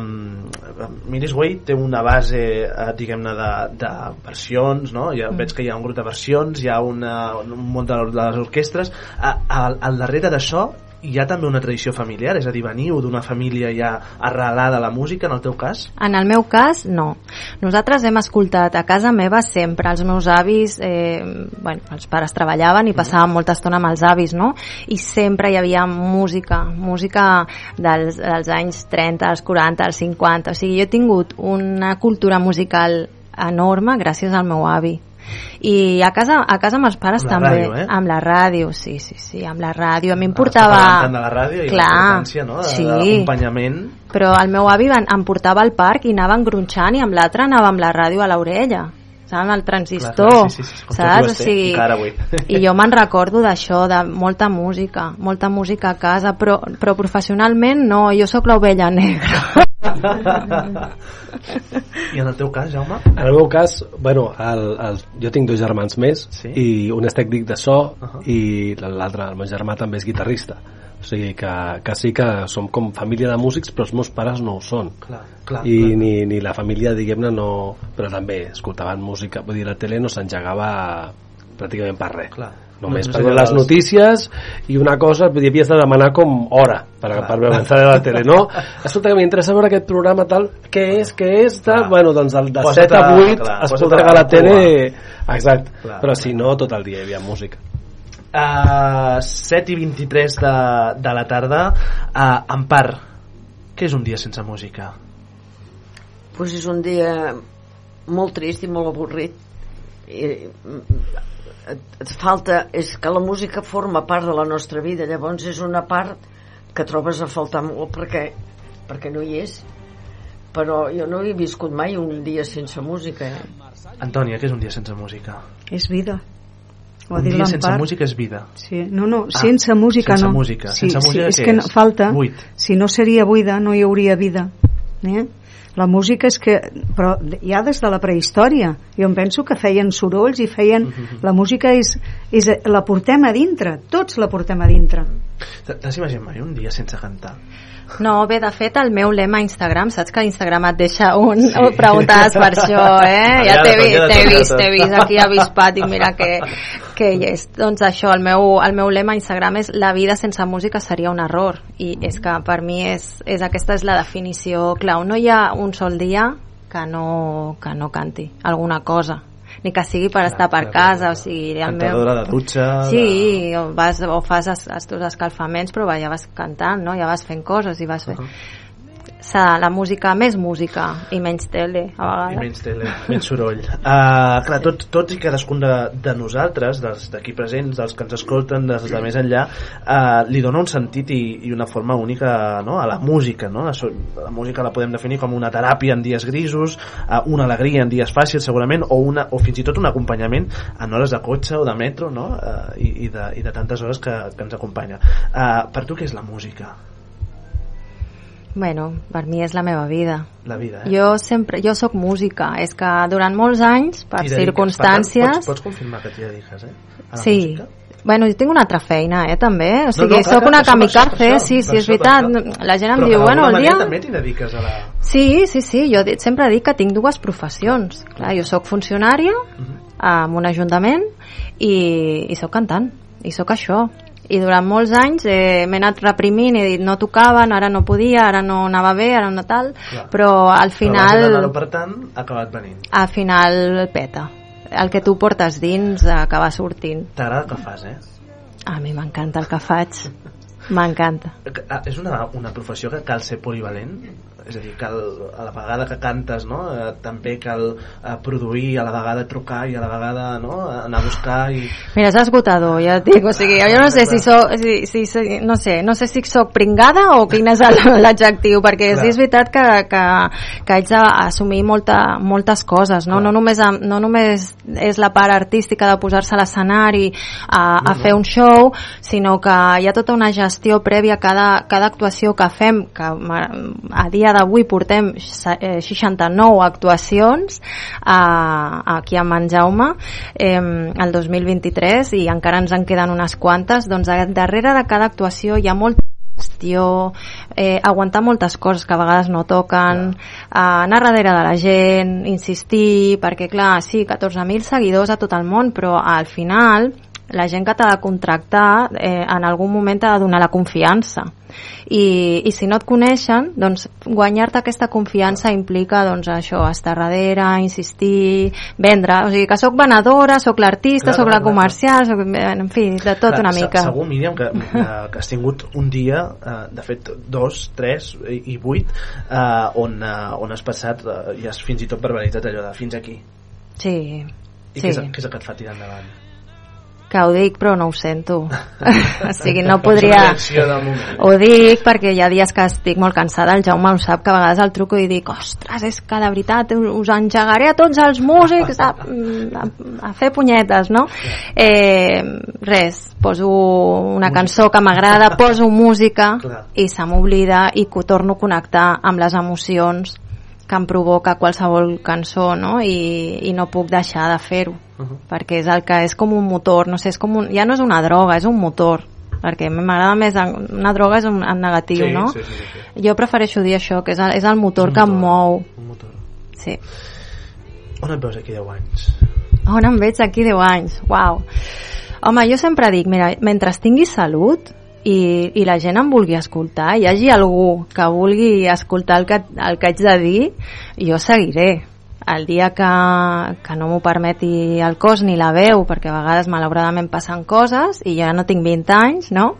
la Miris Way té una base, uh, diguem-ne, de, de versions, no? Ja Mm. veig que hi ha un grup de versions, hi ha una, un munt de, de les orquestres. Uh, al, al darrere d'això hi ha també una tradició familiar, és a dir, veniu d'una família ja arrelada a la música, en el teu cas? En el meu cas, no. Nosaltres hem escoltat a casa meva sempre. Els meus avis, eh, bueno, els pares treballaven i passàvem molta estona amb els avis, no? I sempre hi havia música, música dels, dels anys 30, als 40, als 50. O sigui, jo he tingut una cultura musical enorme gràcies al meu avi i a casa, a casa amb els pares Amb també ràdio, eh? amb la ràdio, sí, sí, sí amb la ràdio, a mi em Està portava tant de la ràdio i Clar, no? de, sí. d'acompanyament. però el meu avi van, em portava al parc i anava engronxant i amb l'altre anava amb la ràdio a l'orella saps, el transistor Clar, sí, sí, sí, saps? O sigui, i jo me'n recordo d'això de molta música molta música a casa però, però professionalment no, jo sóc l'ovella negra I en el teu cas, Jaume? En el meu cas, bueno, el, el, jo tinc dos germans més Sí? i un és tècnic de so Uh -huh. i l'altre, el meu germà també és guitarrista o sigui que, que sí que som com família de músics però els meus pares no ho són Clar, clar, i clar. Ni, ni la família diguem-ne no però també escoltaven música vull dir la tele no s'engegava pràcticament per res Clar. Només No, per les notícies i una cosa, vull dir, havies de demanar com hora per, Clar. per veure de la tele no, escolta que m'interessa veure aquest programa tal, què és, què és tal? Clar. bueno, doncs el de Posa't 7 a a- 8 clar, posa't que a la tele exacte, Clar. però si no tot el dia hi havia música Uh, 7 i 23 de, de la tarda uh, Empar què és un dia sense música? pues és un dia molt trist i molt avorrit I, et, et falta és que la música forma part de la nostra vida llavors és una part que trobes a faltar molt perquè, perquè no hi és però jo no he viscut mai un dia sense música eh? Antònia, què és un dia sense música? És vida. Ho ha un dia sense l'Empar. música és vida Sí, no, no, Ah, sense música sense no. música. Sí, Sense sí, música és què que no, és? falta. Buit. Si no seria buida, no hi hauria vida. Eh? La música és que... Però ja des de la prehistòria. Jo em penso que feien sorolls i feien... La música és, és, la portem a dintre, tots la portem a dintre. T'has imaginat mai un dia sense cantar? No, bé, de fet, el meu lema a Instagram, saps que Instagram et deixa un... Sí. Preguntaves per això, eh? Ja t'he vist, t'he vist, t'he vist aquí avispat i mira que, que hi és. Doncs això, el meu, el meu lema a Instagram és la vida sense música seria un error i és que per mi és, és aquesta és la definició clau. No hi ha un sol dia que no, que no canti alguna cosa ni que sigui per estar per casa, o sigui, el meu... De dutxa... Sí, o, vas, o fas els, els teus escalfaments, però ja vas cantant, no? Ja vas fent coses i vas fent... Uh -huh s'ha la música, més música i menys tele, a vegades. I menys tele, menys soroll. Uh, clar, tots, tots i cadascun de, de nosaltres, dels d'aquí presents, dels que ens escolten, dels de més enllà, uh, li dona un sentit i, i una forma única no? a la música. No? La, la música la podem definir com una teràpia en dies grisos, uh, una alegria en dies fàcils, segurament, o, una, o fins i tot un acompanyament en hores de cotxe o de metro, no? uh, i, i, de, i de tantes hores que, que ens acompanya. Uh, per tu què és la música? Bueno, per mi és la meva vida. La vida, eh? Jo sempre, jo sóc música, és que durant molts anys, per circumstàncies... Pots, pots confirmar que t'hi dediques, eh? A la sí. música? Bueno, jo tinc una altra feina, eh, també. O sigui, no, no, sóc una kamikaze, sí, sí, és veritat. La gent em Però diu, bueno, el dia... també t'hi dediques a la... Sí, sí, sí, jo sempre dic que tinc dues professions. Clar, jo sóc funcionària Mhm. en un ajuntament i, i sóc cantant, i sóc això. I durant molts anys eh, m'he anat reprimint i he dit no tocaven, ara no podia, ara no anava bé, ara no tal, Clar. però al Però final... anar-ho per tant, ha acabat venint. al final peta. El que tu portes dins acaba sortint. T'agrada el que fas, eh? A mi m'encanta el que faig. M'encanta. Ah, És una, una professió que cal ser polivalent? És a dir, cal, a la vegada que cantes, no? Eh, també cal eh, produir, a la vegada trucar i a la vegada no? anar a buscar i... Mira, és esgotador, ja et dic, o sigui, jo no sé si soc, si, si, si, no sé, no sé si soc pringada o quin és l'adjectiu, perquè Clar. sí, és veritat que, que, que haig d'assumir molta, moltes coses, no? No només, no només és la part artística de posar-se a l'escenari a, a fer un show, sinó que hi ha tota una gestió prèvia a cada, cada actuació que fem, que a dia d'avui portem se- eh, 69 actuacions a, aquí a en Jaume eh, el 2023 i encara ens en queden unes quantes. Doncs darrere de cada actuació hi ha molta gestió, eh, aguantar moltes coses que a vegades no toquen, eh, anar darrere de la gent, insistir, perquè clar, sí, 14.000 seguidors a tot el món, però al final la gent que t'ha de contractar eh, en algun moment t'ha de donar la confiança i, i si no et coneixen doncs guanyar-te aquesta confiança implica doncs això, estar darrere insistir, vendre, o sigui que sóc venedora, sóc l'artista, sóc la comercial sóc, en fi, de tot Clar, una mica Segur, Míriam, que, que, que has tingut un dia, eh, de fet, dos, tres i, i vuit, eh, on, eh, on has passat eh, i has fins i tot verbalitzat allò de fins aquí. sí, I sí. què, és, què és el que et fa tirar endavant? Que ho dic però no ho sento. O sigui, no podria ho dic perquè hi ha dies que estic molt cansada el Jaume ho sap que a vegades el truco i dic ostres, és que de veritat us engegaré a tots els músics a, a, a fer punyetes no? eh, res poso una cançó que m'agrada poso música i se m'oblida i que torno a connectar amb les emocions que em provoca qualsevol cançó no? I, i no puc deixar de fer-ho Perquè és el que és com un motor no sé, és com un, ja no és una droga, és un motor perquè m'agrada més en- una droga és un, en negatiu, Sí, no? sí, sí, sí, jo prefereixo dir això, que és el, és el motor És un que em motor, mou un motor. sí. On et veus aquí 10 anys? on em veig aquí 10 anys uau. home, jo sempre dic mira, mentre tingui salut i, i la gent em vulgui escoltar hi hagi algú que vulgui escoltar el que, el que haig de dir jo seguiré el dia que, que no m'ho permeti el cos ni la veu, perquè a vegades malauradament passen coses i ja no tinc 20 anys, no?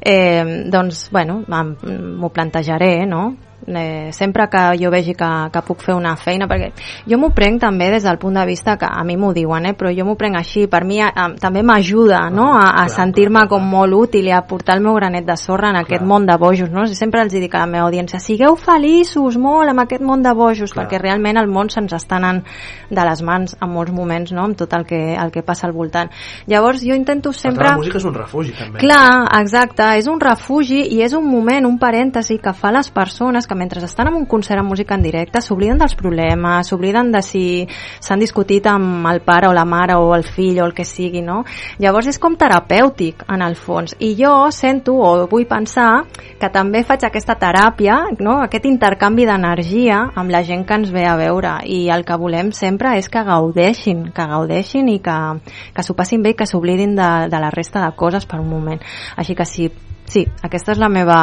Eh, doncs, bueno, m'ho plantejaré, no? Eh, sempre que jo vegi que, que puc fer una feina, perquè jo m'ho prenc també des del punt de vista que a mi m'ho diuen, eh, però jo m'ho prenc així, per mi eh, també m'ajuda no? a, a sentir-me com molt útil i a portar el meu granet de sorra en aquest món de bojos, no? sempre els dic a la meva audiència, sigueu feliços molt amb aquest món de bojos, Clar. perquè realment el món se'ns està anant de les mans en molts moments, no? amb tot el que, el que passa al voltant. Llavors jo intento sempre... la música és un refugi, també. Clar, exacte, és un refugi i és un moment, un parèntesi que fa les persones que mentre estan en un concert amb música en directe s'obliden dels problemes, s'obliden de si s'han discutit amb el pare o la mare o el fill o el que sigui, no? Llavors és com terapèutic, en el fons. I jo sento, o vull pensar, que també faig aquesta teràpia, no? aquest intercanvi d'energia amb la gent que ens ve a veure i el que volem sempre és que gaudeixin, que gaudeixin i que, que s'ho passin bé i que s'oblidin de, de la resta de coses per un moment. Així que sí, sí, aquesta és la meva,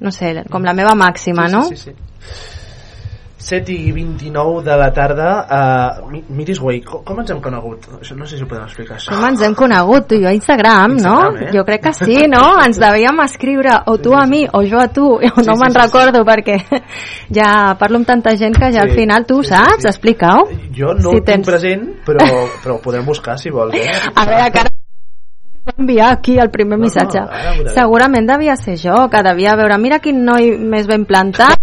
no sé, com la meva màxima, Sí, no? sí, sí, sí. 7 i 29 de la tarda uh, Miris Way, com, com ens hem conegut? Això, no sé si ho podem explicar això. Com ens hem conegut, tu i jo a Instagram, Instagram, no? eh? Jo crec que sí, no? Ens devíem escriure o tu a mi o jo a tu, o no sí, me'n sí, sí. recordo perquè ja parlo amb tanta gent que ja al Sí, final tu sí, sí, saps, sí. explica-ho. Jo no Si ho tinc present, però, però ho podem buscar si vols. Eh? A veure, que ara va enviar aquí el primer missatge. ara veurem. Segurament devia ser jo, que devia veure, mira quin noi més ben plantat.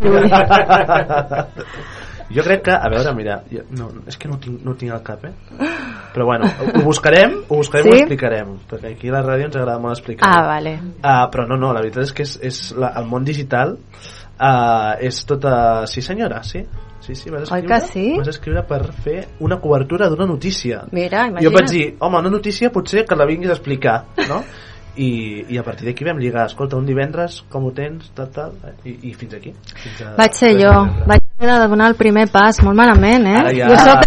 jo crec que, a veure, mira, jo, no, és que no tinc, no tinc al cap, eh? Però bueno, ho buscarem, ho buscarem Sí? ho explicarem, perquè aquí a la ràdio ens agrada molt explicar. Ah, vale. Uh, però no, no, la veritat és que és, és la, el món digital uh, és tota... Sí senyora, sí? Sí, sí, vas Oi escriure, que sí? vas escriure per fer una cobertura d'una notícia. Mira, Jo imagina't. vaig dir, home, una notícia potser que la vinguis a explicar, no? I, i a partir d'aquí vam lligar, escolta, un divendres, com ho tens, tal, tal, eh? i, i fins aquí. Fins a, Vaig ser jo, vaig haver de donar el primer pas, molt malament, eh? Ara ja- Jo soc...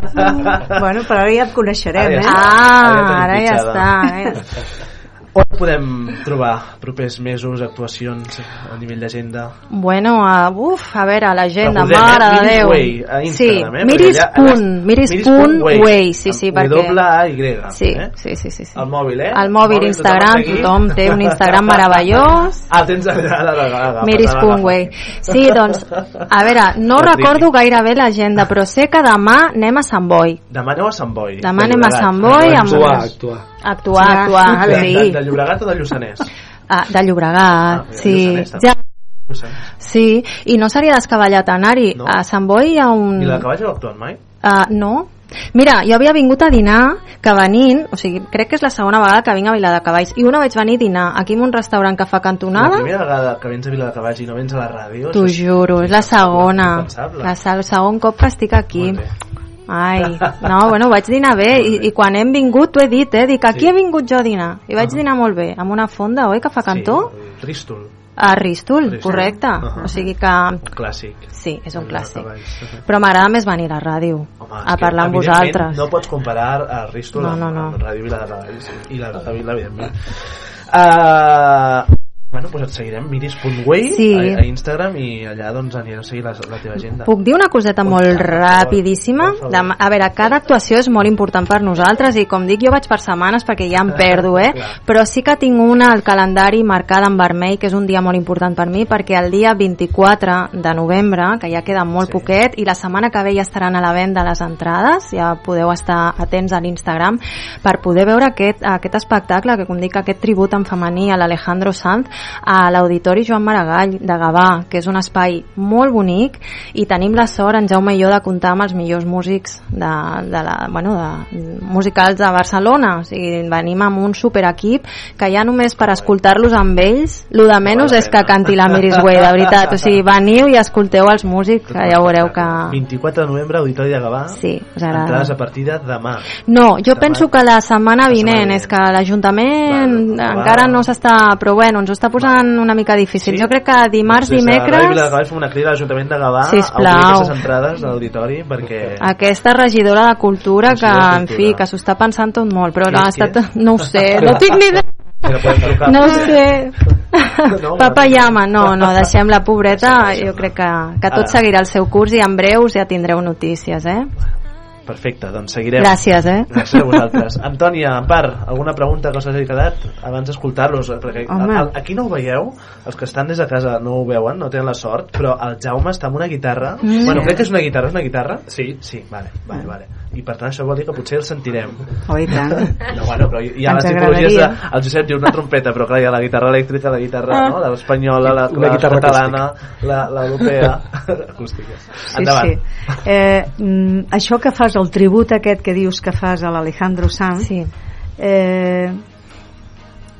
bueno, però ara ja et coneixerem, Ara ja eh? està. Ah, Ara ara ja. Ara ja està. On podem trobar propers mesos, actuacions a nivell d'agenda? Bueno, uh, uf, a veure, l'agenda, Recordem, mare eh? de Déu. Way, a Instagram, sí, eh? miris allà- punt, allà- miris miris punt punt way, way, sí, sí, amb perquè... W-A-Y, Sí, eh? sí, sí, sí, sí. El mòbil, eh? El mòbil, Instagram, tothom té un Instagram meravellós. Ah, tens ara, ara, Miris punt way. Sí, doncs, a veure, no recordo gaire bé l'agenda, però sé que demà anem a Sant Boi. Demà aneu a Sant Boi. Demà de anem a. Sant Boi amb... Actuar, actuar. Actuar, Sí, actuar, de, sí. de, de Llobregat o de Lluçanès? Ah, de Llobregat, Ah, sí. Lluçanès, també. Ja, sí, i no seria descabellat anar-hi. No. A Sant Boi hi ha un... I la cavall heu actuat mai? Uh, no. Mira, jo havia vingut a dinar, que venint, o sigui, crec que és la segona vegada que vinc a Viladecavalls, i una vaig venir a dinar aquí en un restaurant que fa La cantonada, primera vegada que vens a Vila de Cavalls i no vens a la ràdio... t'ho juro, és la segona. La, el segon cop que estic aquí. Ai, no, bueno, vaig dinar bé i, i quan hem vingut t'ho he dit, eh? Dic, aquí Sí. he vingut jo a dinar i vaig dinar molt bé, amb una fonda, oi, que fa cantó? Sí, Rístol, A Ristul, Ristul. correcte. Ahà. O sigui que clàssic. sí, és un clàssic. Però m'agrada més venir a ràdio, Home, a parlar amb vosaltres. No pots comparar a Ristol No, no, no. amb Ràdio Vila de Cavalls i la de Vila, evidentment. Uh, bueno, doncs et seguirem, miris.way Sí. a, a Instagram i allà doncs anirem a seguir la, la teva agenda. Puc dir una coseta molt rapidíssima? Demà, a veure, cada actuació és molt important per nosaltres i com dic jo vaig per setmanes perquè ja em perdo, eh? Però sí que tinc una al calendari marcada en vermell que és un dia molt important per mi perquè el dia 24 de novembre, que ja queda molt poquet i la setmana que ve ja estaran a la venda les entrades, ja podeu estar atents a l'Instagram per poder veure aquest, aquest espectacle, que com dic, aquest tribut en femení a l'Alejandro Sanz a l'Auditori Joan Maragall de Gavà, que és un espai molt bonic i tenim la sort, en Jaume i jo, de comptar amb els millors músics de, de la, bueno, de, musicals de Barcelona. O sigui, venim amb un superequip que ja només per escoltar-los amb ells, lo de menys és que canti la Miris Way, de veritat. O sigui, veniu i escolteu els músics, que ja veureu que... 24 de novembre, Auditori de Gavà. Sí, us agrada. Entrades a partir de demà. No, jo penso que la setmana vinent, és que l'Ajuntament encara no s'està, però bueno, ens ho està posant una mica difícil. Jo crec que dimarts, Des de Ràdio Vila de dimecres, Cavalls fem una crida a l'Ajuntament de Gavà Sisplau. a aquestes entrades a l'auditori perquè... aquesta regidora de cultura que, de en fi, Cultura. que s'ho està pensant tot molt, però no, ha estat, no ho sé, no tinc ni idea. No ho sé. No, Papa llama, no, no, deixem la pobreta, jo crec que, que tot seguirà el seu curs i en breus ja tindreu notícies, eh? Perfecte, doncs seguirem. Gràcies, eh? Gràcies a vosaltres. Antònia, Ampar, alguna pregunta que us hagi quedat abans d'escoltar-los? Perquè Home. a- a- aquí no ho veieu, els que estan des de casa no ho veuen, no tenen la sort, però el Jaume està amb una guitarra. Mm. Bueno, crec que és una guitarra, és una guitarra? Sí. Sí, vale, vale, vale. I per tant això vol dir que potser el sentirem. Oh, i tant. No, bueno, però hi ha Ens les tipologies de... El Josep diu una trompeta, però clar, hi ha la guitarra elèctrica, la guitarra Ah. no? l'espanyola, la, Una la guitarra catalana, la- l'europea, acústica. Sí, Endavant. sí. Eh, mm, això que fas, el tribut aquest que dius que fas a l'Alejandro Sanz, sí. eh,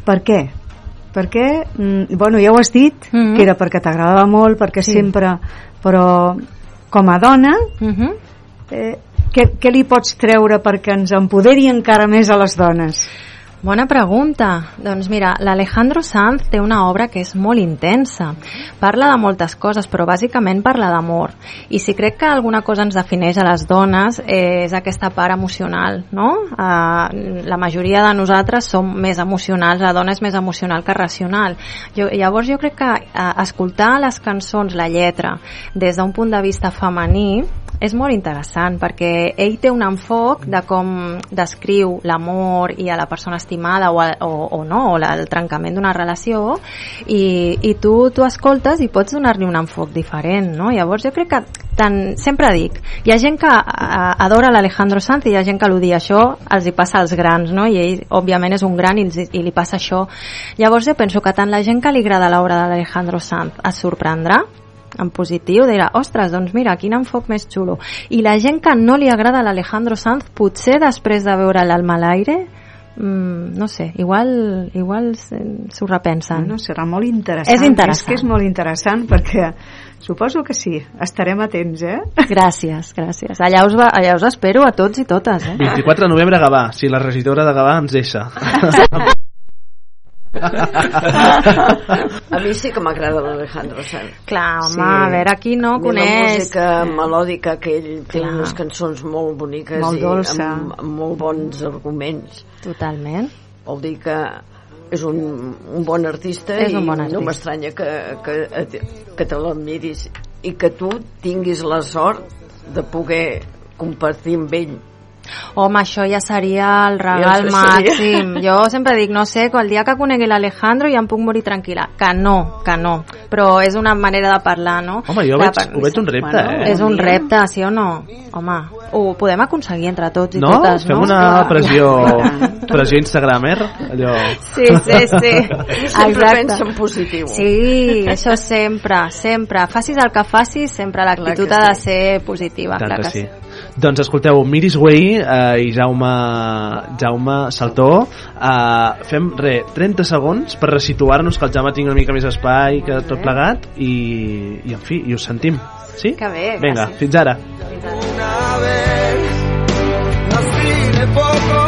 per què? perquè, mm, bueno, ja ho has dit, mm -hmm. que era perquè t'agradava molt, perquè sí. sempre... Però com a dona, Mm -hmm. eh, què, què li pots treure perquè ens empoderi encara més a les dones? Bona pregunta. Doncs mira, l'Alejandro Sanz té una obra que és molt intensa. Parla de moltes coses, però bàsicament parla d'amor. I si crec que alguna cosa ens defineix a les dones eh, és aquesta part emocional, no? Eh, la majoria de nosaltres som més emocionals, la dona és més emocional que racional. Jo, llavors jo crec que eh, escoltar les cançons, la lletra, des d'un punt de vista femení, és molt interessant perquè ell té un enfoc de com descriu l'amor i a la persona estimada o, a, o, o no, o la, el trencament d'una relació i, i tu, tu escoltes i pots donar-li un enfoc diferent, no? Llavors jo crec que tant, sempre dic, hi ha gent que a, adora l'Alejandro Sanz i hi ha gent que l'odia això, els hi passa als grans, no? I ell, òbviament, és un gran i, i li passa això. Llavors jo penso que tant la gent que li agrada l'obra de l'Alejandro Sanz es sorprendrà en positiu, dirà, ostres, doncs mira, quin enfoc més xulo. I la gent que no li agrada l'Alejandro Sanz, potser després de veure l'Alma a l'aire, mm, no sé, igual, igual se- s'ho repensen. No, serà molt interessant. És interessant. És que és molt interessant perquè suposo que sí, estarem atents, eh? Gràcies, gràcies. Allà us, va, allà us espero a tots i totes, eh? 24 de novembre a Gavà, si la regidora de Gavà ens deixa. A mi sí que m'agrada l'Alejandro Sanz. Clar, home, a veure, qui no A coneix? La música melòdica que ell té Clar. unes cançons molt boniques Molt i dolça. amb, amb molt bons arguments. Totalment. Vol dir que és un, un bon artista És un i bon no artista. m'estranya que, que, que te l'admiris i que tu tinguis la sort de poder compartir amb ell Home, això ja seria el regal Ja seria. màxim. Jo sempre dic, no sé, el dia que conegui l'Alejandro ja em puc morir tranquil·la. Que no, que no. Però és una manera de parlar, no? Home, jo veig, ho veig un repte, eh? És un repte, sí o no? Home, ho podem aconseguir entre tots i No? totes, Fem no? una pressió, pressió instagramer, allò... Sí, sí, sí. Sempre Exacte. pensa en positiu. Sí, això sempre, sempre. Facis el que facis, sempre l'actitud ha de ser positiva. Tant clar que que sí. sí. Doncs escolteu, Miris Way eh, i Jaume, Jaume Saltó eh, fem re, 30 segons per resituar-nos, que el Jaume tingui una mica més espai que tot plegat i, i en fi, i us sentim. Sí? Que bé, Vinga, gràcies. fins ara. Nací de poco,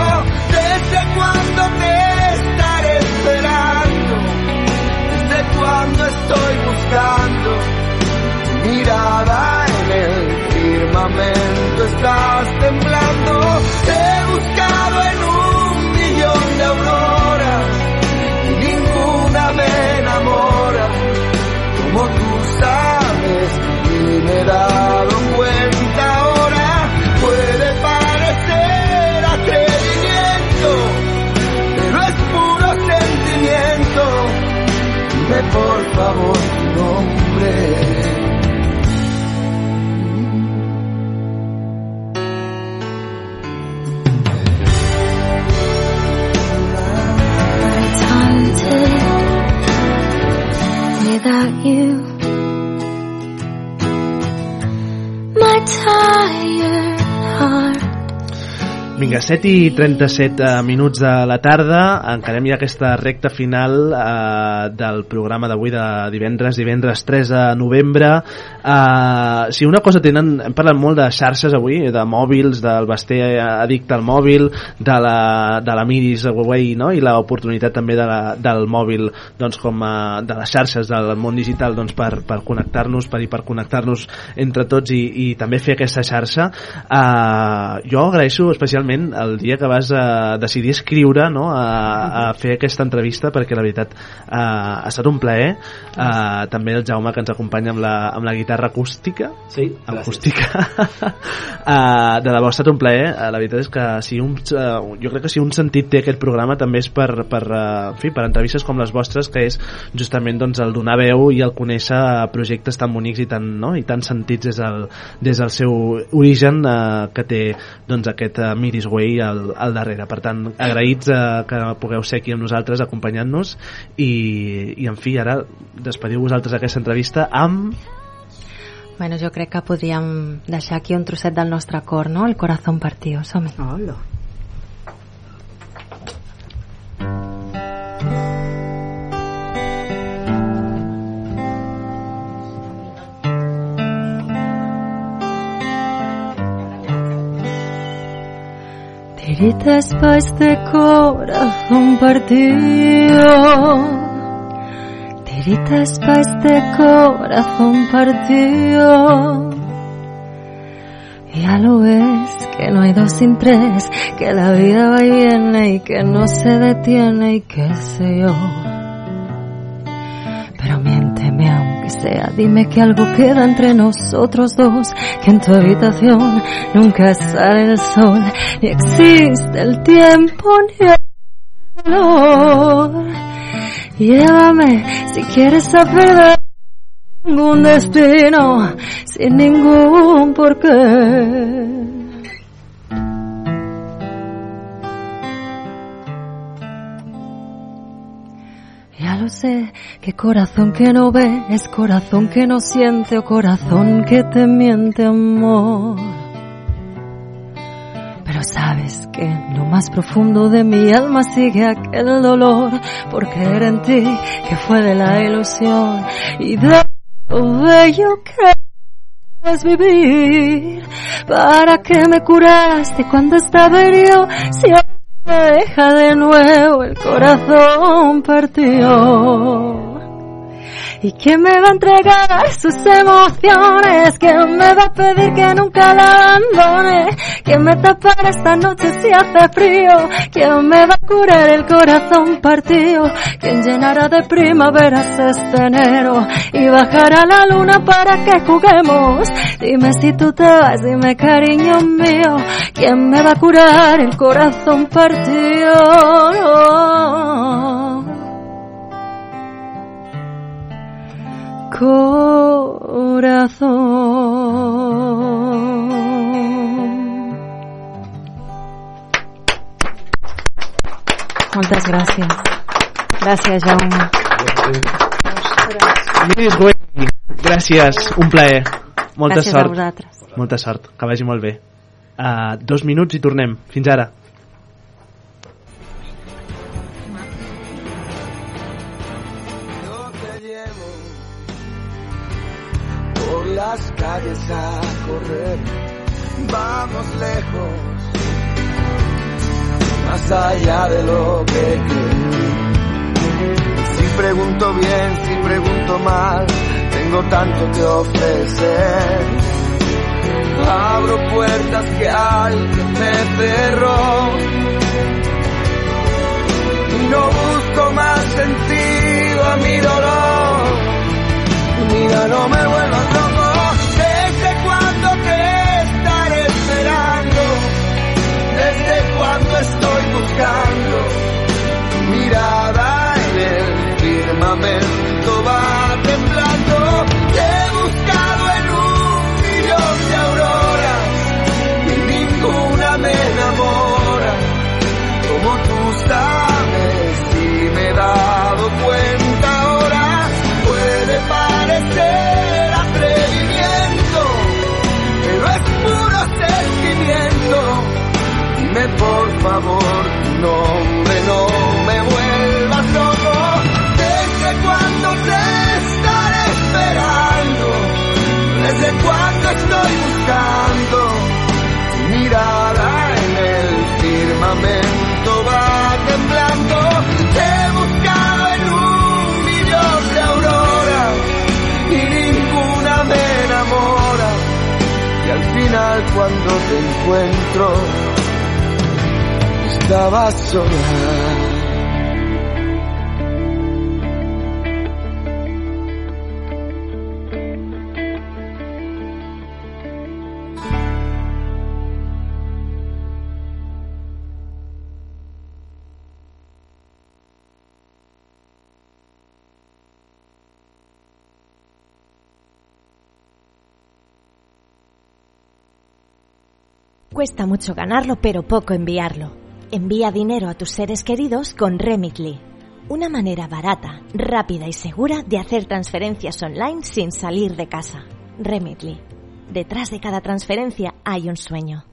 desde cuando te estaré esperando, desde cuando estoy buscando mirada en el firmamento, estás temblando, te he buscado en un millón de auroras y ninguna me enamora, como tú sabes y me he dado cuenta ahora, puede parecer atrevimiento, pero es puro sentimiento. Dime por favor Vinga, 7 i 37 eh, minuts de la tarda, encarem ja aquesta recta final eh, del programa d'avui de divendres, divendres 3 de novembre. Eh, si una cosa tenen, hem parlat molt de xarxes avui, de mòbils, del Basté addicte al mòbil, de la, de la Miris Huawei, no? i l'oportunitat també de la, del mòbil doncs, com a, de les xarxes del món digital doncs, per, per connectar-nos, per hiperconnectar-nos entre tots i, i també fer aquesta xarxa. Eh, jo agraeixo especialment el dia que vas uh, decidir escriure no? a, a fer aquesta entrevista perquè la veritat uh, ha estat un plaer uh, també el Jaume que ens acompanya amb la, amb la guitarra acústica sí, acústica uh, de debò ha estat un plaer uh, la veritat és que si un, uh, jo crec que si un sentit té aquest programa també és per, per, uh, en fi, per entrevistes com les vostres que és justament doncs, el donar veu i el conèixer projectes tan bonics i tan, no? i tan sentits des del, des del seu origen uh, que té doncs, aquest uh, Miris Way al, al darrere. Per tant, agraïts uh, que pugueu ser aquí amb nosaltres acompanyant-nos i, i en fi, ara despediu vosaltres aquesta entrevista amb Bueno, jo crec que podríem deixar aquí un trosset del nostre cor, no? El corazón partido, som-hi. Hola. Tiritas pa' este corazón partido. Tiritas pa' este corazón partido. Ya lo ves, que no hay dos sin tres, que la vida va y viene y que no se detiene y qué sé yo. Pero aunque sea, dime que algo queda entre nosotros dos, que en tu habitación nunca sale el sol, ni existe el tiempo ni el dolor. Llévame si quieres a perder ningún destino, sin ningún porqué. Lo sé, que corazón que no ve es corazón que no siente o corazón que te miente amor. Pero sabes que lo más profundo de mi alma sigue aquel dolor por creer en ti que fue de la ilusión y de lo bello que es vivir. ¿Para qué me curaste cuando estaba herido? Si deja de nuevo el corazón partido. ¿Y quién me va a entregar sus emociones? ¿Quién me va a pedir que nunca la abandone? ¿Quién me tapará esta noche si hace frío? ¿Quién me va a curar el corazón partido? ¿Quién llenará de primaveras este enero? Y bajará la luna para que juguemos. Dime si tú te vas, dime cariño mío. ¿Quién me va a curar el corazón partido? Corazón. Moltes gràcies. Gràcies, Jaume. Lluís Güell, gràcies, un plaer. Molta Gràcies a sort. vosaltres. Molta sort, que vagi molt bé. Uh, dos minuts i tornem. Fins ara. Las calles a correr. Vamos lejos, más allá de lo que creo. Si pregunto bien, si pregunto mal, tengo tanto que ofrecer. Abro puertas que alguien me cerró. No busco más sentido a mi dolor. Mira, no me vuelvas favor tu nombre, no me vuelvas loco. ¿Desde cuándo te estaré esperando? ¿Desde cuándo estoy buscando? Tu mirada en el firmamento va temblando. Te he buscado en un millón de auroras y ninguna me enamora. Y al final cuando te encuentro, Cuesta mucho ganarlo, pero poco enviarlo. Envía dinero a tus seres queridos con Remitly. Una manera barata, rápida y segura de hacer transferencias online sin salir de casa. Remitly. Detrás de cada transferencia hay un sueño.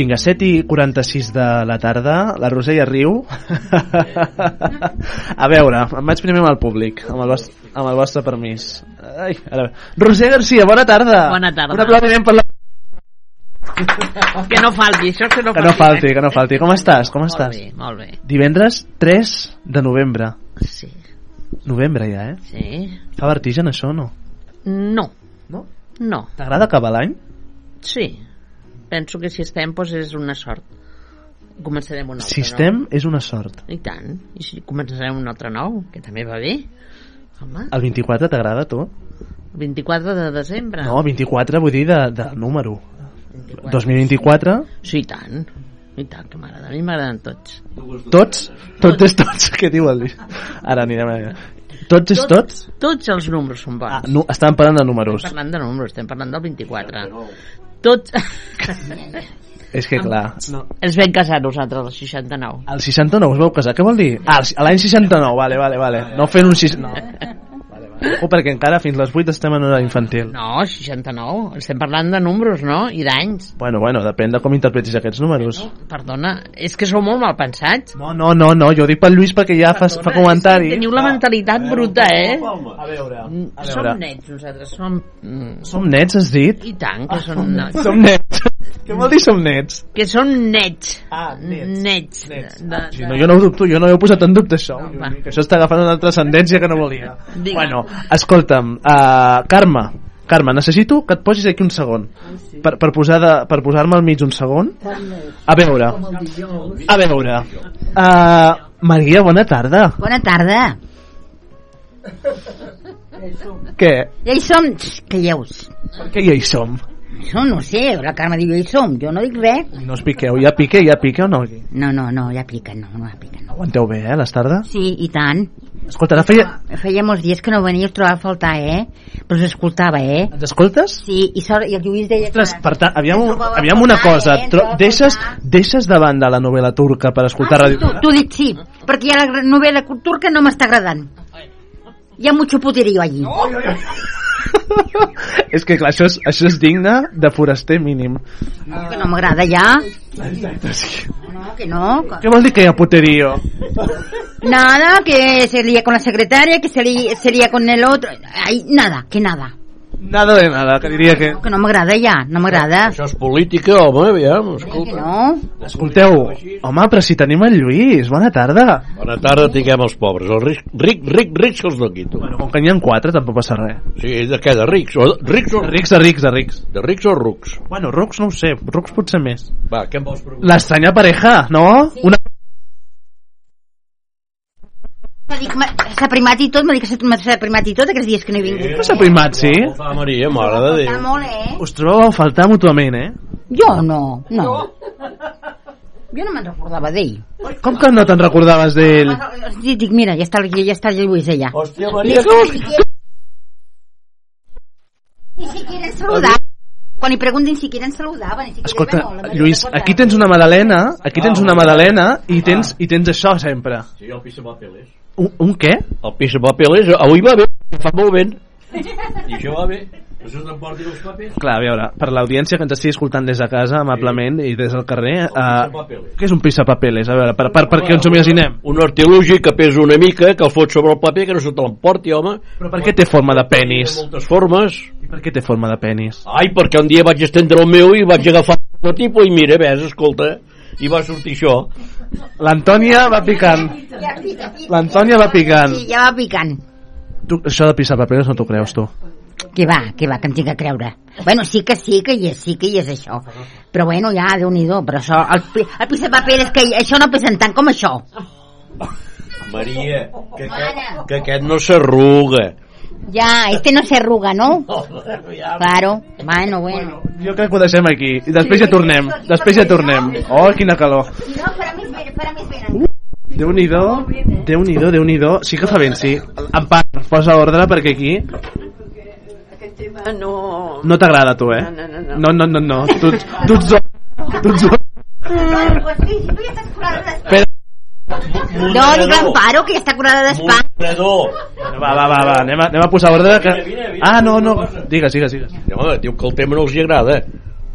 Vinga, 7 i 46 de la tarda, la Roser ja riu. a veure, em vaig primer amb el públic, amb el vostre, amb el vostre permís. Ai, ara... Roser Garcia, bona tarda. Bona tarda. Un aplaudiment per la... Que no falti, això que no Que no falti, que no falti. Com estàs? Com Molt estàs? bé, molt bé. Divendres 3 de novembre. Sí. Novembre ja, eh? Sí. Fa vertigen això o no? No. No? No. T'agrada acabar l'any? Sí. Penso que si estem, doncs és una sort. Començarem un altre Si estem, és una sort. I tant. I si començarem un altre nou, que també va bé. Home, El 24 t'agrada, tu? el 24 de desembre. No, 24 vull dir de, de número. 2024, Sí, i tant. I tant, que m'agrada. A mi m'agraden tots. tots, tots és tots, què diu el Lluís? Ara anirem a. Tots és tots? Tots els números són bons. Ah, no, estàvem parlant de números. Estem parlant de números, estem parlant del 24. Tots... És que clar, no. Els vam casar nosaltres, el 69. El 69 us vau casar, què vol dir? Ah, l'any 69, vale, vale, vale. No fent un 6... No. O perquè encara fins les 8 estem en hora infantil. No, 69. Estem parlant de números, no? I d'anys. Bueno, bueno, depèn de com interpretis aquests números. Perdona, és que sou molt mal pensats. No, no, no, no, jo dic pel Lluís perquè ja fa, fa comentari. Teniu la mentalitat bruta, eh? A veure, a veure. Som nets, nosaltres som... mm, Som nets, has dit? I tant, que som nets. Som nets. Què vol dir som nets? Que som nets. Ah, nets. Nets. nets. De, Sí, no, jo no ho dubto, jo no ho he posat en dubte això. que això està agafant una transcendència que no volia. Digue'm. Bueno, escolta'm, uh, Carme, Carme, necessito que et posis aquí un segon per, per posar de, per posar-me al mig un segon. A veure, a veure. Uh, Maria, bona tarda. Bona tarda. Què? Ja hi som, calleu-vos. Per què ja hi som? Això no sé, la Carme diu hi som, jo no dic res. No us piqueu, ja pique, ja pique o no? No, no, no, ja pica, no, no ja pica. No. Aguanteu bé, eh, les tardes? Sí, i tant. Escolta, ara feia... Feia molts dies que no venia us trobava a faltar, eh? Però us escoltava, eh? Ens escoltes? Sí, i, sort, i el Lluís deia que... Ostres, per tant, aviam, aviam una cosa, tro, deixes, deixes de banda la novel·la turca per escoltar ràdio... Tu, tu dic sí, perquè ja la novel·la turca no m'està agradant. Hi ha mucho puterío allí. És que clar, això és, això és digne de foraster mínim. Que no m'agrada ja. No, que no. que- Què vol dir que hi ha puterío? Nada, que se lía con la secretaria, que se lía, se lía con el otro. Ay, nada, que nada. Nada de nada, que diria que... Que no m'agrada ja, no m'agrada. Això és política, home, aviam, Que escolta. no? Escolteu, home, però si tenim el Lluís, bona tarda. Bona tarda, tinguem els pobres. El ric, ric, ric, ric se'ls no quito. Bueno, com que n'hi ha quatre, tampoc passa res. Sí, de què, de rics? O, rics o... Rics de rics, de rics. De rics o rucs? Bueno, rucs no ho sé, rucs potser més. Va, què em vols preguntar? L'estranya pareja, no? Una... M'ha dit que m'ha- s'ha primat i tot, m'ha dit que s'ha primat i tot aquests dies que no he vingut. Què s'ha primat, sí? Fa Maria, mare de Està Déu. molt, eh? Us trobeu a faltar mútuament, eh? Jo no, no. Jo no me'n recordava d'ell. Com que no te'n recordaves d'ell? Sí, dic, mira, ja està, ja està el Lluís allà. Hòstia, Ni siquiera- Ni siquiera ens saludaven. Quan hi preguntin si quieren saludaven. Ni siquiera Escolta, la Lluís, aquí tens una magdalena, aquí tens una magdalena i tens, i tens això sempre. Sí, el pis papeles. Un, un què? El pis papeles, avui va bé, fa molt vent. I això va bé. Això t'emporti els papers. Clar, a veure, per l'audiència que ens estigui escoltant des de casa, amablement, i des del carrer, uh, papeles. què és un pisapapeles? A veure, per, per, per què ens ho imaginem? Un artilugi que pesa una mica, que el fot sobre el paper, que no se te l'emporti, home. Però per què té forma de penis? Té moltes formes. I per què té forma de penis? Ai, perquè un dia vaig estendre el meu i vaig agafar el tipus i mira, ves, escolta, i va sortir això. L'Antònia va picant. L'Antònia va picant. Sí, ja va picant. Tu, això de pisapapeles no t'ho creus, tu. Que va, que va, que em tinc que creure. Bueno, sí que sí que hi és, sí que hi és això. Però bueno, ja, déu nhi però això, el, el pis de paper és que això no pesen tant com això. Maria, que aquest, que aquest no s'arruga. Ja, este no se arruga, ¿no? Claro, bueno, bueno. Jo crec que ho deixem aquí. I després ja tornem. Després ja tornem. Oh, quina calor. No, farà més vent, farà més vent. Déu-n'hi-do, Déu-n'hi-do, déu nhi déu Sí que fa vent, sí. En part, posa ordre perquè aquí Ah, no... no t'agrada tu, eh? No, no, no. No, no, no, no. Tu, tu ets... Tu ets... Espera, No, dic l'Amparo, que ja està curada d'espant. Va, va, va, va, anem a, anem a posar ordre que... Ah, no, no, digues, digues, digues. No, diu que el tema no els hi agrada.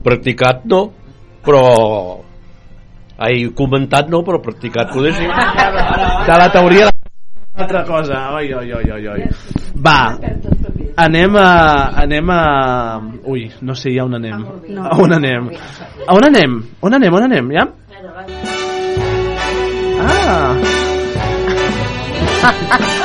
Practicat no, però... Ai, comentat no, però practicat poder sí. De la teoria de altra cosa. Oi, oi, oi, oi, oi. Va, anem a... Anem a... Ui, no sé ja on anem. No. A on anem? A on anem? On anem, on anem, ja? Ah!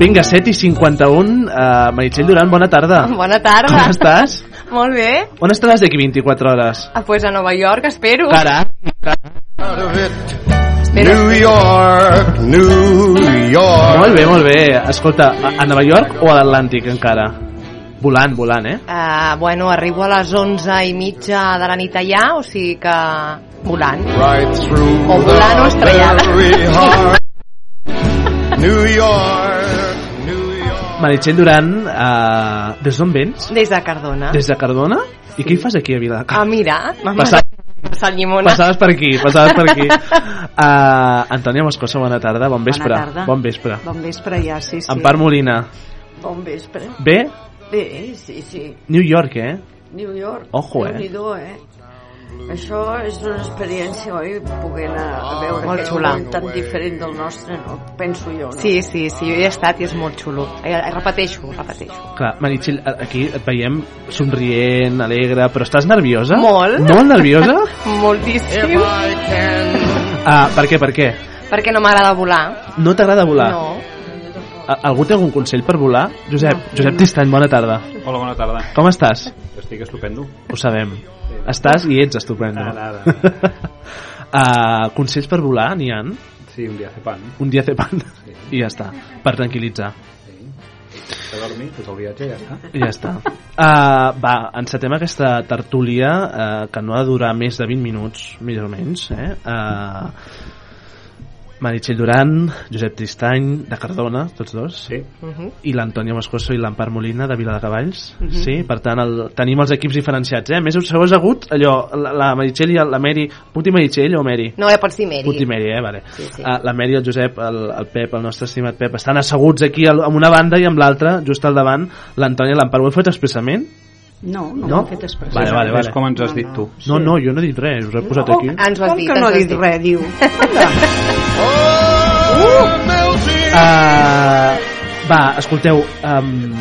Vinga, 7 i 51. Uh, Meritxell Duran, bona tarda. Bona tarda. Com estàs? Molt bé. On estaràs d'aquí 24 hores? Ah, pues a Nova York, espero. Caram. New York, New York. Molt bé, molt bé. Escolta, a, a Nova York o a l'Atlàntic encara? Volant, volant, eh? Uh, bueno, arribo a les 11 i mitja de la nit allà, o sigui que volant. Right through O volant o estrellada. New York, New York. Meritxell Duran, uh, des d'on vens? Des de Cardona. Des de Cardona? I què hi fas aquí a Vila? Ah, mira, m'ha Passat- passat llimona. Passaves per aquí, passaves per aquí. Uh, Antònia Moscoso, bona tarda, bon vespre. Bona tarda. Bon vespre. Bon vespre ja, sí, sí. Empar Molina, Bon vespre. bé? Bé, sí, sí. New York, eh? New York. Ojo, eh? Déu-n'hi-do, eh? Això és una experiència, oi? Poder anar a veure Molt aquest xula. món tan diferent del nostre, no? Penso jo, no? Sí, sí, sí, jo hi he estat i és molt xulo. Eh, eh, repeteixo, repeteixo. Clar, Meritxell, a- aquí et veiem somrient, alegre, però estàs nerviosa? Molt. Molt nerviosa? Moltíssim. Ah, per què, per què? Perquè no m'agrada volar. No t'agrada volar? No. Algú té algun consell per volar? Josep, Josep Tistany, bona tarda. Hola, bona tarda. Com estàs? Estic estupendo. Ho sabem. Estàs i ets estupendo. Nada, uh, consells per volar, n'hi han? Sí, un dia pan. Un dia fer pan i ja està, per tranquil·litzar. De dormir, pues el viatge ja està. I ja està. Uh, va, encetem aquesta tertúlia uh, que no ha de durar més de 20 minuts, més o menys. Eh? Uh, Meritxell Duran, Josep Tristany, de Cardona, tots dos. Sí. Mhm. I l'Antònia Moscoso i l'Empar Molina, de Viladecavalls. Mhm. Sí, per tant, el, tenim els equips diferenciats. Eh? A més, us heu hagut allò, la, la Meritxell i la Meri... Puc dir Meritxell o Meri? No, ja pots dir Meri. Puc dir Meri, eh? Vale. Sí, sí. Uh, la Meri, el Josep, el, el Pep, el nostre estimat Pep, estan asseguts aquí al- amb una banda i amb l'altra, just al davant, l'Antònia i l'Empar. Ho heu fet expressament? No, no, No? ho he fet express. Vale, vale, vale. És com ens has dit tu. No, no, jo no he dit res, us he posat aquí. Ens ho has Com dit, que ens no has dit dit. res, diu? Uh, va, escolteu, um,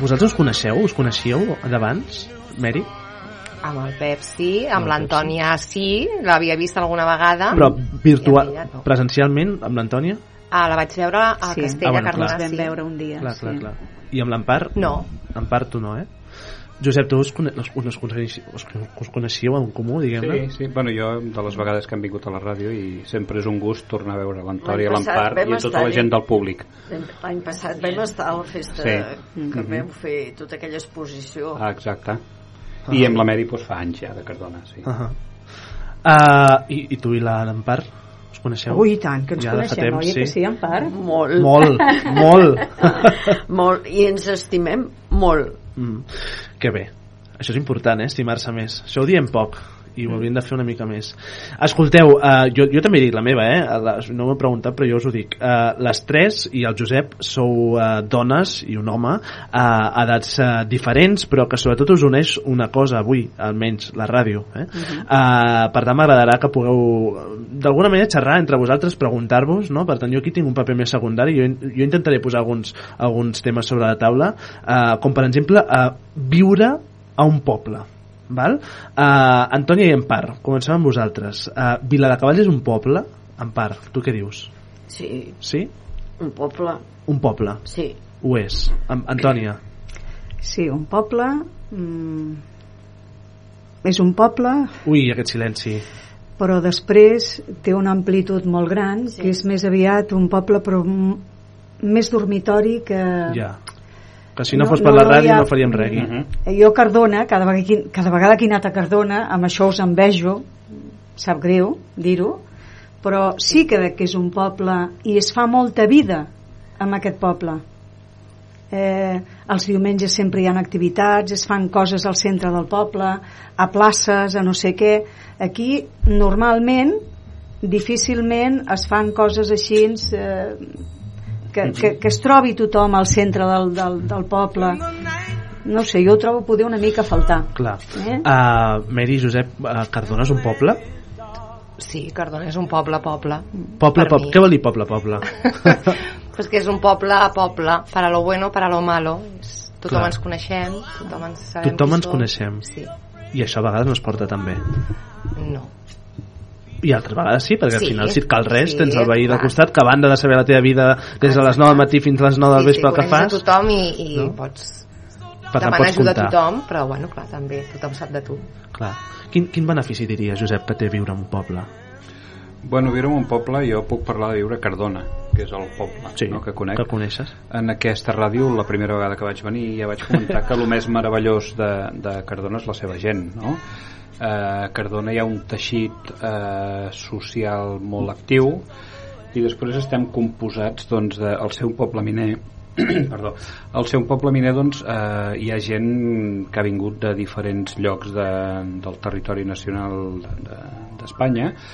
vosaltres us coneixeu? Us coneixíeu d'abans, Mary? Amb el Pep sí, amb l'Antònia sí, l'havia vist alguna vegada. Però virtual, ella no. presencialment, amb l'Antònia? Ah, la vaig veure a Sí. Castella, Ah, bueno, Cardona, clar. Vam sí. veure un dia. Clar, sí. clar, clar. I amb l'Empar? No. Empar, tu no, eh? Josep, tu us, cone us, us, coneixíeu, us, us coneixíeu en comú, diguem-ne? Sí, sí, bueno, jo de les vegades que han vingut a la ràdio i sempre és un gust tornar a veure l'Antòria, L'any passat l'Empar vam i a tota estar la gent del públic. L'any passat vam estar a la festa Sí. que Mhm. vam fer tota aquella exposició. Ah, exacte. I amb la Meri doncs, fa anys ja de Cardona, sí. Uh -huh. uh, i, I tu i l'Empar? Coneixeu? Ui, tant, que ens Ja coneixem, temps, oi? Que sí, en part? Molt. Molt, molt. molt. I ens estimem molt. Mm. Que bé. Això és important, eh? Estimar-se més. Això ho diem poc i ho hauríem de fer una mica més. Escolteu, uh, jo, jo també dic la meva, eh? No m'ho he preguntat, però jo us ho dic. Uh, les tres i el Josep sou uh, dones i un home uh, a edats uh, diferents, però que sobretot us uneix una cosa avui, almenys la ràdio. Eh? uh, per tant, m'agradarà que pugueu d'alguna manera xerrar entre vosaltres, preguntar-vos, no? Per tant, jo aquí tinc un paper més secundari, jo, jo intentaré posar alguns, alguns temes sobre la taula, uh, com per exemple uh, viure a un poble val? Uh, Antònia i Empar comencem amb vosaltres uh, Viladecavalls és un poble? Empar, tu què dius? Sí, Sí? un poble. Un poble? Sí. Ho és. Am Antònia? Sí, un poble... Mm, és un poble, Ui, aquest silenci. però després té una amplitud molt gran, sí. que és més aviat un poble però més dormitori que... Ja. Que si no, fos per la ràdio ha- no faríem res. Aquí. Jo a Cardona, cada vegada, cada vegada que he anat a Cardona, amb això us envejo, sap greu dir-ho, però sí que que és un poble i es fa molta vida amb aquest poble. Eh, els diumenges sempre hi ha activitats es fan coses al centre del poble a places, a no sé què. Aquí normalment difícilment es fan coses així eh, que, que, que es trobi tothom al centre del, del, del poble no sé, jo ho trobo poder una mica a faltar Clar. Eh? Uh, Mary Josep, uh, Cardona és un poble? Sí, Cardona és un poble, poble. Poble, poble. mi. Què vol dir poble, poble? Pues que és un poble a poble, para lo bueno, para lo malo. És- Tothom Clar. ens coneixem, tothom ens sabem Tothom ens som. coneixem. Sí. I això a vegades no es porta tan bé. No. I altres vegades sí, perquè Sí, al final si et cal res sí, tens el veí del clar. costat que a banda de saber la teva vida des de les 9 del matí fins a les 9 del vespre el que fas a tothom i, i no? pots Per demanar pots ajuda a comptar. tothom, però bueno, clar, també tothom sap de tu. Clar. Quin, quin benefici diria Josep que té viure en un poble? Bueno, viure en un poble, jo puc parlar de viure a Cardona, que és el poble Sí, no, que conec. que coneixes. En aquesta ràdio, la primera vegada que vaig venir, ja vaig comentar que el més meravellós de, de Cardona és la seva gent, no? Eh, a Cardona hi ha un teixit eh, social molt actiu i després estem composats doncs, de, al ser un poble miner perdó, al ser un poble miner doncs, eh, hi ha gent que ha vingut de diferents llocs de, del territori nacional d'Espanya de,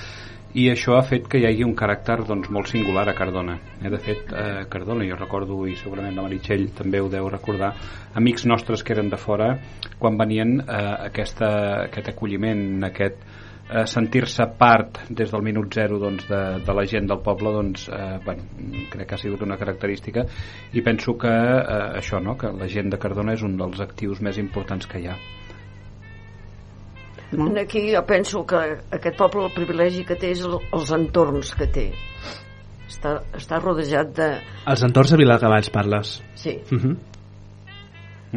i això ha fet que hi hagi un caràcter doncs, molt singular a Cardona. Eh, de fet, eh, Cardona, jo recordo i segurament la Meritxell també ho deu recordar amics nostres que eren de fora quan venien eh, aquesta, aquest acolliment aquest eh, sentir-se part des del minut zero doncs, de, de la gent del poble doncs, eh, bueno, crec que ha sigut una característica. I penso que eh, això, no? que la gent de Cardona és un dels actius més importants que hi ha Aquí jo penso que aquest poble el privilegi que té és el, els entorns que té. Està, està rodejat de... Els entorns de Vilacavalls parles. Sí, Uh -huh.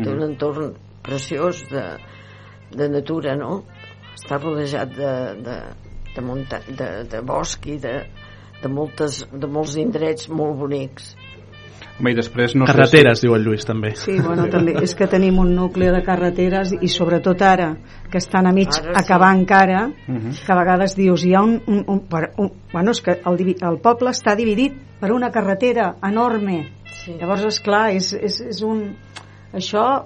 té un entorn preciós de, de natura, no? Està rodejat de, de, de, munta, de, de bosc i de, de, moltes, de molts indrets molt bonics. Home, i després no Carreteres, sé diu el Lluís, també. Sí, bueno, també és que tenim un nucli de carreteres i sobretot ara, que estan a mig Ara sí. acabar encara, Mhm. que a vegades dius, hi ha un... un, un, per- un bueno, és que el, el poble està dividit per una carretera enorme. Sí. Llavors, és clar, és, és, és un... Això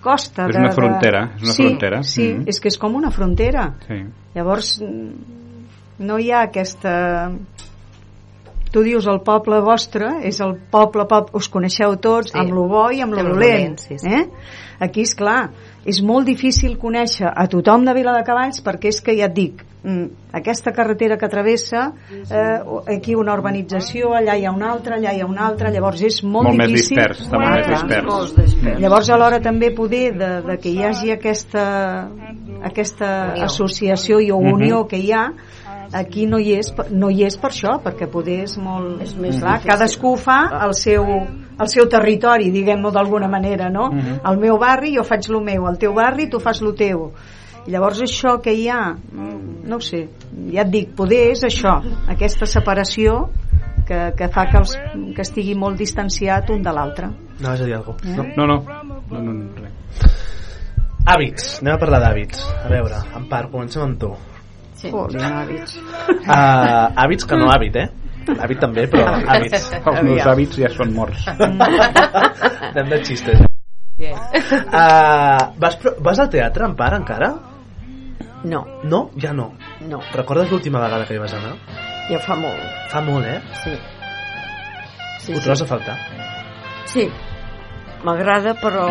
costa. És de- una de- frontera, és una sí, frontera. Sí, Mhm. és que és com una frontera. sí. Llavors, mm, no hi ha aquesta... Tu dius el poble vostre, és el poble, poble us coneixeu tots, Sí. amb lo bo i amb lo dolent. sí, sí. Eh? Aquí, és clar, és molt difícil conèixer a tothom de Viladecavalls perquè és que ja et dic, mm, aquesta carretera que travessa, eh, aquí una urbanització, allà hi ha una altra, allà hi ha una altra, llavors és molt, Molt més difícil. dispers, està molt més dispers. Molt dispers. Llavors alhora també poder de, de que hi hagi aquesta, aquesta associació i o unió que hi ha aquí no hi és, no hi és per això perquè poder és molt És més clar, difícil. cadascú fa el seu, el seu territori diguem-ho d'alguna manera no? Mhm. el meu barri jo faig el meu el teu barri tu fas el teu I llavors això que hi ha mm, no ho sé, ja et dic poder és això, aquesta separació que, que fa que, els, que estigui molt distanciat un de l'altre No, vas a dir cosa? Eh? no, no, no, no, no res. Hàbits, anem a parlar d'hàbits. A veure, Empar, comencem amb tu. Sí. Jolín, hàbits. Uh, hàbits que no hàbit, eh? Hàbit també, però hàbits. Els meus hàbits ja són morts. Anem de xistes. Uh, vas, vas al teatre, Empar, encara? No, No? Ja no. no, Recordes l'última vegada que hi vas anar? ja fa molt. Fa molt, eh? Sí. Sí, Ho trobes a faltar? sí. M'agrada, però